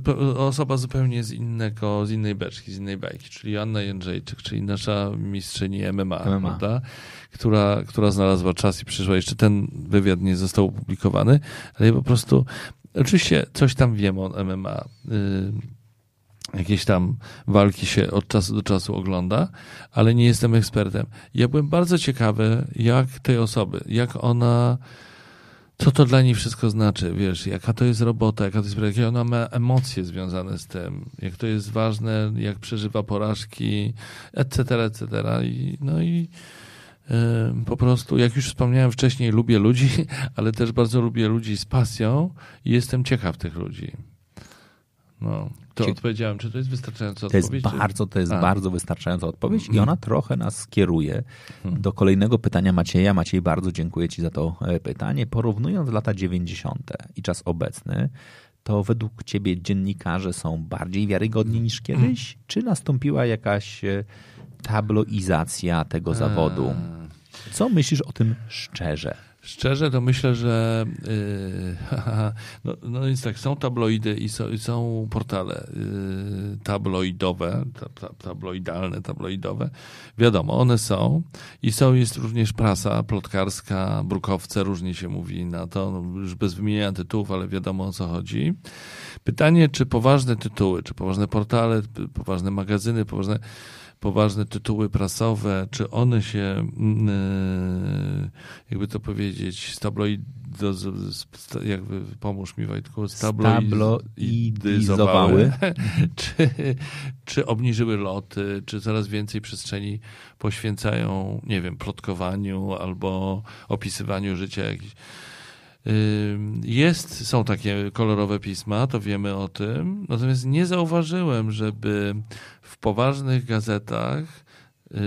y, osoba zupełnie z innego, z innej beczki, z innej bajki, czyli Anna Jędrzejczyk, czyli nasza mistrzyni MMA, MMA. Prawda? Która, która znalazła czas i przyszła. Jeszcze ten wywiad nie został opublikowany, ale ja po prostu, oczywiście coś tam wiem o MMA. Jakieś tam walki się od czasu do czasu ogląda, ale nie jestem ekspertem. Ja byłem bardzo ciekawy, jak tej osoby, jak ona co to dla niej wszystko znaczy, wiesz, jaka to jest robota, jaka to jest, jakie ona ma emocje związane z tym, jak to jest ważne, jak przeżywa porażki, etc., etc. I, no i po prostu, jak już wspomniałem wcześniej, lubię ludzi, ale też bardzo lubię ludzi z pasją i jestem ciekaw tych ludzi. No, to Cie- odpowiedziałem. Czy to jest wystarczająca To jest odpowiedź? czy- bardzo, to jest A. bardzo wystarczająca odpowiedź i ona trochę nas kieruje do kolejnego pytania Macieja. Maciej, bardzo dziękuję Ci za to e, pytanie. Porównując lata 90. i czas obecny, to według Ciebie dziennikarze są bardziej wiarygodni niż kiedyś? Czy nastąpiła jakaś e, tabloizacja tego zawodu? Co myślisz o tym szczerze? Szczerze to myślę, że yy, no, no więc tak, są tabloidy i są, i są portale yy, tabloidowe, ta, ta, tabloidalne, tabloidowe. Wiadomo, one są i są, jest również prasa plotkarska, brukowce, różnie się mówi na to, no, już bez wymieniania tytułów, ale wiadomo o co chodzi. Pytanie, czy poważne tytuły, czy poważne portale, poważne magazyny, poważne poważne tytuły prasowe, czy one się, mm, e, jakby to powiedzieć, z- jakby pomóż mi Wojtku, Stabloidyzowały. czy, czy obniżyły loty, czy coraz więcej przestrzeni poświęcają, nie wiem, plotkowaniu albo opisywaniu życia jakichś Jest, są takie kolorowe pisma, to wiemy o tym, natomiast nie zauważyłem, żeby w poważnych gazetach, yy,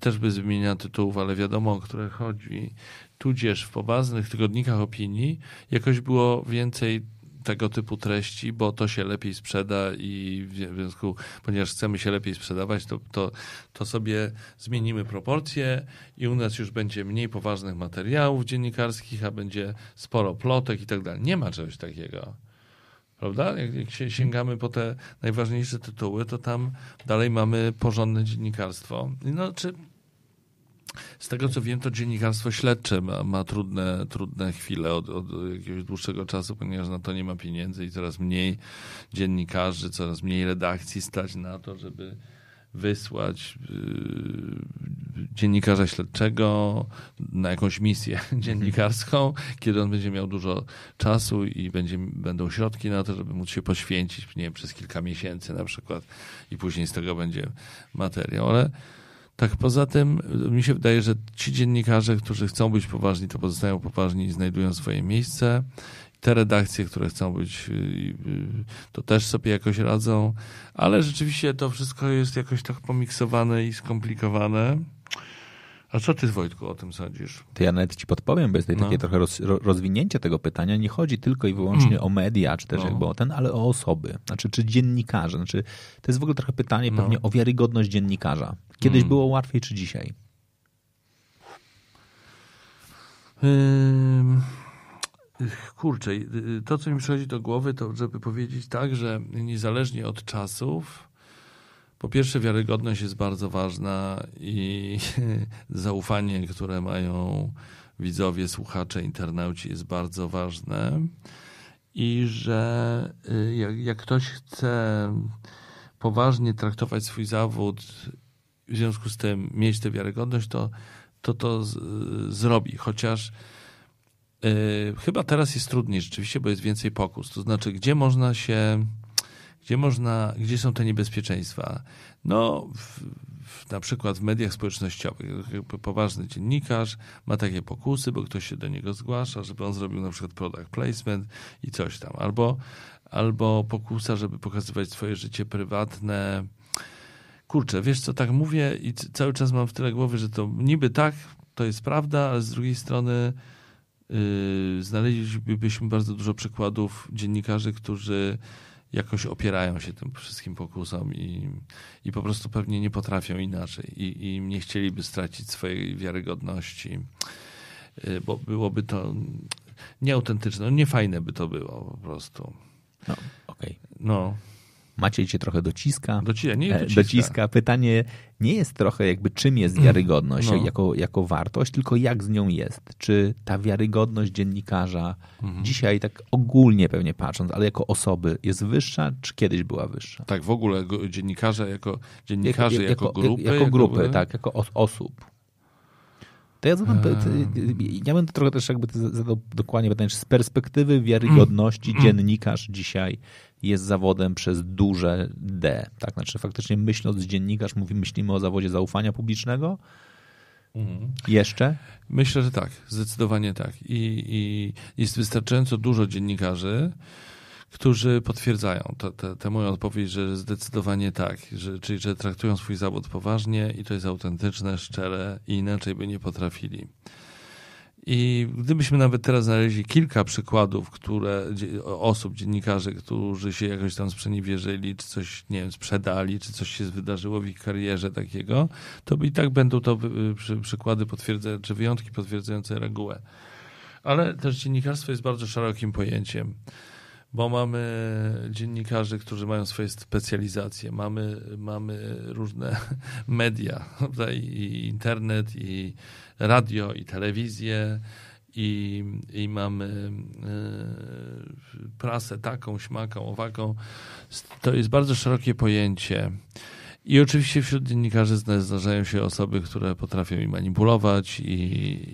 też bez wymieniania tytułów, ale wiadomo o które chodzi, tudzież w poważnych tygodnikach opinii jakoś było więcej tego typu treści, bo to się lepiej sprzeda i w związku, ponieważ chcemy się lepiej sprzedawać, to, to, to sobie zmienimy proporcje i u nas już będzie mniej poważnych materiałów dziennikarskich, a będzie sporo plotek i tak dalej. Nie ma czegoś takiego. Prawda? Jak, jak się sięgamy po te najważniejsze tytuły, to tam dalej mamy porządne dziennikarstwo. No, czy z tego co wiem, to dziennikarstwo śledcze ma, ma trudne, trudne chwile od, od jakiegoś dłuższego czasu, ponieważ na to nie ma pieniędzy i coraz mniej dziennikarzy, coraz mniej redakcji stać na to, żeby wysłać yy, dziennikarza śledczego na jakąś misję dziennikarską, kiedy on będzie miał dużo czasu i będzie, będą środki na to, żeby móc się poświęcić, nie wiem, przez kilka miesięcy na przykład i później z tego będzie materiał, ale tak poza tym mi się wydaje, że ci dziennikarze, którzy chcą być poważni, to pozostają poważni i znajdują swoje miejsce te redakcje, które chcą być, y, y, to też sobie jakoś radzą, ale rzeczywiście to wszystko jest jakoś tak pomiksowane i skomplikowane. A co ty, Wojtku, o tym sądzisz? To ja nawet ci podpowiem, bo jest no. takie trochę roz, rozwinięcie tego pytania. Nie chodzi tylko i wyłącznie mm. o media, czy też no. jakby o ten, ale o osoby. Znaczy, czy dziennikarze. Znaczy, to jest w ogóle trochę pytanie no. pewnie o wiarygodność dziennikarza. Kiedyś mm. było łatwiej, czy dzisiaj? Kurczę, y, to co mi przychodzi do głowy, to żeby powiedzieć tak, że niezależnie od czasów, po pierwsze wiarygodność jest bardzo ważna i zaufanie, które mają widzowie, słuchacze, internauci jest bardzo ważne i że y, jak, jak ktoś chce poważnie traktować swój zawód, w związku z tym mieć tę wiarygodność, to to, to z, zrobi, chociaż Yy, chyba teraz jest trudniej rzeczywiście, bo jest więcej pokus. To znaczy, gdzie można się, gdzie można, gdzie są te niebezpieczeństwa? No, w, w, na przykład w mediach społecznościowych. Poważny dziennikarz ma takie pokusy, bo ktoś się do niego zgłasza, żeby on zrobił na przykład product placement i coś tam. Albo, albo pokusa, żeby pokazywać swoje życie prywatne. Kurczę, wiesz co, tak mówię i cały czas mam w tyle głowy, że to niby tak, to jest prawda, ale z drugiej strony Yy, znaleźlibyśmy bardzo dużo przykładów dziennikarzy, którzy jakoś opierają się tym wszystkim pokusom i, i po prostu pewnie nie potrafią inaczej i, i nie chcieliby stracić swojej wiarygodności, yy, bo byłoby to nieautentyczne, no niefajne by to było po prostu. No, okej. Okay. No. Maciej cię trochę dociska. Dociska, nie e, dociska. dociska. Pytanie nie jest trochę jakby czym jest mm. wiarygodność no. jako, jako wartość, tylko jak z nią jest. Czy ta wiarygodność dziennikarza mm. dzisiaj tak ogólnie pewnie patrząc, ale jako osoby jest wyższa, czy kiedyś była wyższa? Tak, w ogóle dziennikarze jako, dziennikarze jako, jako, grupy. Jako, jako grupy, jako... tak, jako os osób. To ja zadam, ja bym trochę też jakby zadał dokładnie pytanie, czy z perspektywy wiarygodności mm. dziennikarz dzisiaj jest zawodem przez duże D. Tak, znaczy faktycznie myśląc dziennikarz, mówi, myślimy o zawodzie zaufania publicznego. Mhm. Jeszcze? Myślę, że tak, zdecydowanie tak. I, i jest wystarczająco dużo dziennikarzy, którzy potwierdzają tę moją odpowiedź, że zdecydowanie tak, że, czyli że traktują swój zawód poważnie i to jest autentyczne, szczere i inaczej by nie potrafili. I gdybyśmy nawet teraz znaleźli kilka przykładów, które osób, dziennikarzy, którzy się jakoś tam sprzeniewierzyli, czy coś, nie wiem, sprzedali, czy coś się wydarzyło w ich karierze takiego, to i tak będą to przykłady potwierdzające, czy wyjątki potwierdzające regułę. Ale też dziennikarstwo jest bardzo szerokim pojęciem bo mamy dziennikarzy, którzy mają swoje specjalizacje, mamy, mamy różne media, prawda? i internet, i radio, i telewizję, i, i mamy y, prasę taką, śmaką, owaką. To jest bardzo szerokie pojęcie. I oczywiście wśród dziennikarzy zdarzają się osoby, które potrafią i manipulować, i,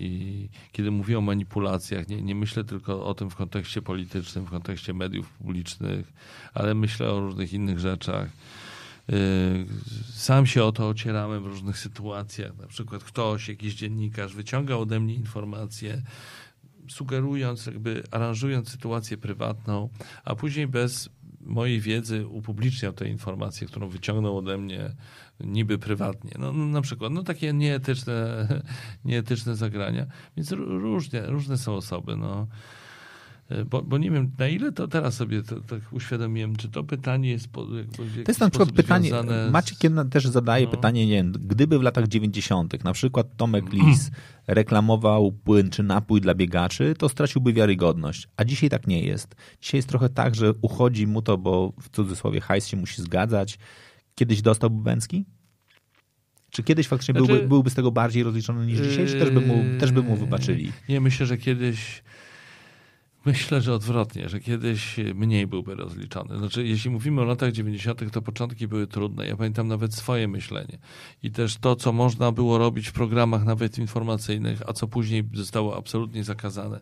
i kiedy mówię o manipulacjach, nie, nie, myślę tylko o tym w kontekście politycznym, w kontekście mediów publicznych, ale myślę o różnych innych rzeczach. Y, sam się o to ocierałem w różnych sytuacjach. Na przykład ktoś, jakiś dziennikarz wyciągał ode mnie informacje, sugerując, jakby aranżując sytuację prywatną, a później bez mojej wiedzy upubliczniał tę informację, którą wyciągnął ode mnie niby prywatnie. No, no, na przykład, no takie nieetyczne, nieetyczne zagrania. Więc różnie, różne są osoby. No. E, bo, bo nie wiem, na ile to teraz sobie to, tak uświadomiłem, czy to pytanie jest po, To jest na przykład pytanie, z... Maciek też zadaje no. pytanie, nie wiem, gdyby w latach 90. na przykład Tomek Lis reklamował płyn czy napój dla biegaczy, to straciłby wiarygodność. A dzisiaj tak nie jest. Dzisiaj jest trochę tak, że uchodzi mu to, bo w cudzysłowie hajs się musi zgadzać. Kiedyś dostał Bęcki? Czy kiedyś faktycznie znaczy, byłby, byłby z tego bardziej rozliczony niż dzisiaj, czy też by mu, też by mu wybaczyli? Nie, myślę, że kiedyś Myślę, że odwrotnie, że kiedyś mniej byłby rozliczony. Znaczy, jeśli mówimy o latach 90., to początki były trudne. Ja pamiętam nawet swoje myślenie. I też to, co można było robić w programach nawet informacyjnych, a co później zostało absolutnie zakazane.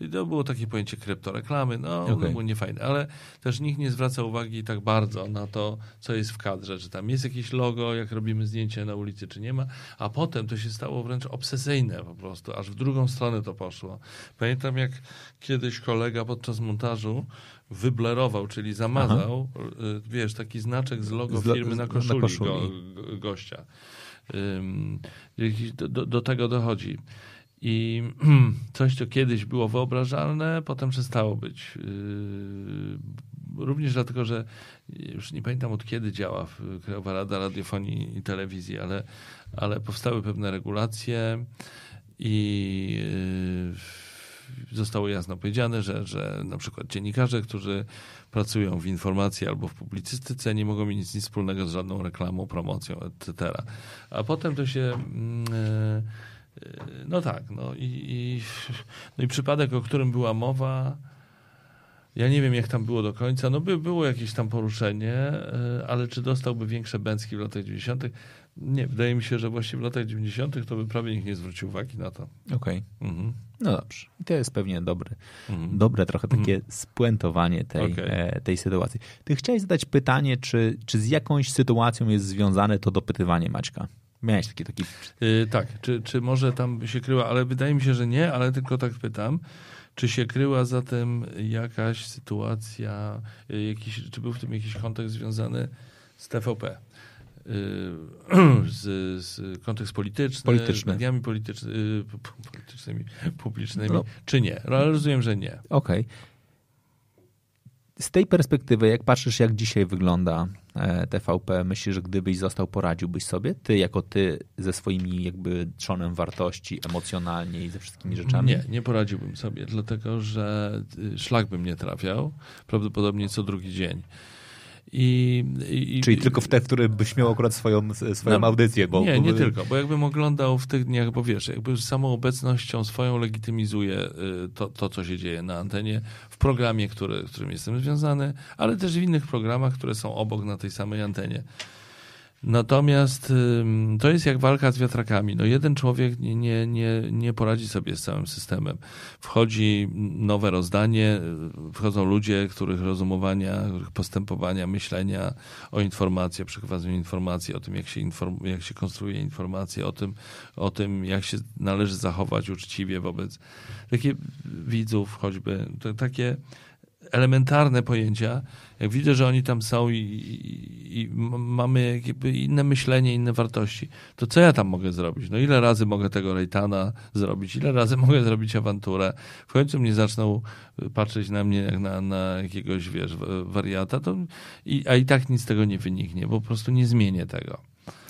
I to było takie pojęcie kryptoreklamy, no okay. ono było niefajne, ale też nikt nie zwraca uwagi tak bardzo na to, co jest w kadrze, czy tam jest jakieś logo, jak robimy zdjęcie na ulicy, czy nie ma, a potem to się stało wręcz obsesyjne po prostu, aż w drugą stronę to poszło. Pamiętam, jak kiedyś kolega podczas montażu wyblerował, czyli zamazał, Aha. Y, wiesz, taki znaczek z logo firmy na koszuli, na koszuli. Go, gościa. Do, do, do tego dochodzi. I coś, co kiedyś było wyobrażalne, potem przestało być. Yy, również dlatego, że już nie pamiętam od kiedy działa Krajowa Rada Radiofonii i Telewizji, ale, ale powstały pewne regulacje i yy, zostało jasno powiedziane, że, że na przykład dziennikarze, którzy pracują w informacji albo w publicystyce, nie mogą mieć nic wspólnego z żadną reklamą, promocją, etc. A potem to się. Yy, no tak, no i, i, no i przypadek, o którym była mowa, ja nie wiem, jak tam było do końca. No by było jakieś tam poruszenie, e, ale czy dostałby większe bęcki w latach 90.? Nie, wydaje mi się, że właśnie w latach 90. to by prawie nikt nie zwrócił uwagi na to. Okej. Okay. Mhm. No dobrze. I to jest pewnie dobry, mhm. dobre trochę takie mhm. spuentowanie tej, okay. e, tej sytuacji. Ty chciałeś zadać pytanie, czy, czy z jakąś sytuacją jest związane to dopytywanie Maćka? Miałeś taki... taki... Yy, tak, czy, czy może tam się kryła, ale wydaje mi się, że nie, ale tylko tak pytam. Czy się kryła zatem jakaś sytuacja, y, jakiś, czy był w tym jakiś kontekst związany z TVP? Y, z, z kontekst polityczny, polityczny. mediami polityczny, politycznymi, publicznymi, no. czy nie? No, ale rozumiem, że nie. Okej. Okay. Z tej perspektywy, jak patrzysz, jak dzisiaj wygląda TVP, myślisz, że gdybyś został, poradziłbyś sobie? Ty jako ty ze swoimi jakby trzonem wartości emocjonalnie i ze wszystkimi rzeczami? Nie, nie poradziłbym sobie, dlatego że y, szlak bym nie trafiał, prawdopodobnie co drugi dzień. I, i, Czyli tylko w te, które byś miał akurat swoją, swoją no, audycję. Bo, nie, nie bo... tylko, bo jakbym oglądał w tych dniach, bo wiesz, jakby samą obecnością swoją legitymizuje y, to, to, co się dzieje na antenie w programie, który, którym jestem związany, ale też w innych programach, które są obok na tej samej antenie. Natomiast to jest jak walka z wiatrakami. No jeden człowiek nie, nie, nie, nie poradzi sobie z całym systemem. Wchodzi nowe rozdanie, wchodzą ludzie, których rozumowania, postępowania, myślenia o informacji, o przekazywaniu informacji, o tym, jak się, inform, jak się konstruuje informacje, o tym, o tym, jak się należy zachować uczciwie wobec takich widzów choćby. Takie elementarne pojęcia, jak widzę, że oni tam są i, i, i, mamy inne myślenie, inne wartości, to co ja tam mogę zrobić? No ile razy mogę tego Rejtana zrobić? Ile razy mogę zrobić awanturę? W końcu mnie zaczną patrzeć na mnie jak na, na jakiegoś, wiesz, wariata, to, i, a i tak nic z tego nie wyniknie, bo po prostu nie zmienię tego.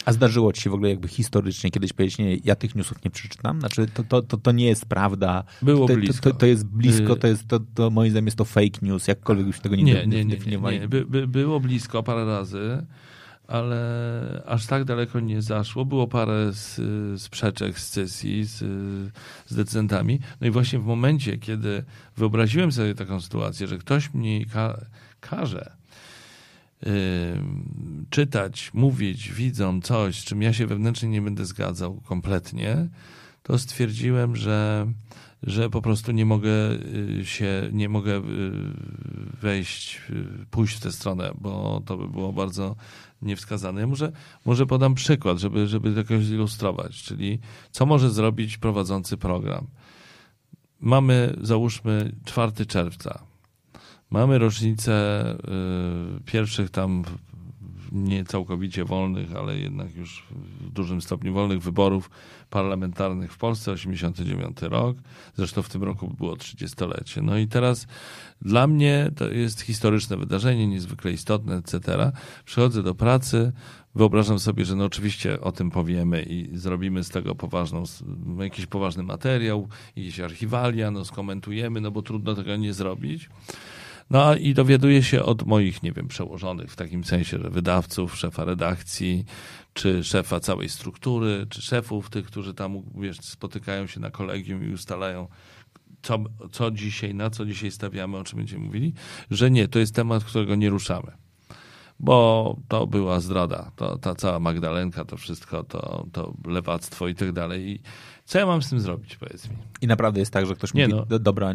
A zdarzyło ci się w ogóle jakby historycznie kiedyś powiedzieć, nie, ja tych newsów nie przeczytam? Znaczy to, to, to, to nie jest prawda. Było to, blisko. To, to, jest blisko, to jest, to, to moim zdaniem jest to fake news, jakkolwiek już tego nie, nie, nie, nie definiowali. Nie, nie. By, by, było blisko parę razy, ale aż tak daleko nie zaszło. Było parę z, sprzeczek, scesji z, z decydentami. No i właśnie w momencie, kiedy wyobraziłem sobie taką sytuację, że ktoś mnie ka każe czytać, mówić, widzą coś, z czym ja się wewnętrznie nie będę zgadzał kompletnie, to stwierdziłem, że, że po prostu nie mogę y, się, nie mogę y, wejść, y, pójść w tę stronę, bo to by było bardzo niewskazane. Ja może, może podam przykład, żeby, żeby jakoś zilustrować, czyli co może zrobić prowadzący program. Mamy, załóżmy, 4 czerwca Mamy rocznicę y, pierwszych tam nie całkowicie wolnych, ale jednak już w dużym stopniu wolnych wyborów parlamentarnych w Polsce, 89 rok. Zresztą w tym roku było 30-lecie. No i teraz dla mnie to jest historyczne wydarzenie, niezwykle istotne, etc. Przychodzę do pracy, wyobrażam sobie, że no oczywiście o tym powiemy i zrobimy z tego poważną, jakiś poważny materiał, jakieś archiwalia, no skomentujemy, no bo trudno tego nie zrobić. No i dowiaduję się od moich, nie wiem, przełożonych w takim sensie, że wydawców, szefa redakcji, czy szefa całej struktury, czy szefów tych, którzy tam wiesz, spotykają się na kolegium i ustalają, co, co dzisiaj, na co dzisiaj stawiamy, o czym będziemy mówili, że nie, to jest temat, którego nie ruszamy. Bo to była zdrada, to, ta cała Magdalenka, to wszystko, to, to lewactwo i tak dalej. Co ja mam z tym zrobić, powiedz mi? I naprawdę jest tak, że ktoś Nie mówi, no. "Do- dobra,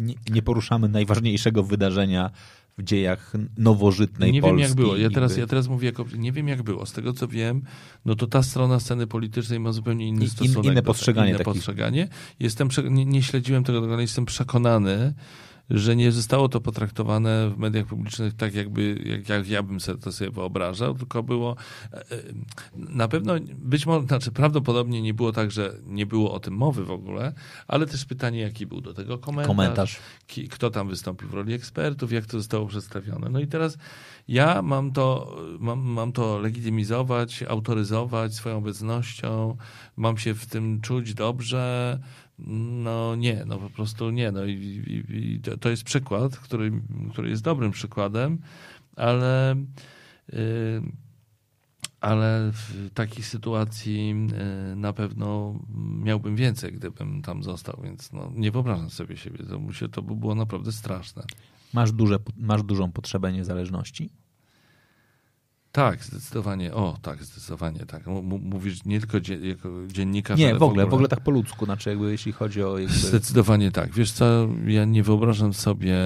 nie, nie poruszamy najważniejszego wydarzenia w dziejach nowożytnej nie Polski. wiem jak było. Ja teraz, ja teraz mówię jako, nie wiem jak było. Z tego co wiem, no to ta strona sceny politycznej ma zupełnie inny I- stosunek. inne postrzeganie Inne takich- postrzeganie. Jestem, nie, nie śledziłem tego, ale jestem przekonany, że nie zostało to potraktowane w mediach publicznych tak, jakby, jak, jak ja bym sobie to sobie wyobrażał, tylko było e, e, na pewno, być może, znaczy prawdopodobnie nie było tak, że nie było o tym mowy w ogóle, ale też pytanie, jaki był do tego komentarz, Komentarz. ki- kto tam wystąpił w roli ekspertów, jak to zostało przedstawione. No i teraz ja mam to, mam, mam to legitymizować, autoryzować swoją obecnością, mam się w tym czuć dobrze. No nie, no po prostu nie. No i, i, i to, jest przykład, który, który jest dobrym przykładem, ale, yy, ale w takiej sytuacji yy, na pewno miałbym więcej, gdybym tam został, więc no, nie wyobrażam sobie siebie. To, to by było naprawdę straszne. Masz, duże, masz dużą potrzebę niezależności? Tak, zdecydowanie. O, tak, zdecydowanie tak. Mówisz nie tylko dzie, jako dziennikarz, Nie, ale w ogóle, w ogóle tak po ludzku, znaczy jakby jeśli chodzi o jakby... Zdecydowanie tak. Wiesz co, ja nie wyobrażam sobie,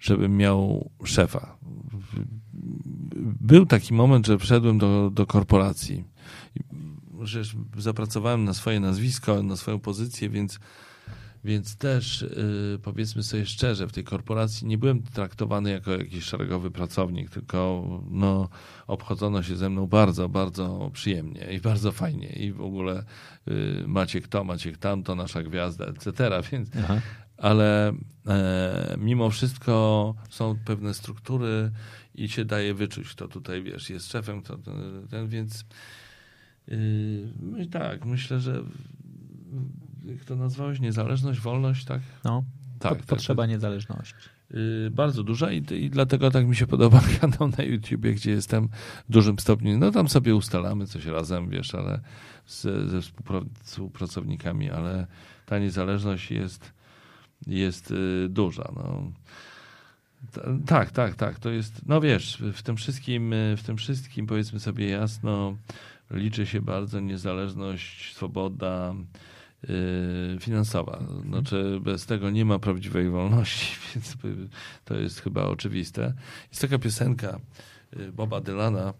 żebym miał szefa. Był taki moment, że wszedłem do, do korporacji. Że już zapracowałem na swoje nazwisko, na swoją pozycję, więc, więc też yy, powiedzmy sobie szczerze, w tej korporacji nie byłem traktowany jako jakiś szeregowy pracownik, tylko no, obchodzono się ze mną bardzo, bardzo przyjemnie i bardzo fajnie. I w ogóle yy, Maciek to, Maciek tamto, nasza gwiazda, etc. Więc Aha. ale e, mimo wszystko są pewne struktury i się daje wyczuć, kto tutaj, wiesz, jest szefem, kto ten, więc yy, tak, myślę, że jak to nazwałeś, niezależność, wolność, tak? No, Tak, po- tak, potrzeba niezależności. Yy, bardzo duża i, i dlatego tak mi się podoba kanał na YouTubie, gdzie jestem w dużym stopniu, no tam sobie ustalamy coś razem, wiesz, ale ze współpra- współpracownikami, ale ta niezależność jest, jest yy, duża, no. Ta- Tak, tak, tak. To jest, no wiesz, w tym wszystkim, yy, w tym wszystkim powiedzmy sobie jasno, liczy się bardzo niezależność, swoboda finansowa. Znaczy bez tego nie ma prawdziwej wolności, więc to jest chyba oczywiste. Jest taka piosenka yy, Boba Dylana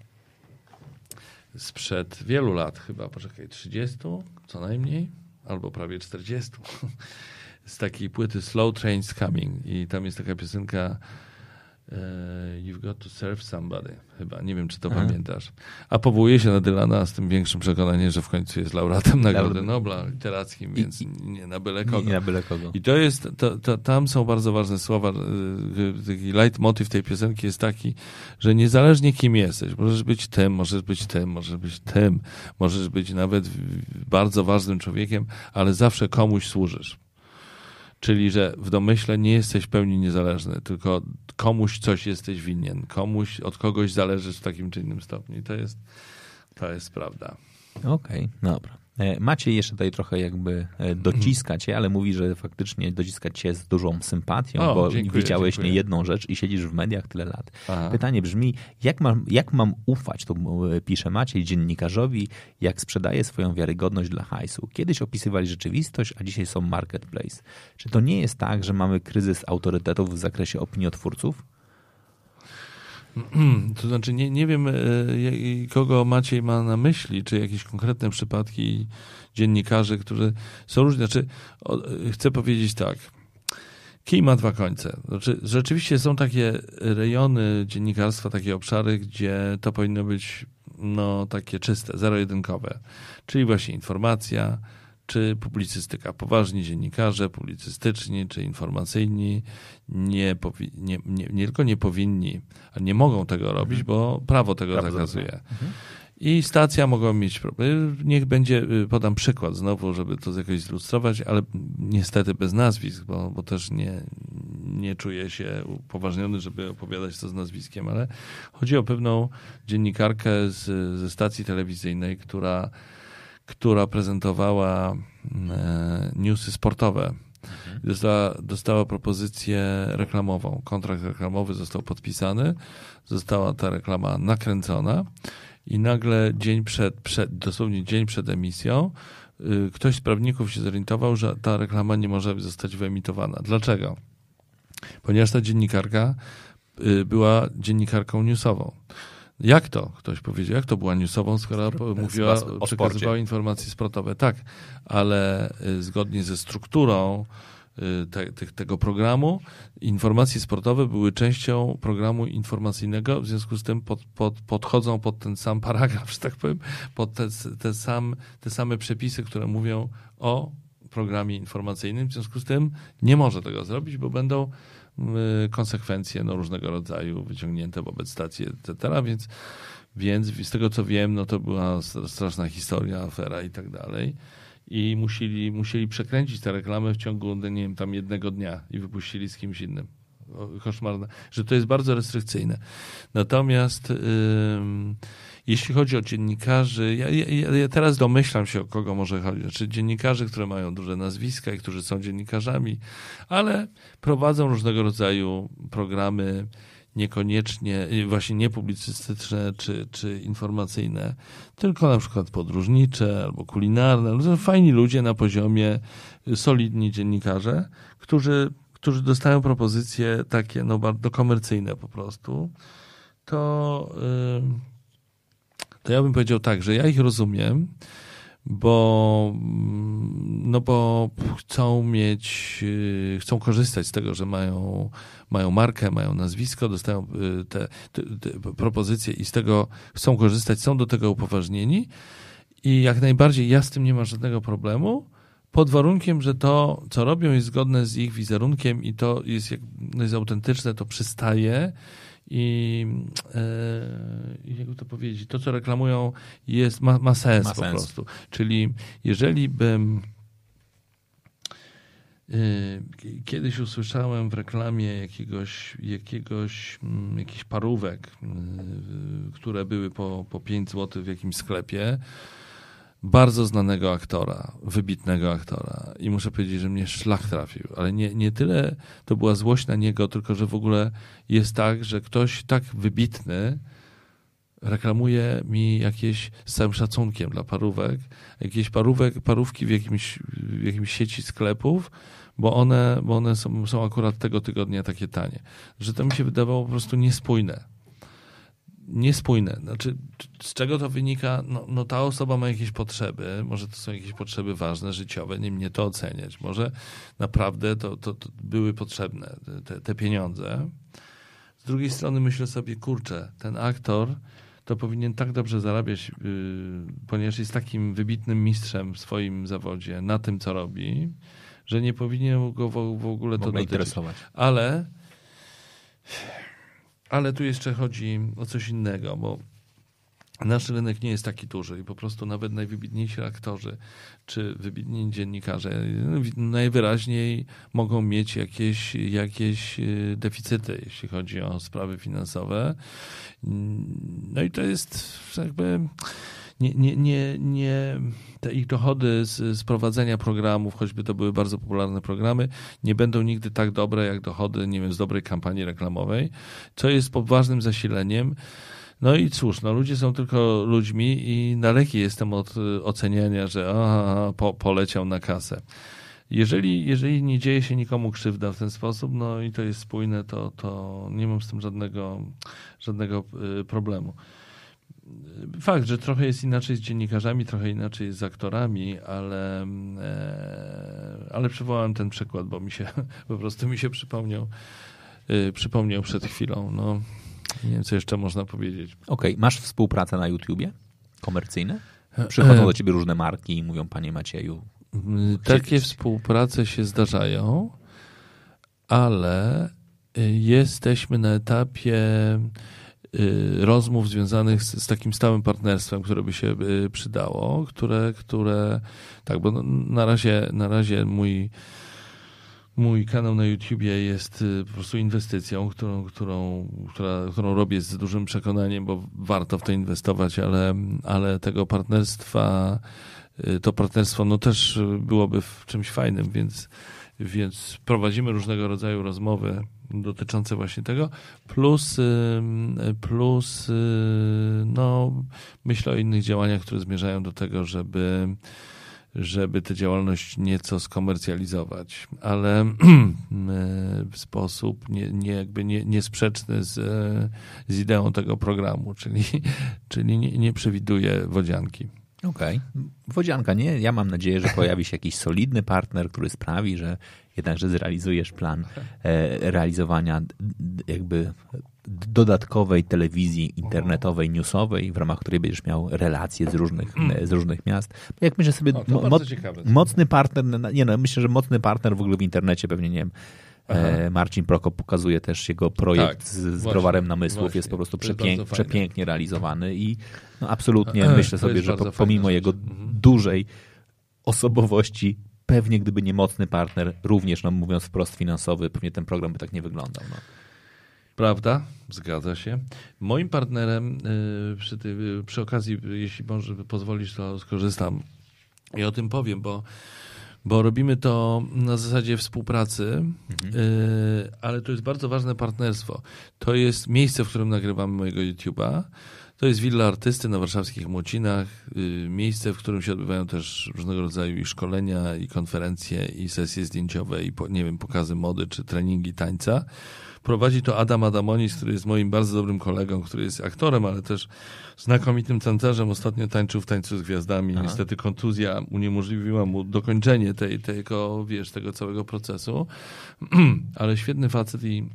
sprzed wielu lat, chyba, poczekaj, 30 co najmniej, albo prawie 40 z takiej płyty Slow Trains Coming i tam jest taka piosenka You've got to serve somebody, chyba, nie wiem czy to Aha. pamiętasz. A powołuje się na Dylana z tym większym przekonaniem, że w końcu jest laureatem Nagrody Nobla literackim, więc i- nie na byle kogo. nie na byle kogo. I to jest, to, to, tam są bardzo ważne słowa. y, Taki leitmotiv tej piosenki jest taki, że niezależnie kim jesteś, możesz być tym, możesz być tym, możesz być tym, możesz być nawet bardzo ważnym człowiekiem, ale zawsze komuś służysz. Czyli, że w domyśle nie jesteś w pełni niezależny, tylko komuś coś jesteś winien, komuś, od kogoś zależysz w takim czy innym stopniu. I to jest, to jest prawda. Okej, dobra. E, Maciej jeszcze tutaj trochę jakby e, dociska cię, ale mówi, że faktycznie dociska cię z dużą sympatią, O, bo dziękuję, widziałeś dziękuję. nie jedną rzecz i siedzisz w mediach tyle lat. Aha. Pytanie brzmi, jak mam, jak mam ufać, tu e, pisze Maciej, dziennikarzowi, jak sprzedaje swoją wiarygodność dla hajsu? Kiedyś opisywali rzeczywistość, a dzisiaj są marketplace. Czy to nie jest tak, że mamy kryzys autorytetów w zakresie opiniotwórców? To znaczy, nie, nie wiem, e, kogo Maciej ma na myśli, czy jakieś konkretne przypadki dziennikarzy, którzy są różni. Znaczy, chcę powiedzieć tak. Kij ma dwa końce. Znaczy, rzeczywiście są takie rejony dziennikarstwa, takie obszary, gdzie to powinno być no, takie czyste, zero-jedynkowe. Czyli właśnie informacja, czy publicystyka. Poważni dziennikarze, publicystyczni czy informacyjni nie, nie, nie, nie tylko nie powinni, a nie mogą tego robić, bo prawo tego Prawo zakazuje. I stacja mogła mieć problem. Niech będzie, y, podam przykład znowu, żeby to jakoś zilustrować, ale niestety bez nazwisk, bo, bo też nie, nie czuję się upoważniony, żeby opowiadać to z nazwiskiem, ale chodzi o pewną dziennikarkę z, ze stacji telewizyjnej, która która prezentowała e, newsy sportowe. Dostała, dostała propozycję reklamową. Kontrakt reklamowy został podpisany, została ta reklama nakręcona i nagle dzień przed, przed dosłownie dzień przed emisją, y, ktoś z prawników się zorientował, że ta reklama nie może zostać wyemitowana. Dlaczego? Ponieważ ta dziennikarka y, była dziennikarką newsową. Jak to? Ktoś powiedział, jak to była newsową, skoro mówiła, przekazywała informacje sportowe. Tak, ale y, zgodnie ze strukturą Y, te, te, tego programu. Informacje sportowe były częścią programu informacyjnego, w związku z tym pod, pod, podchodzą pod ten sam paragraf, że tak powiem, pod te, te, sam, te same przepisy, które mówią o programie informacyjnym. W związku z tym nie może tego zrobić, bo będą konsekwencje no, różnego rodzaju wyciągnięte wobec stacji, etc. Więc, więc z tego co wiem, no to była straszna historia, afera i tak dalej i musieli, musieli przekręcić tę reklamę w ciągu, no nie wiem, tam jednego dnia i wypuścili z kimś innym. Koszmarne, że to jest bardzo restrykcyjne. Natomiast yy, jeśli chodzi o dziennikarzy, ja, ja, ja, teraz domyślam się, o kogo może chodzić. Znaczy dziennikarzy, które mają duże nazwiska i którzy są dziennikarzami, ale prowadzą różnego rodzaju programy niekoniecznie, właśnie nie publicystyczne czy, czy informacyjne, tylko na przykład podróżnicze albo kulinarne. Fajni ludzie na poziomie, solidni dziennikarze, którzy, którzy dostają propozycje takie no, bardzo komercyjne po prostu, to, to ja bym powiedział tak, że ja ich rozumiem, bo, no bo chcą mieć, y, chcą korzystać z tego, że mają, mają markę, mają nazwisko, dostają y, te, te, te propozycje i z tego chcą korzystać, są do tego upoważnieni i jak najbardziej ja z tym nie mam żadnego problemu, pod warunkiem, że to, co robią, jest zgodne z ich wizerunkiem i to jest, jak, no jest autentyczne, to przystaje i e, jakby to powiedzieć, to co reklamują jest, ma, ma sens ma po sens. prostu. Czyli jeżeli bym e, Kiedyś usłyszałem w reklamie jakiegoś, jakiegoś, mm, jakichś parówek, e, które były po, po 5 zł w jakimś sklepie bardzo znanego aktora, wybitnego aktora. I muszę powiedzieć, że mnie szlak trafił. Ale nie, nie tyle to była złość na niego, tylko że w ogóle jest tak, że ktoś tak wybitny reklamuje mi jakieś z całym szacunkiem dla parówek, jakieś parówek, parówki w jakimś, w jakimś sieci sklepów, bo one, bo one są, są akurat tego tygodnia takie tanie. Że to mi się wydawało po prostu niespójne niespójne. Znaczy, z czego to wynika? No, no, ta osoba ma jakieś potrzeby, może to są jakieś potrzeby ważne, życiowe, nie mnie to oceniać. Może naprawdę to, to, to były potrzebne te, te, pieniądze. Z drugiej strony myślę sobie, kurczę, ten aktor to powinien tak dobrze zarabiać, yy, ponieważ jest takim wybitnym mistrzem w swoim zawodzie, na tym, co robi, że nie powinien go w, w ogóle to dotyczyć. interesować. Ale ale tu jeszcze chodzi o coś innego, bo nasz rynek nie jest taki duży i po prostu nawet najwybitniejsi aktorzy czy wybitni dziennikarze najwyraźniej mogą mieć jakieś, jakieś y, deficyty, jeśli chodzi o sprawy finansowe. No i to jest jakby nie, nie, nie, nie, te ich dochody z, z prowadzenia programów, choćby to były bardzo popularne programy, nie będą nigdy tak dobre jak dochody, nie wiem, z dobrej kampanii reklamowej, co jest poważnym zasileniem. No i cóż, no ludzie są tylko ludźmi i daleki jestem od oceniania, że aha, po, poleciał na kasę. Jeżeli, jeżeli nie dzieje się nikomu krzywda w ten sposób, no i to jest spójne, to, to nie mam z tym żadnego, żadnego y, problemu fakt, że trochę jest inaczej z dziennikarzami, trochę inaczej jest z aktorami, ale, e, ale przywołałem ten przykład, bo mi się po prostu mi się przypomniał, e, przypomniał przed chwilą. No, nie wiem, co jeszcze można powiedzieć. Okej, okay. masz współpracę na YouTubie? Komercyjne? Przychodzą do ciebie różne marki i mówią, panie Macieju. Takie współprace się zdarzają, ale jesteśmy na etapie rozmów związanych z, z, takim stałym partnerstwem, które by się y, przydało, które, które tak, bo na razie, na razie mój mój kanał na YouTubie jest y, po prostu inwestycją, którą, którą, która, którą robię z dużym przekonaniem, bo warto w to inwestować, ale, ale tego partnerstwa, y, to partnerstwo no też byłoby w czymś fajnym, więc, więc prowadzimy różnego rodzaju rozmowy dotyczące właśnie tego, plus, y, plus no, myślę o innych działaniach, które zmierzają do tego, żeby żeby tę działalność nieco skomercjalizować, ale w sposób nie, nie, jakby nie, niesprzeczny z, z ideą tego programu, czyli, czyli nie, nie przewiduje wodzianki. Okej. Okay. Wodzianka nie. Ja mam nadzieję, że pojawi się jakiś solidny partner, który sprawi, że jednakże zrealizujesz plan e, realizowania jakby dodatkowej telewizji internetowej, newsowej, w ramach której będziesz miał relacje z różnych, mm. z różnych miast. Jak myślę sobie, mo mocny partner, nie no, myślę, że mocny partner w ogóle w internecie pewnie, nie wiem, e, Marcin Prokop pokazuje też jego projekt tak, z, z browarem namysłów, właśnie, jest po prostu przepięk, przepięknie realizowany i no, absolutnie e, myślę sobie, że po, pomimo jego mhm. dużej osobowości pewnie gdyby nie mocny partner, również no, mówiąc wprost finansowy, pewnie ten program by tak nie wyglądał. No. Prawda? Zgadza się. Moim partnerem y, przy, tej, przy okazji, jeśli może pozwolisz, to skorzystam i o tym powiem, bo, bo robimy to na zasadzie współpracy, mhm. Y, ale to jest bardzo ważne partnerstwo. To jest miejsce, w którym nagrywamy mojego YouTube'a. To jest Willa Artysty na warszawskich Młocinach, y, miejsce, w którym się odbywają też różnego rodzaju i szkolenia, i konferencje, i sesje zdjęciowe, i nie wiem, pokazy mody, czy treningi tańca. Prowadzi to Adam Adamonis, który jest moim bardzo dobrym kolegą, który jest aktorem, ale też znakomitym tancerzem. Ostatnio tańczył w Tańcu z Gwiazdami. Aha. Niestety kontuzja uniemożliwiła mu dokończenie tej, tego, wiesz, tego całego procesu. ale świetny facet i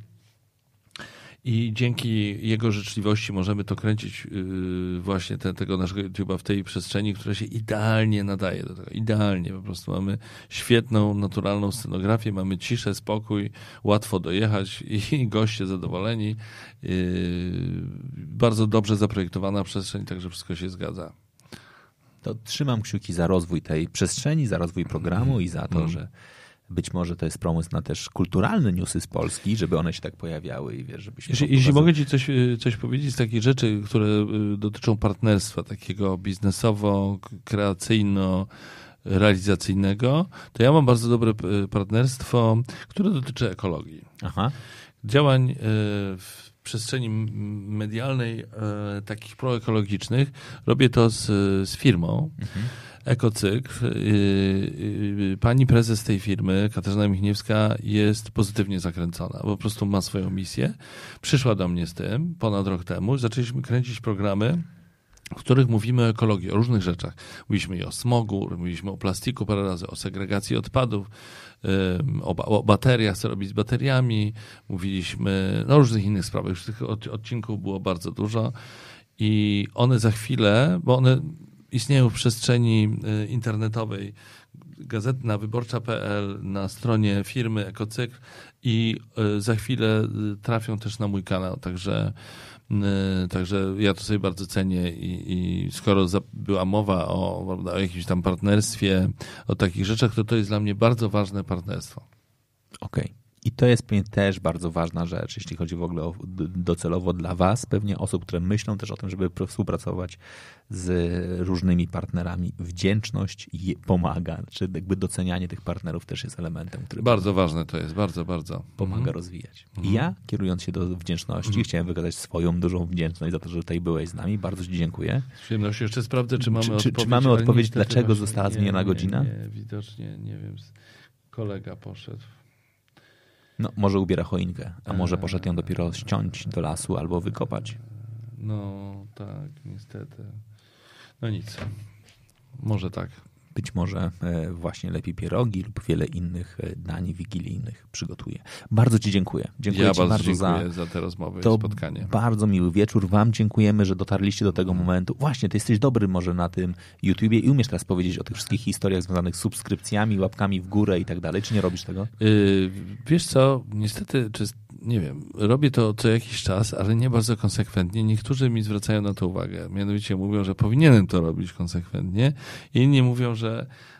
i dzięki jego życzliwości możemy to kręcić yy, właśnie te, tego naszego YouTube'a w tej przestrzeni, która się idealnie nadaje do tego. Idealnie. Po prostu mamy świetną, naturalną scenografię, mamy ciszę, spokój, łatwo dojechać i goście zadowoleni. Yy, bardzo dobrze zaprojektowana przestrzeń, także wszystko się zgadza. To trzymam kciuki za rozwój tej przestrzeni, za rozwój programu i za to, mm. że być może to jest pomysł na też kulturalne newsy z Polski, żeby one się tak pojawiały i wiesz, żebyśmy... Jeśli, jeśli mogę ci coś, y, coś powiedzieć z takich rzeczy, które y, dotyczą partnerstwa takiego biznesowo, kreacyjno, realizacyjnego, to ja mam bardzo dobre y, partnerstwo, które dotyczy ekologii. Aha. Działań w przestrzeni medialnej takich proekologicznych. Robię to z, z firmą. Mhm ekocykl. Y, y, pani prezes tej firmy, Katarzyna Michniewska, jest pozytywnie zakręcona. Po prostu ma swoją misję. Przyszła do mnie z tym ponad rok temu. Zaczęliśmy kręcić programy w których mówimy o ekologii, o różnych rzeczach. Mówiliśmy i o smogu, mówiliśmy o plastiku parę razy, o segregacji odpadów, o, o bateriach, co robić z bateriami. Mówiliśmy no, o różnych innych sprawach. Już tych odcinków było bardzo dużo i one za chwilę, bo one istnieją w przestrzeni y, internetowej gazetna wyborcza.pl na stronie firmy Ekocykl i y, za chwilę y, trafią też na mój kanał, także Także ja to sobie bardzo cenię i, i skoro była mowa o, o jakimś tam partnerstwie, o takich rzeczach, to to jest dla mnie bardzo ważne partnerstwo. Okej. Okay. I to jest pewnie też bardzo ważna rzecz, jeśli chodzi w ogóle o docelowo dla Was, pewnie osób, które myślą też o tym, żeby współpracować z różnymi partnerami. Wdzięczność pomaga, czy jakby docenianie tych partnerów też jest elementem, który bardzo ważne to jest, bardzo, bardzo. Pomaga mhm. rozwijać. I ja, kierując się do wdzięczności, mhm. chciałem wykazać swoją dużą wdzięczność za to, że tutaj byłeś z nami. Bardzo Ci dziękuję. Z przyjemnością jeszcze sprawdzę, czy mamy czy, odpowiedź. Czy mamy odpowiedź, dlaczego została zmieniona godzina? Nie, widocznie, nie wiem. Kolega poszedł. No, może ubiera choinkę, a może poszedł ją dopiero ściąć do lasu albo wykopać. No, tak, niestety. No nic. Może tak być może e, właśnie lepiej pierogi lub wiele innych e, dań wigilijnych przygotuje. Bardzo Ci dziękuję. Dziękuję ja Ci bardzo, bardzo dziękuję za, za te rozmowy to spotkanie. Bardzo miły wieczór. Wam dziękujemy, że dotarliście do tego momentu. Właśnie, Ty jesteś dobry może na tym YouTubie i umiesz teraz powiedzieć o tych wszystkich historiach związanych z subskrypcjami, łapkami w górę i tak dalej. Czy nie robisz tego? Yy, wiesz co, niestety, czy nie wiem, robię to co jakiś czas, ale nie bardzo konsekwentnie. Niektórzy mi zwracają na to uwagę. Mianowicie mówią, że powinienem to robić konsekwentnie. Inni mówią, że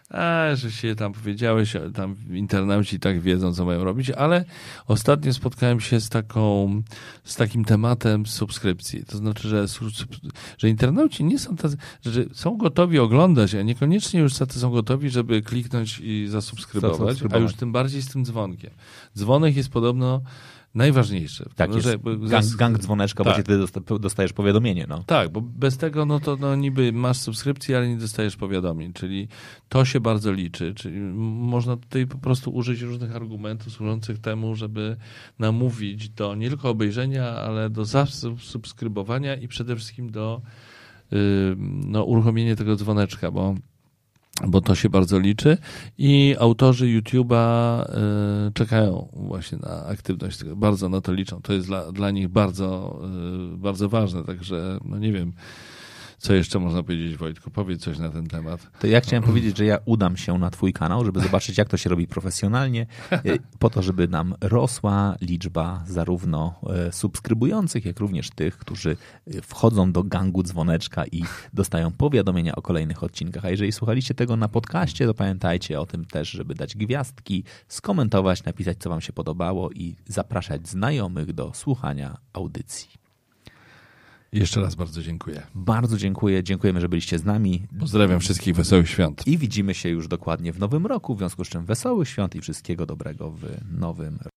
A, że się tam powiedziałeś, tam internauci tak wiedzą, co mają robić, ale ostatnio spotkałem się z taką, z takim tematem subskrypcji. To znaczy, że, że internauci nie są tacy, że są gotowi oglądać, a niekoniecznie już tacy są gotowi, żeby kliknąć i zasubskrybować, zasubskrybować. a już tym bardziej z tym dzwonkiem. Dzwonek jest podobno najważniejsze. Tak, jest że, gang, gang dzwoneczka, tak. bo wtedy dostajesz powiadomienie. No. Tak, bo bez tego no to no, niby masz subskrypcję, ale nie dostajesz powiadomień, czyli to się bardzo liczy. Czyli można tutaj po prostu użyć różnych argumentów służących temu, żeby namówić do nie tylko obejrzenia, ale do zasubskrybowania i przede wszystkim do yy, no, uruchomienia tego dzwoneczka, bo bo to się bardzo liczy. I autorzy YouTube'a y, czekają właśnie na aktywność, bardzo na to liczą. To jest dla, dla nich bardzo, y, bardzo ważne, także no nie wiem, co jeszcze można powiedzieć, Wojtku? Powiedz coś na ten temat. To ja chciałem powiedzieć, że ja udam się na Twój kanał, żeby zobaczyć, jak to się robi profesjonalnie, e, po to, żeby nam rosła liczba zarówno e, subskrybujących, jak również tych, którzy e, wchodzą do gangu dzwoneczka i dostają powiadomienia o kolejnych odcinkach. A jeżeli słuchaliście tego na podcaście, to pamiętajcie o tym też, żeby dać gwiazdki, skomentować, napisać, co Wam się podobało i zapraszać znajomych do słuchania audycji. Jeszcze raz bardzo dziękuję. Bardzo dziękuję. Dziękujemy, że byliście z nami. Pozdrawiam wszystkich wesołych świąt. I widzimy się już dokładnie w nowym roku, w związku z czym wesołych świąt i wszystkiego dobrego w nowym roku.